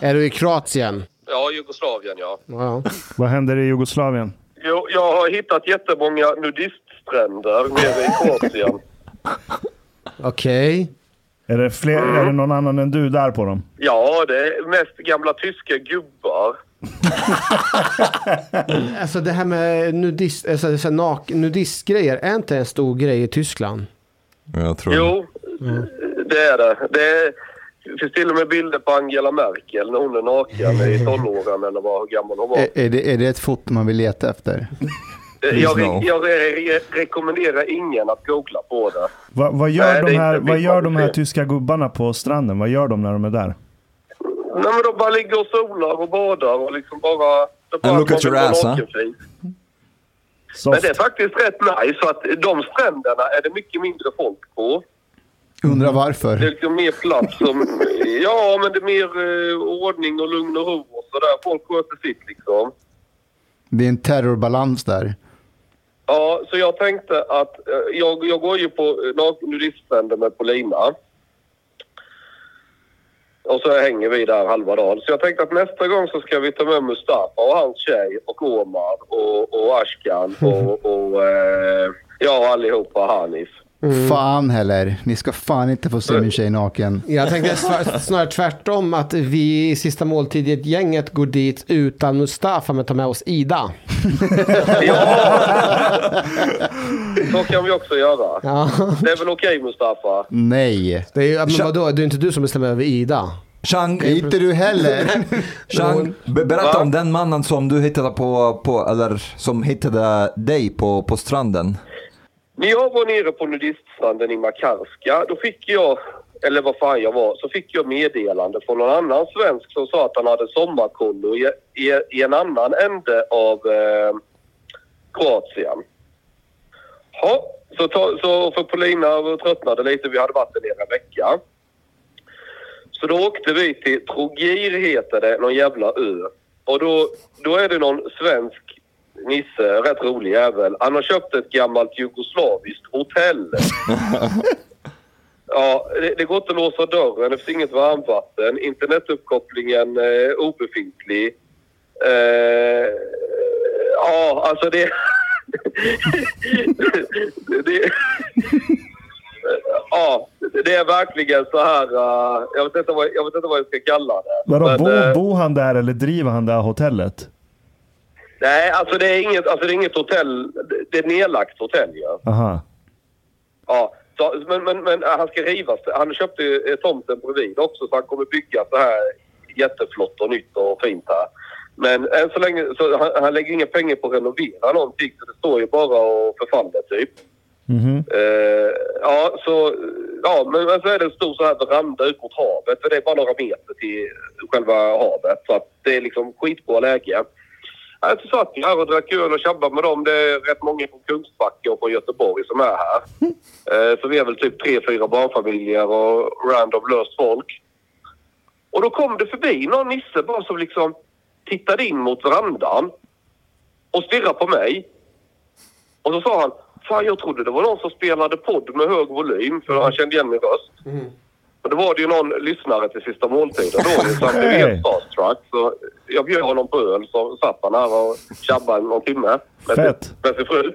Är du i Kroatien? Ja, Jugoslavien ja. Ja. Vad händer i Jugoslavien? Jo, jag har hittat jättemånga nudiststränder nere i Kroatien. Okej. Är det, fler, är det någon annan än du där på dem? Ja, det är mest gamla tyska gubbar. Alltså det här med nudist, alltså, så här nak, nudistgrejer, är inte en stor grej i Tyskland? Jag tror Jo, det är det. Det är, det finns till och med bilder på Angela Merkel när hon är naken i tonåren eller vad gammal hon var. Är, är, det, är det ett foto man vill leta efter? Jag, jag re- rekommenderar ingen att googla på det. Va, vad gör, Nej, de, är här, vad gör de här tyska gubbarna på stranden? Vad gör de när de är där? Nej, men de bara ligger och solar och badar och liksom bara... Bara And look at your ass, huh? Men det är faktiskt rätt nice för att de stränderna är det mycket mindre folk på. Undrar varför. Det är liksom mer plats som... Ja, men det är mer eh, ordning och lugn och ro och sådär. Folk sköter sitt liksom. Det är en terrorbalans där. Ja, så jag tänkte att eh, jag, jag går ju på eh, nudiststränder med Polina. Och så hänger vi där halva dagen. Så jag tänkte att nästa gång så ska vi ta med Mustafa och hans tjej och Omar och, och Ashkan och, och eh, ja, och allihopa Hanif. Fan heller. Ni ska fan inte få se min tjej naken. Jag tänkte snarare tvärtom att vi i sista måltid-gänget går dit utan Mustafa men tar med oss Ida. Så kan vi också göra. Ja. Det är väl okej Mustafa? Nej. Det är, ju- men vadå, det är inte du som bestämmer över Ida. Chang, Inte du heller. Chang be- berätta Va? om den mannen som du hittade på, på eller som hittade dig på, på stranden. När jag var nere på nudiststranden i Makarska, då fick jag, eller vad fan jag var, så fick jag meddelande från någon annan svensk som sa att han hade sommarkollo i, i, i en annan ände av eh, Kroatien. Ja, så, ta, så för Polina tröttnade lite, vi hade varit där nere en vecka. Så då åkte vi till Trogir heter det, någon jävla ö. Och då, då är det någon svensk Nisse, rätt rolig jävel. Han har köpt ett gammalt jugoslaviskt hotell. Ja, det, det går inte att låsa dörren, det finns inget varmvatten. Internetuppkopplingen är obefintlig. Eh, ja, alltså det... det ja, det är verkligen så här... eh, jag, vet inte vad, jag vet inte vad jag ska kalla det. Vadå, Men, eh, bor han där eller driver han det här hotellet? Nej, alltså det är inget, alltså det är inget hotell. Det är ett nedlagt hotell ju. Ja. Aha. ja. Så, men, men, men han ska rivas. Han köpte ju eh, tomten bredvid också så han kommer bygga så här jätteflott och nytt och fint här. Men än så länge, så han, han lägger inga pengar på att renovera någonting så det står ju bara och förfaller typ. Mhm. Eh, ja, så, ja, men, men så är det en stor så här veranda ut mot havet. För det är bara några meter till själva havet. Så att det är liksom skitbra läge. Ja, så satt jag här och drack öl och tjabbade med dem. Det är rätt många från Kungsbacka och från Göteborg som är här. Eh, så vi är väl typ tre, fyra barnfamiljer och random löst folk. Och då kom det förbi någon nisse bara som liksom tittade in mot verandan och stirrade på mig. Och så sa han, fan jag trodde det var någon som spelade podd med hög volym för han kände igen min röst. Och då var det ju någon lyssnare till Sista Måltiden då han blev Hey. helt starstruck. Så jag bjöd honom på öl så satt han här och tjabbade någon timme med, Fett. sin- med sin fru.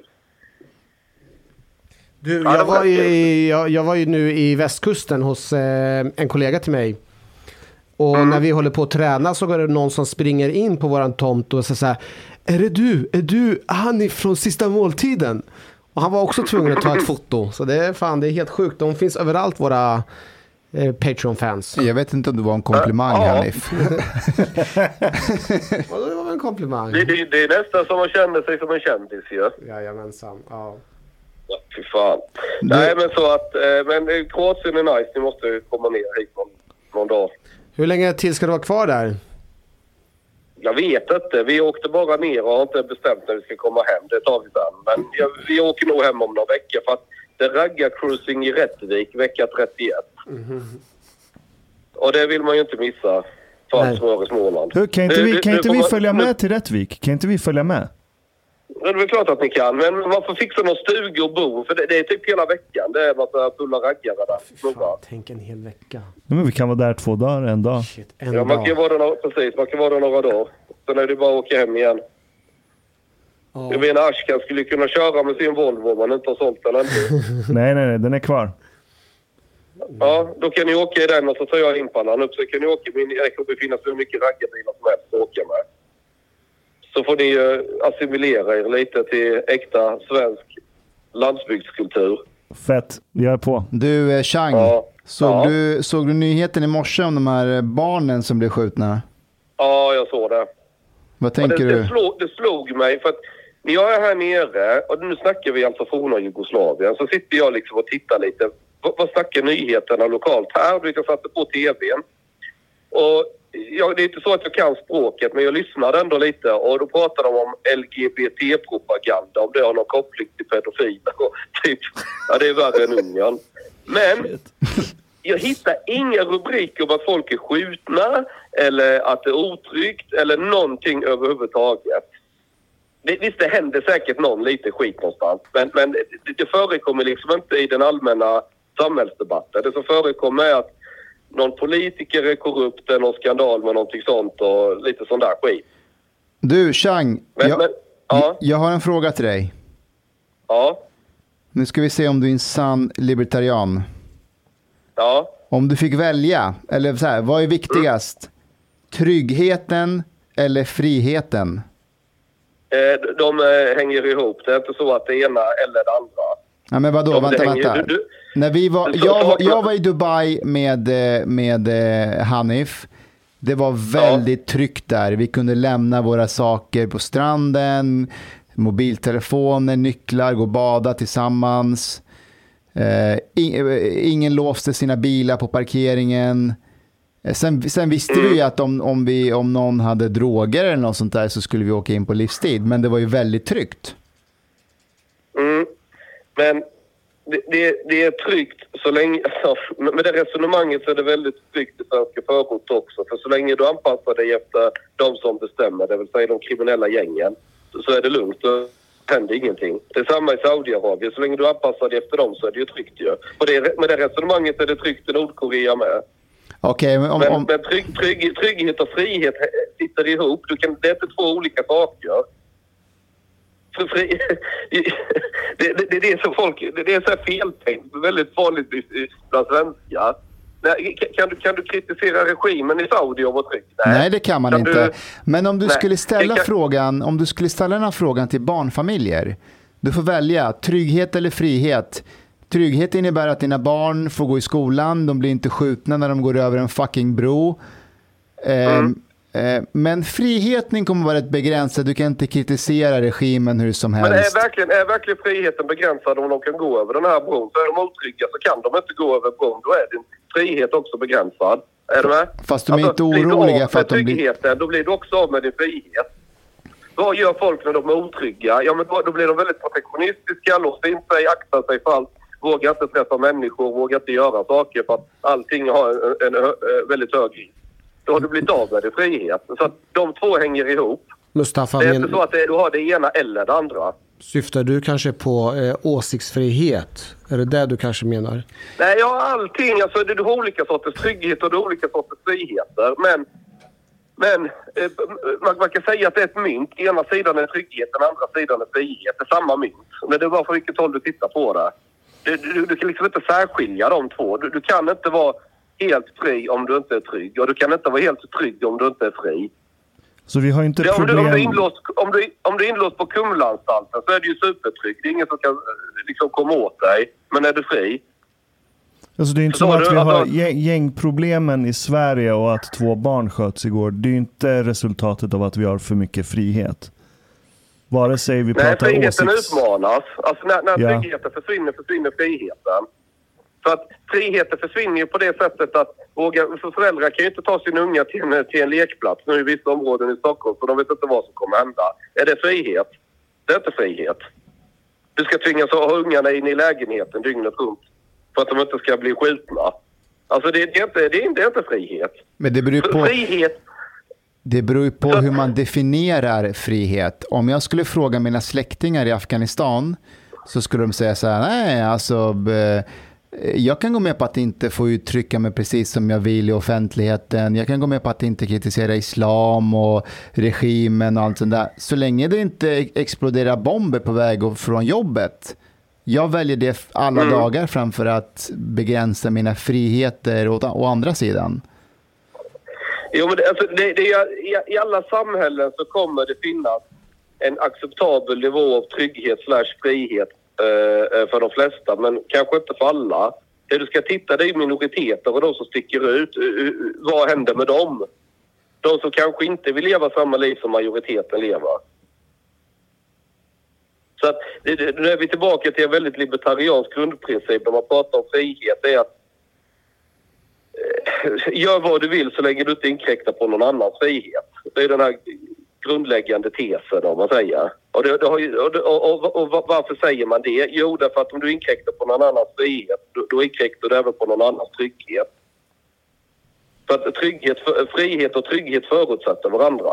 Du, Ja, jag, var var i- jag, jag var ju nu i västkusten hos eh, en kollega till mig. Och när vi håller på att träna så är det någon som springer in på våran tomt och säger så här. Är det du? Är du Hanif från sista måltiden? Och han var också tvungen att ta ett foto. Så det är fan, det är helt sjukt. De finns överallt våra eh, Patreon-fans. Jag vet inte om det var en komplimang Ja. Hanif. Vadå, det var väl en komplimang? Det, det, det är nästan som man känner sig som en kändis ju. Jajamensan. Ja. Ja, fy fan. Nej men så att, eh, men eh, Kroatien är nice. Ni måste komma ner hit någon, någon dag. Hur länge till ska du vara kvar där? Jag vet inte. Vi åkte bara ner och har inte bestämt när vi ska komma hem. Det tar vi sen. Men jag, vi åker nog hem om några veckor för att det raggar cruising i Rättvik vecka 31. Och det vill man ju inte missa för i Småland. Hur, kan inte vi, kan nu inte vi följa nu- med till Rättvik? Kan inte vi följa med? Ja, Det är väl klart att ni kan, men man får fixa någon stuga och bo. För det, det är typ hela veckan. Det är massa fulla raggare där. Snubbar. Tänk en hel vecka. Ja, men vi kan vara där två dagar, en dag. En Ja, man kan ju vara där några, precis, man kan vara där några dagar. Sen är det bara att åka hem igen. Jag menar, Ashkan skulle kunna köra med sin Volvo om man inte har sålt den ännu. nej, nej, nej, den är kvar. Ja, då kan ni åka i den och så tar jag Impalan upp. Så kan ni åka i min... Det kommer finnas hur mycket raggarbilar som helst att åka med. Så får ni ju assimilera er lite till äkta svensk landsbygdskultur. Fett, jag är på. Du, eh, Chang. Ja. Såg, Ja. Du, såg du nyheten i morse om de här eh, barnen som blev skjutna? Ja, jag såg det. Vad tänker det, du? det, slog, det slog mig för att när jag är här nere, och nu snackar vi alltså forna Jugoslavien, så sitter jag liksom och tittar lite. Vad, vad snackar nyheterna lokalt här? Du vet, Jag satte på TVn. Och jag, det är inte så att jag kan språket, men jag lyssnade ändå lite och då pratar de om LGBT-propaganda, om det har någon koppling till pedofiler och typ, ja det är värre än Ungern. Men jag hittar inga rubriker om att folk är skjutna eller att det är otryggt eller någonting överhuvudtaget. Visst, det händer säkert någon lite skit någonstans, men, men det förekommer liksom inte i den allmänna samhällsdebatten. Det som förekommer är att någon politiker är korrupt, eller någon skandal med någonting sånt och lite sån där skit. Du, Chang. Men, jag, men, ja, jag har en fråga till dig. ja, Nu ska vi se om du är en sann libertarian. ja. Om du fick välja, eller så här, vad är viktigast? Tryggheten eller friheten? Eh, de- De eh, hänger ihop. Det är inte så att det ena eller det andra. Ja, men vadå, De vänta, hänger- vänta. du- du- När vi var, jag, var, jag var i Dubai med, eh, med eh, Hanif. Det var väldigt tryggt där. Vi kunde lämna våra saker på stranden, mobiltelefoner, nycklar, gå och bada tillsammans. Eh, ing- ingen låste sina bilar på parkeringen. Sen, sen visste vi ju att om, om, vi, om någon hade droger eller något sånt där så skulle vi åka in på livstid. Men det var ju väldigt tryggt. Mm. Men det, det, det är tryggt så länge... Alltså, med det resonemanget så är det väldigt tryggt i svenska förort också. För så länge du anpassar dig efter de som bestämmer, det vill säga de kriminella gängen, så, är det lugnt. Då händer ingenting. Det är samma i Saudiarabien. Så länge du anpassar dig efter dem så är det ju tryggt ju. Och det, med det resonemanget är det tryggt i Nordkorea med. Okej, men om, Men, om, men trygg, trygg, trygghet och frihet sitter ihop. Du kan, det är inte två olika saker. För fri, det, det, det är som folk... Det, det är så feltänkt. Väldigt vanligt bland svenskar. Nej, kan- du, kan du kritisera regimen i Saudi och vara trygg? Nej, det kan man Kan inte. du- Men om du Nej, skulle ställa kan- frågan, om du skulle ställa den här frågan till barnfamiljer. Du får välja trygghet eller frihet. Trygghet innebär att dina barn får gå i skolan, de blir inte skjutna när de går över en fucking bro. Eh, eh, men friheten kommer vara rätt begränsad. Du kan inte kritisera regimen hur som Men helst. är verkligen, är verkligen friheten begränsad om de kan gå över den här bron? Så är de otrygga så kan de inte gå över bron. Då är din frihet också begränsad. Är du med? Fast de är inte blir du oroliga för att de blir- då blir du också av med din frihet. Vad gör folk när de är otrygga? Ja, men då, då blir de väldigt protektionistiska, låser in sig, aktar sig för allt, vågar inte träffa människor, vågar inte göra saker för att allting har en, en, eh, väldigt hög risk. Då har du blivit av med din frihet. Så de två hänger ihop. Mustafa, Det är men, inte så att du har det ena eller det andra. syftar du kanske på eh, åsiktsfrihet? Är det det du kanske menar? Nej, ja, allting. Alltså, det, du har olika sorters trygghet och du har olika sorters friheter. Men, men eh, man, man kan säga att det är ett mynt. Ena sidan är trygghet, den andra sidan är frihet. Det är samma mynt. Men det är bara för vilket håll du tittar på det. Du, du, du kan liksom inte särskilja de två. Du, du kan inte vara helt fri om du inte är trygg. Och du kan inte vara helt trygg om du inte är fri. Så vi har inte Det, om, du, om, du är problem... inlåst, om, du, om du är inlåst på Kumlaanstalten så är du ju supertrygg. Det är ingen som kan eh, liksom komma åt dig. Men är du fri Alltså det är inte Så som att vi har alltså- gäng- gängproblemen i Sverige och att två barn sköts igår. Det är ju inte resultatet av att vi har för mycket frihet. Vare sig vi Nej, pratar friheten åsikts... utmanas. Alltså när, när Ja. friheten försvinner, försvinner friheten. För att friheten försvinner ju på det sättet att våga, för föräldrar kan ju inte ta sin unga till en, till en lekplats nu i vissa områden i Stockholm för de vet inte vad som kommer hända. Är det frihet? Det är inte frihet. Du ska tvingas ha ungarna in i lägenheten dygnet runt för att de inte ska bli skjutna. Alltså det, det, är, inte, det, är, det är inte frihet. Men det beror på... Frihet Det beror på hur man definierar frihet. Om jag skulle fråga mina släktingar i Afghanistan så skulle de säga så här, nej alltså eh, jag kan gå med på att inte få uttrycka mig precis som jag vill i offentligheten. Jag kan gå med på att inte kritisera islam och regimen och allt sånt där. Så länge det inte exploderar bomber på väg och från jobbet. Jag väljer det alla Mm. dagar framför att begränsa mina friheter å, å andra sidan. Jo, men det, alltså, det, det, i, I alla samhällen så kommer det finnas en acceptabel nivå av trygghet slash frihet eh, eh, Eh, eh, för de flesta, men kanske inte för alla. Det du ska titta det är minoriteter och de som sticker ut. Vad händer med dem? De som kanske inte vill leva samma liv som majoriteten lever. Så att, nu är vi tillbaka till en väldigt libertariansk grundprincip när man pratar om frihet. Det är att eh, gör vad du vill så länge du inte inkräktar på någon annans frihet. Det är den här grundläggande tesen om man säger. Och, det, det ju, och, och, och, varför säger man det? Jo, därför att om du inkräktar på någon annans frihet, då, då inkräktar du även på någon annans trygghet. För att trygghet, frihet och trygghet förutsätter varandra.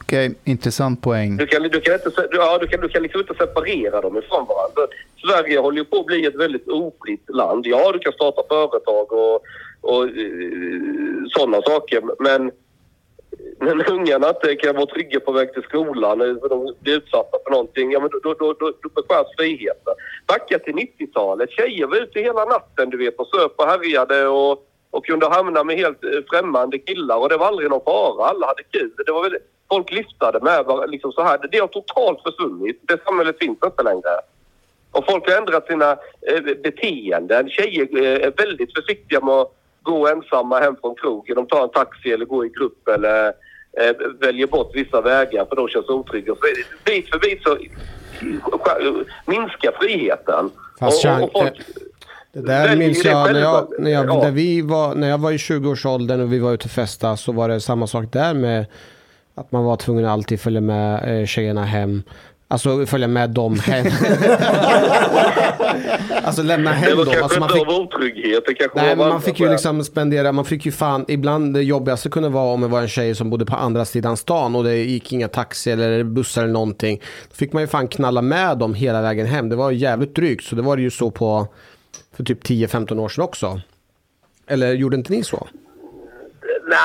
Okej, intressant poäng. Du kan, du, kan inte, ja, du, kan, du kan liksom inte separera dem ifrån varandra. Sverige håller ju på att bli ett väldigt ofritt land. Ja, du kan starta företag och, och sådana saker. Men när ungarna inte kan vara trygga på väg till skolan, eh, när de blir utsatta för någonting, ja, men då, då, då, då, då beskärs friheten. Backa till 90-talet. Tjejer var ute hela natten du vet och söp och härjade och, och kunde hamna med helt eh, främmande killar och det var aldrig någon fara. Alla hade kul. Det var väl, folk lyftade med varandra, liksom så här. Det har totalt försvunnit. Det samhället finns inte längre. Och folk har ändrat sina eh, beteenden. Tjejer eh, är väldigt försiktiga med att gå ensamma hem från krogen. De tar en taxi eller går i grupp eller eh, väljer bort vissa vägar för de känns otrygga. Så bit för bit så eh, minskar friheten. Fast Och- och- folk- Det där minns jag när jag, när, jag, Ja. när, vi var, när jag var i 20-årsåldern och vi var ute och festa så var det samma sak där med att man var tvungen att alltid följa med eh, tjejerna hem. Alltså följa med dem hem. alltså lämna hem dem. Alltså, man fick, otrygghet. Det kanske nej, var men man fick ju liksom spendera, man fick ju fan, ibland det jobbigaste kunde vara om det var en tjej som bodde på andra sidan stan och det gick inga taxi eller bussar eller någonting. Då fick man ju fan knalla med dem hela vägen hem. Det var jävligt drygt. Så det var det ju så på för typ 10-15 år sedan också. Eller gjorde inte ni så? Nej,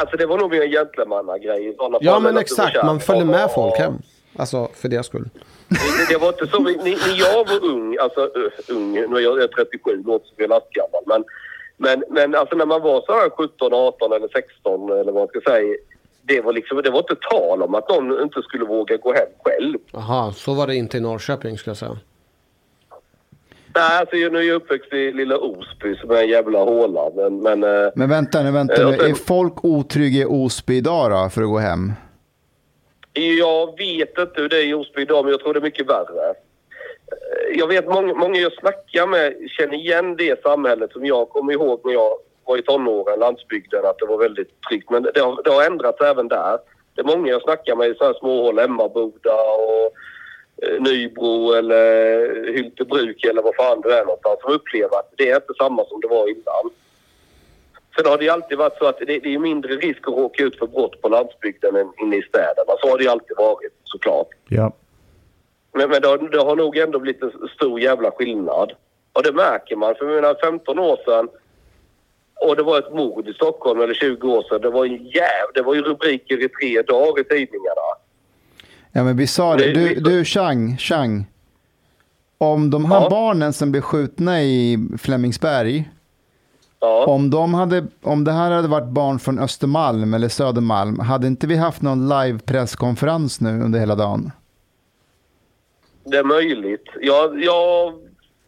alltså det var nog mer en gentlemannagrej. Ja men exakt, man följde med folk hem. Alltså för deras skull. Det, det var inte så. När jag var ung, alltså uh, ung, nu är jag jag är 37, låter som jag är lastgammal. Men, men, men alltså när man var så här 17, 18 eller 16 eller vad man ska säga. Det var, liksom, det var inte tal om att någon inte skulle våga gå hem själv. Jaha, så var det inte i Norrköping skulle jag säga. Nej, alltså nu är jag uppväxt i lilla Osby som är en jävla håla. Men, men, eh, Men vänta nu, vänta Eh, nu. Är folk otrygga i Osby idag då, för att gå hem? Jag vet inte hur det är i Osby idag, men jag tror det är mycket värre. Eh, jag vet många, många jag snackar med känner igen det samhället som jag kommer ihåg när jag var i tonåren, landsbygden, att det var väldigt tryggt. Men det har, det har ändrats även där. Det är många jag snackar med i sådana småhål, Emmaboda och eh, Nybro eller Hyltebruk eller vad fan det är någonstans som upplever att det är inte samma som det var innan. Sen har det ju alltid varit så att det, det är mindre risk att råka ut för brott på landsbygden än inne i städerna. Så har det ju alltid varit såklart. Ja. Men, men det, har, det har nog ändå blivit en stor jävla skillnad. Och det märker man. För jag menar 15 år sedan och det var ett mord i Stockholm eller 20 år sedan. Det var, en jäv, det var ju rubriker i tre dagar i tidningarna. Ja, men vi sa det. Du, du Chang, Chang. Om de här barnen som blev skjutna i Flemingsberg. Om, de hade, om det här hade varit barn från Östermalm eller Södermalm. Hade inte vi haft någon live presskonferens nu under hela dagen? Det är möjligt. Ja, ja,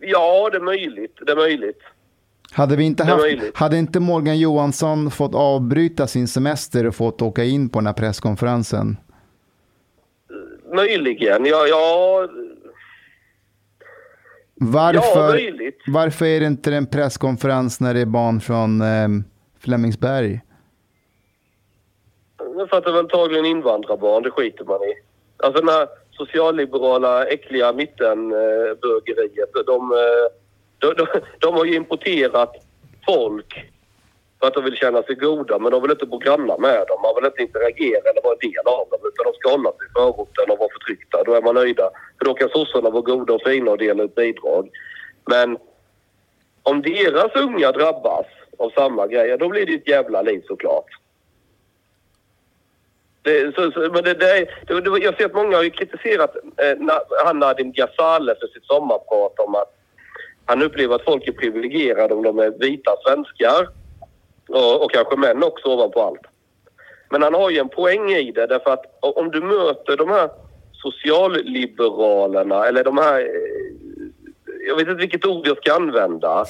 ja det är möjligt. Det är möjligt. Hade, vi inte haft, hade inte Morgan Johansson fått avbryta sin semester och fått åka in på den här presskonferensen? Möjligen. Ja, ja, Varför, Ja, möjligt. varför är det inte en presskonferens när det är barn från eh, Flemingsberg? för att det är väl antagligen invandrarbarn. Det skiter man i. Alltså den här socialliberala, äckliga mittenbögeriet. De, eh, de, de, de har ju importerat folk för att de vill känna sig goda men de vill inte bo grannar med dem. Man vill inte interagera eller vara en del av dem utan de ska hålla sig i förorten och vara förtryckta. Då är man nöjda. För då kan sossarna vara goda och fina och dela ut bidrag. Men om deras unga drabbas av samma grejer då blir det ett jävla liv såklart. Det, så, så, men det, det, det, det, jag ser att många har ju kritiserat eh, Na- han Nadim Ghazale för sitt sommarprat om att han upplever att folk är privilegierade om de är vita svenskar och, och kanske män också ovanpå allt. Men han har ju en poäng i det därför att om du möter de här socialliberalerna eller de här... Eh, jag vet inte vilket ord jag ska använda.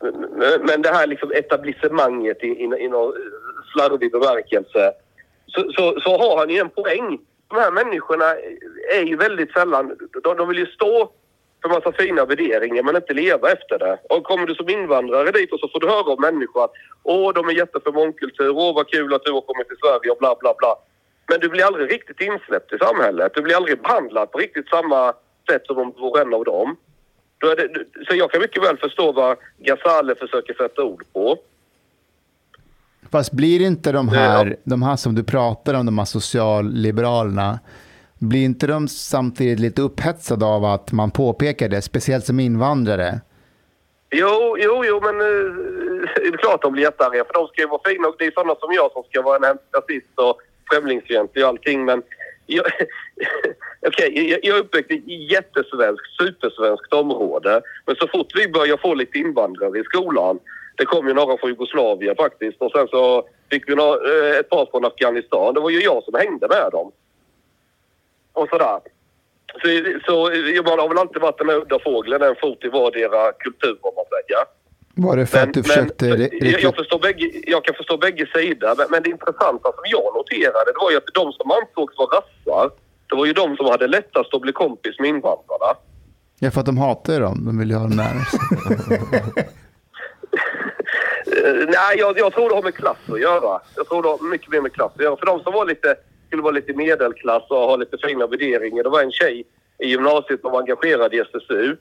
Men- Men det här liksom etablissemanget i, i, i någon slarvig bemärkelse. Så, så, så har han ju en poäng. de här människorna är ju väldigt sällan, de, de vill ju stå för massa fina värderingar men inte leva efter det. Och kommer du som invandrare dit och så får du höra av människor att åh, de är jätte för mångkultur, åh vad kul att du har kommit till Sverige och bla bla bla. Men du blir aldrig riktigt insläppt i samhället. Du blir aldrig behandlad på riktigt samma sätt som om du vore en av dem. Det, så jag kan mycket väl förstå vad Ghazale försöker sätta ord på. Fast blir inte de här, de här som du pratar om, de här socialliberalerna, blir inte de samtidigt lite upphetsade av att man påpekar det, speciellt som invandrare? Jo, jo, jo, men eh, det är klart de blir jättearga för de ska ju vara fina och det är sådana som jag som ska vara en hemsk rasist och främlingsfientlig och allting men jag, Okej, jag, jag är uppväxt i jättesvenskt, supersvenskt område men så fort vi börjar få lite invandrare i skolan det kom ju några från Jugoslavien faktiskt och sen så fick vi några, eh, ett par från Afghanistan. Det var ju jag som hängde med dem. Och sådär. Så, så man har väl alltid varit den här udda fågeln, en fot i vardera kultur om man säger. Var det för att du försökte... Men, jag, jag, förstår bägge, jag kan förstå bägge sidor, men, men det intressanta som jag noterade det var ju att de som ansågs vara rassar, det var ju de som hade lättast att bli kompis med invandrarna. Ja, för att de hatar dem. De vill ju ha dem nära Uh, nej, jag, jag, tror det har med klass att göra. Jag tror det har mycket mer med klass att göra. För de som var lite, skulle vara lite medelklass och ha lite fina värderingar. Det var en tjej i gymnasiet som var engagerad i SSU.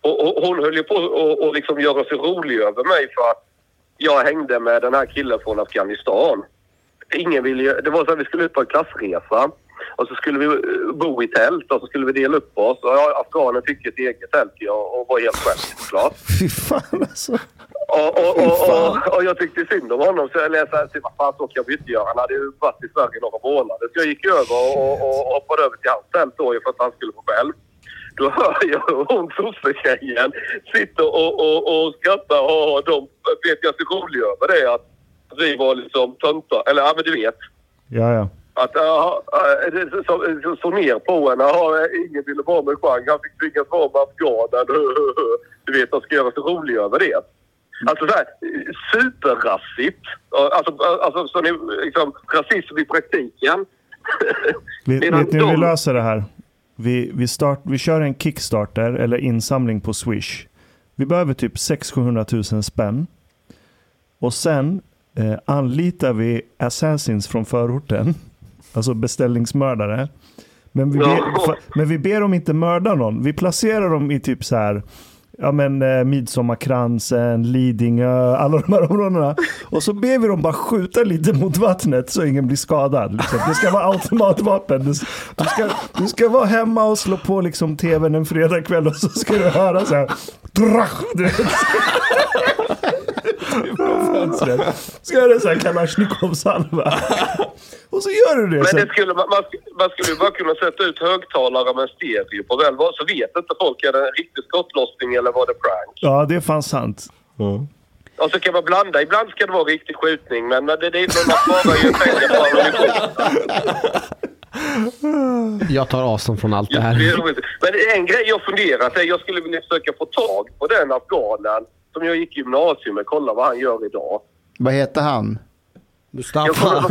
Och, och hon höll ju på att liksom göra sig rolig över mig för att jag hängde med den här killen från Afghanistan. Ingen ville, det var så att vi skulle ut på en klassresa. Och så skulle vi eh, bo i tält och så skulle vi dela upp oss. Och ja, afghanen fick ett eget tält jag, och var helt själv såklart. Fy fan alltså. Och, och, och, och, jag tyckte synd om honom så jag läste vad fan så kan vi inte göra. Han hade ju varit i Sverige några månader. Så jag gick över och, och, och hoppade över till hans tält då för att han skulle få själv. Då hör jag hon sossetjejen sitter och, och, och skrattar och de vet jag så roliga över det att vi var liksom töntar. Eller ja men du vet. Ja ja. Att uh, så, så, ner på henne. Uh, ingen ville vara med Chang. Han fick tvingas vara med afghanen. Du vet, han ska göra sig rolig över det. Alltså så här, superrassigt. Alltså, alltså så ni, liksom, rasism i praktiken. vet, vet ni hur vi löser det här? Vi, vi, start, vi kör en Kickstarter eller insamling på Swish. Vi behöver typ 600-700 000 spänn. Och sen eh, anlitar vi assassins från förorten. Alltså beställningsmördare. Men vi, ber, men vi ber dem inte mörda någon. Vi placerar dem i typ så här ja men eh, Midsommarkransen, Lidingö, alla de här områdena. Och så ber vi dem bara skjuta lite mot vattnet så ingen blir skadad. Liksom. Det ska vara automatvapen. Du, du, ska, du ska vara hemma och slå på liksom tvn en fredagkväll och så ska du höra så här. Drach, du vet. Ska det så här Kalashnikov-salva. Och så gör du det. Men det skulle, man, man skulle ju bara kunna sätta ut högtalare med stereo på väl så vet inte folk är det en riktig skottlossning eller var det prank. Ja, det är fan sant. Mm. Och så kan man blanda. Ibland ska det vara riktig skjutning men det, det är man sparar ju pengar på Jag tar avstånd från allt det här. Men en grej jag funderat är jag skulle vilja försöka få tag på den afghanen som jag gick gymnasium med. Kolla vad han gör idag. Vad heter han? Mustafa.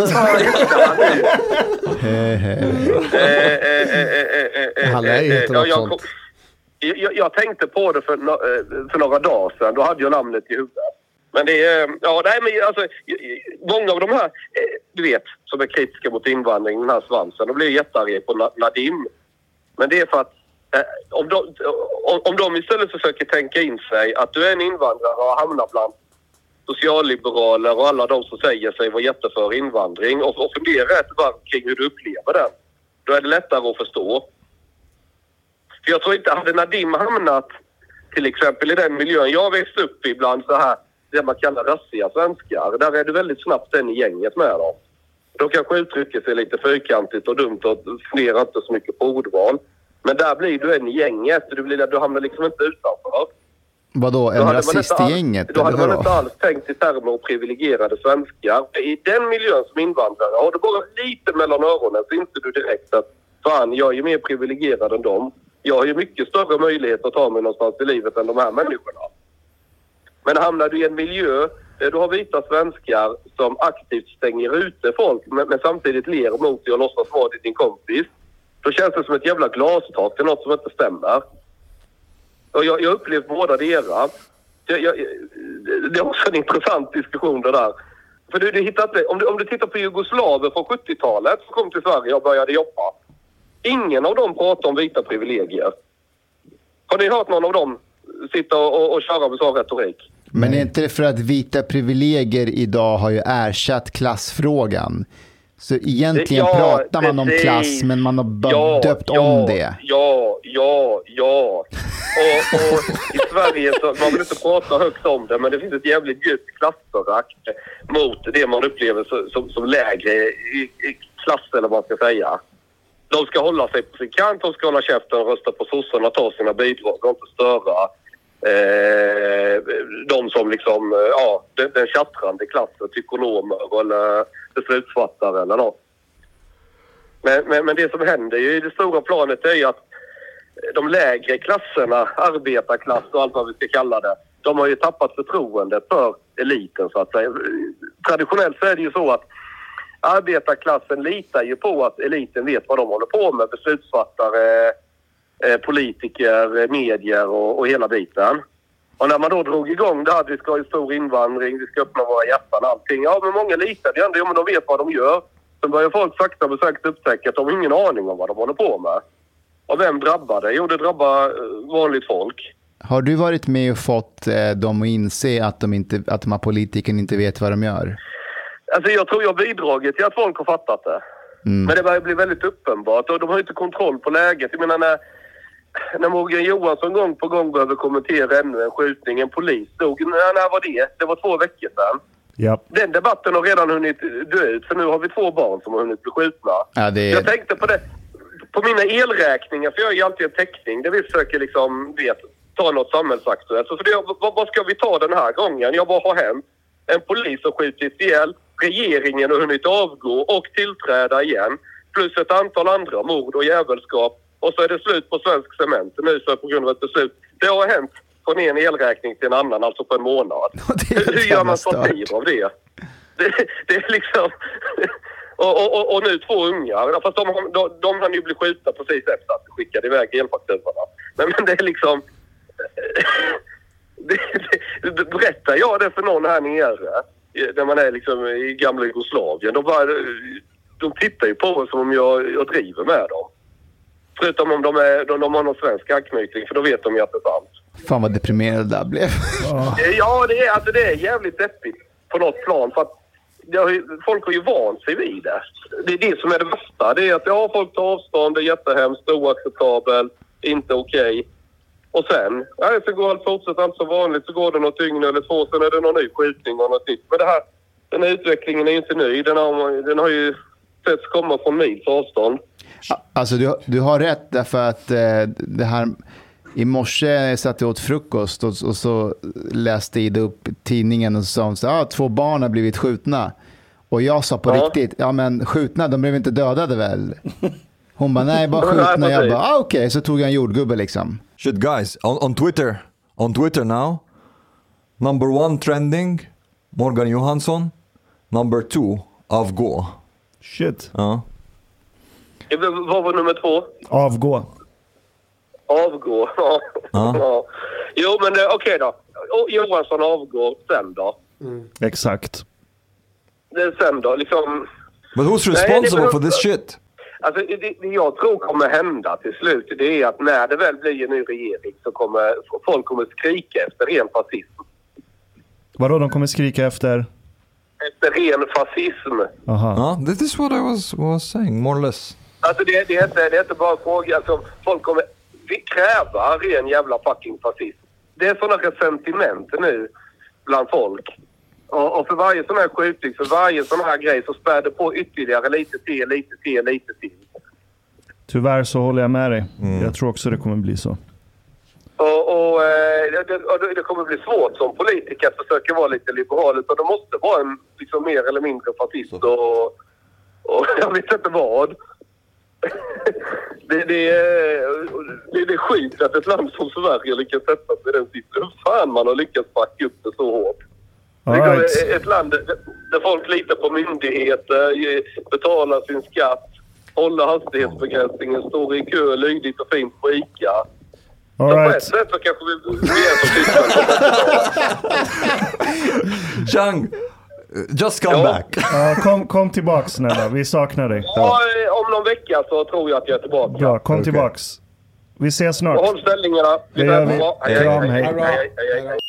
Jag, jag, tänkte på det för, för några dagar sedan. Då hade jag namnet i huvudet. Men det är... Ja, nej, men alltså, många av de här, du vet, som är kritiska mot invandring, den här svansen, de blir jättearga på Nadim. Men det är för att om, de, om de istället försöker tänka in sig att du är en invandrare och hamnar bland socialliberaler och alla de som säger sig vara jätteför invandring och, och fundera ett varv kring hur du upplever den. Då är det lättare att förstå. För jag tror inte, hade Nadim hamnat till exempel i den miljön jag växte upp i bland så här, det man kallar rassiga svenskar, där är du väldigt snabbt den i gänget med dem. De kanske uttrycker sig lite fyrkantigt och dumt och funderar inte så mycket på ordval. Men där blir du en i gänget, du, blir, du hamnar liksom inte utanför. Vadå, en rasist i gänget? Då hade man inte alls tänkt i termer av privilegierade svenskar. I den miljön som invandrare, har du bara lite mellan öronen så inser du direkt att fan, jag är ju mer privilegierad än dem. Jag har ju mycket större möjlighet att ta mig någonstans i livet än de här människorna. Men hamnar du i en miljö eh, du har vita svenskar som aktivt stänger ute folk men, men samtidigt ler mot dig och låtsas vara din kompis. Då känns det som ett jävla glastak till något som inte stämmer. Och jag, jag har upplevt båda deras. Jag, jag, det är också en intressant diskussion det där. För du, du hittar inte, om, du, om du tittar på jugoslaver från 70-talet som kom till Sverige och började jobba. Ingen av dem pratar om vita privilegier. Har ni hört någon av dem sitta och, och, och köra med sån retorik? Men är inte det för att vita privilegier idag har ju ersatt klassfrågan? Så egentligen Ja, pratar man om klass, men man har bara Ja, döpt ja, om det. Ja, ja, ja. Och, och i Sverige så, man vill inte prata högt om det, men det finns ett jävligt djupt klassförakt mot det man upplever så, som, som lägre i, i klass, eller vad man ska säga. De ska hålla sig på sin kant, de ska hålla käften och rösta på sossarna, ta sina bidrag och inte störa eh, de som liksom, eh, ja, den, den tjattrande klassen, tykonomer eller beslutsfattare eller något. Men, men, men det som händer ju i det stora planet är ju att de lägre klasserna, arbetarklass och allt vad vi ska kalla det, de har ju tappat förtroendet för eliten så att säga. Traditionellt så är det ju så att arbetarklassen litar ju på att eliten vet vad de håller på med. Beslutsfattare, politiker, eh, medier och, och hela biten. Och när man då drog igång det här att vi ska ha en stor invandring, vi ska öppna våra hjärtan och allting. Ja, men många litade ju ändå. Ja, men de vet vad de gör. Sen börjar folk sakta men säkert upptäcka att de har ingen aning om vad de håller på med. Och vem drabbar det? Jo, det drabbar eh, vanligt folk. Har du varit med och fått eh, dem att inse att de, inte, att de här politikerna inte vet vad de gör? Alltså jag tror jag bidragit till att folk har fattat det. Mm. Men det börjar bli väldigt uppenbart och de har inte kontroll på läget. Jag menar när, när Morgan Johansson gång på gång behöver kommentera ännu en skjutning, en polis dog. När, när var det? Det var två veckor sedan. Ja. Den debatten har redan hunnit dö ut för nu har vi två barn som har hunnit bli skjutna. Ja, det Jag tänkte på det. På mina elräkningar, för jag gör ju alltid en teckning där vi försöker liksom, vet, ta något samhällsaktuellt. Så för det, vad, vad ska vi ta den här gången? Ja, vad har hänt? En polis har skjutits ihjäl, regeringen har hunnit avgå och tillträda igen. Plus ett antal andra mord och jävelskap. Och så är det slut på svensk cement nu så på grund av ett beslut. Det har hänt från en elräkning till en annan, alltså på en månad. hur, gör man satir av det? det? Det är liksom... Och, och, och, nu två ungar. Fast de, de, de hann ju bli skjutna precis efter att vi skickade iväg elfakturorna. Men, men det är liksom... Det, det, berättar jag det för någon här nere, när man är liksom i gamla Jugoslavien, de, bara, de tittar ju på mig som om jag, jag driver med dem. Förutom om de, är, de, de har någon svensk anknytning, för då vet de ju att det är sant. fan vad deprimerad det där blev. Ja, det är, alltså, det är jävligt deppigt på något plan. För att det har ju, folk har ju vant sig vid det. Det är det som är det värsta. Det är att ja, folk tar avstånd, det är jättehemskt, oacceptabelt, inte okej. Och sen, ja, så går allt, fortsätter allt som vanligt. Så går det något dygn eller två, sen är det någon ny skjutning och något nytt. Men det här, den här utvecklingen är ju inte ny. Den har, den har ju setts komma från mils avstånd. Alltså du, du har rätt därför att eh, det här i morse satt jag åt frukost och, och så läste Ida upp tidningen och så sa hon så ah, två barn har blivit skjutna. Och jag sa på Ja. riktigt, ja men skjutna, de blev inte dödade väl? Hon bara, nej bara skjutna. Jag bara, ah, okej, så tog jag en jordgubbe liksom. Shit guys, on, on Twitter, on Twitter now, number one trending, Morgan Johansson, number two, avgå. Shit. Ja. Eh, Vad var nummer två? Avgå. Avgå. Ja. Ja. ja. Jo, men okej då. Och Johansson avgår sen då? Exakt. Det är sen då? Liksom... But who's Nej, responsible det- for this shit? Alltså, det, det jag tror kommer hända till slut det är att när det väl blir en ny regering så kommer folk kommer skrika efter ren fascism. Vadå, de kommer skrika efter? Efter ren fascism. Aha. Ja, this is what I was, was saying, more or less. Alltså det, det, är inte, det är inte bara en fråga som folk kommer vi kräva ren jävla fucking fascism. Det är sådana resentiment nu bland folk. Och, och för varje sån här skjutning, för varje sån här grej så spär det på ytterligare lite till, lite till, lite till. Tyvärr så håller jag med dig. Jag tror också det kommer bli så. Och, och, eh, och det- det kommer bli svårt som politiker att försöka vara lite liberal. Utan det måste vara en liksom, mer eller mindre fascist och, och jag vet inte vad. Det, det, är, det, det är skit att ett land som Sverige lyckas sätta sig i den sitsen. Hur fan man har lyckats backa upp det så hårt. All Det är right. Ett land där folk litar på myndigheter, betalar sin skatt, håller hastighetsbegränsningen, står i kö lydigt och fint på ICA. All så på right. ett sätt så kanske vi, vi är som Tyskland. Chang, just come back. Ja, kom, kom tillbaks snälla, vi saknar dig. Ja, eh, om någon vecka så tror jag att jag är tillbaka. Bra, kom tillbaks. Vi ses snart. Håll ställningarna. Det gör vi. Kram, hej. hej, hej, hej, hej.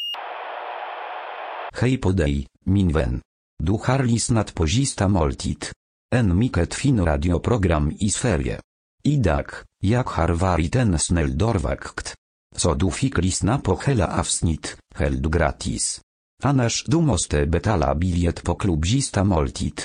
Hej podej, minwen. Du har lyssnat på Gista Måltid. En mycket fin radioprogram i Sverige. Idag, jak har varit en snäll dörrvakt. Så du fick lyssna på hela avsnitt, helt gratis. Annars du måste betala bilet på klubb Gista Måltid.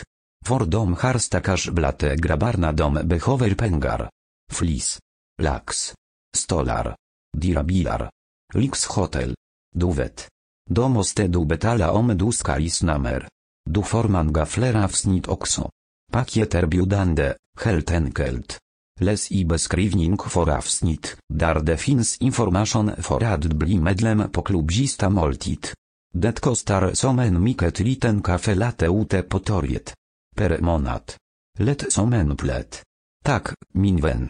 För de har stackars blate grabarna de behöver pengar. Flis. Lax. Stolar. Dirabilar. Lix Hotel. Du vet. Då måste du betala om du ska lyssna mer. Du får många fler avsnitt också. Paket erbjudande, helt enkelt. Läs i beskrivning för avsnitt, där det finns information för att bli medlem på klubbista måltid. Det kostar som en mycket liten kaffelatte ute på torget. Per månad. Lätt som en plätt. Tack, min vän.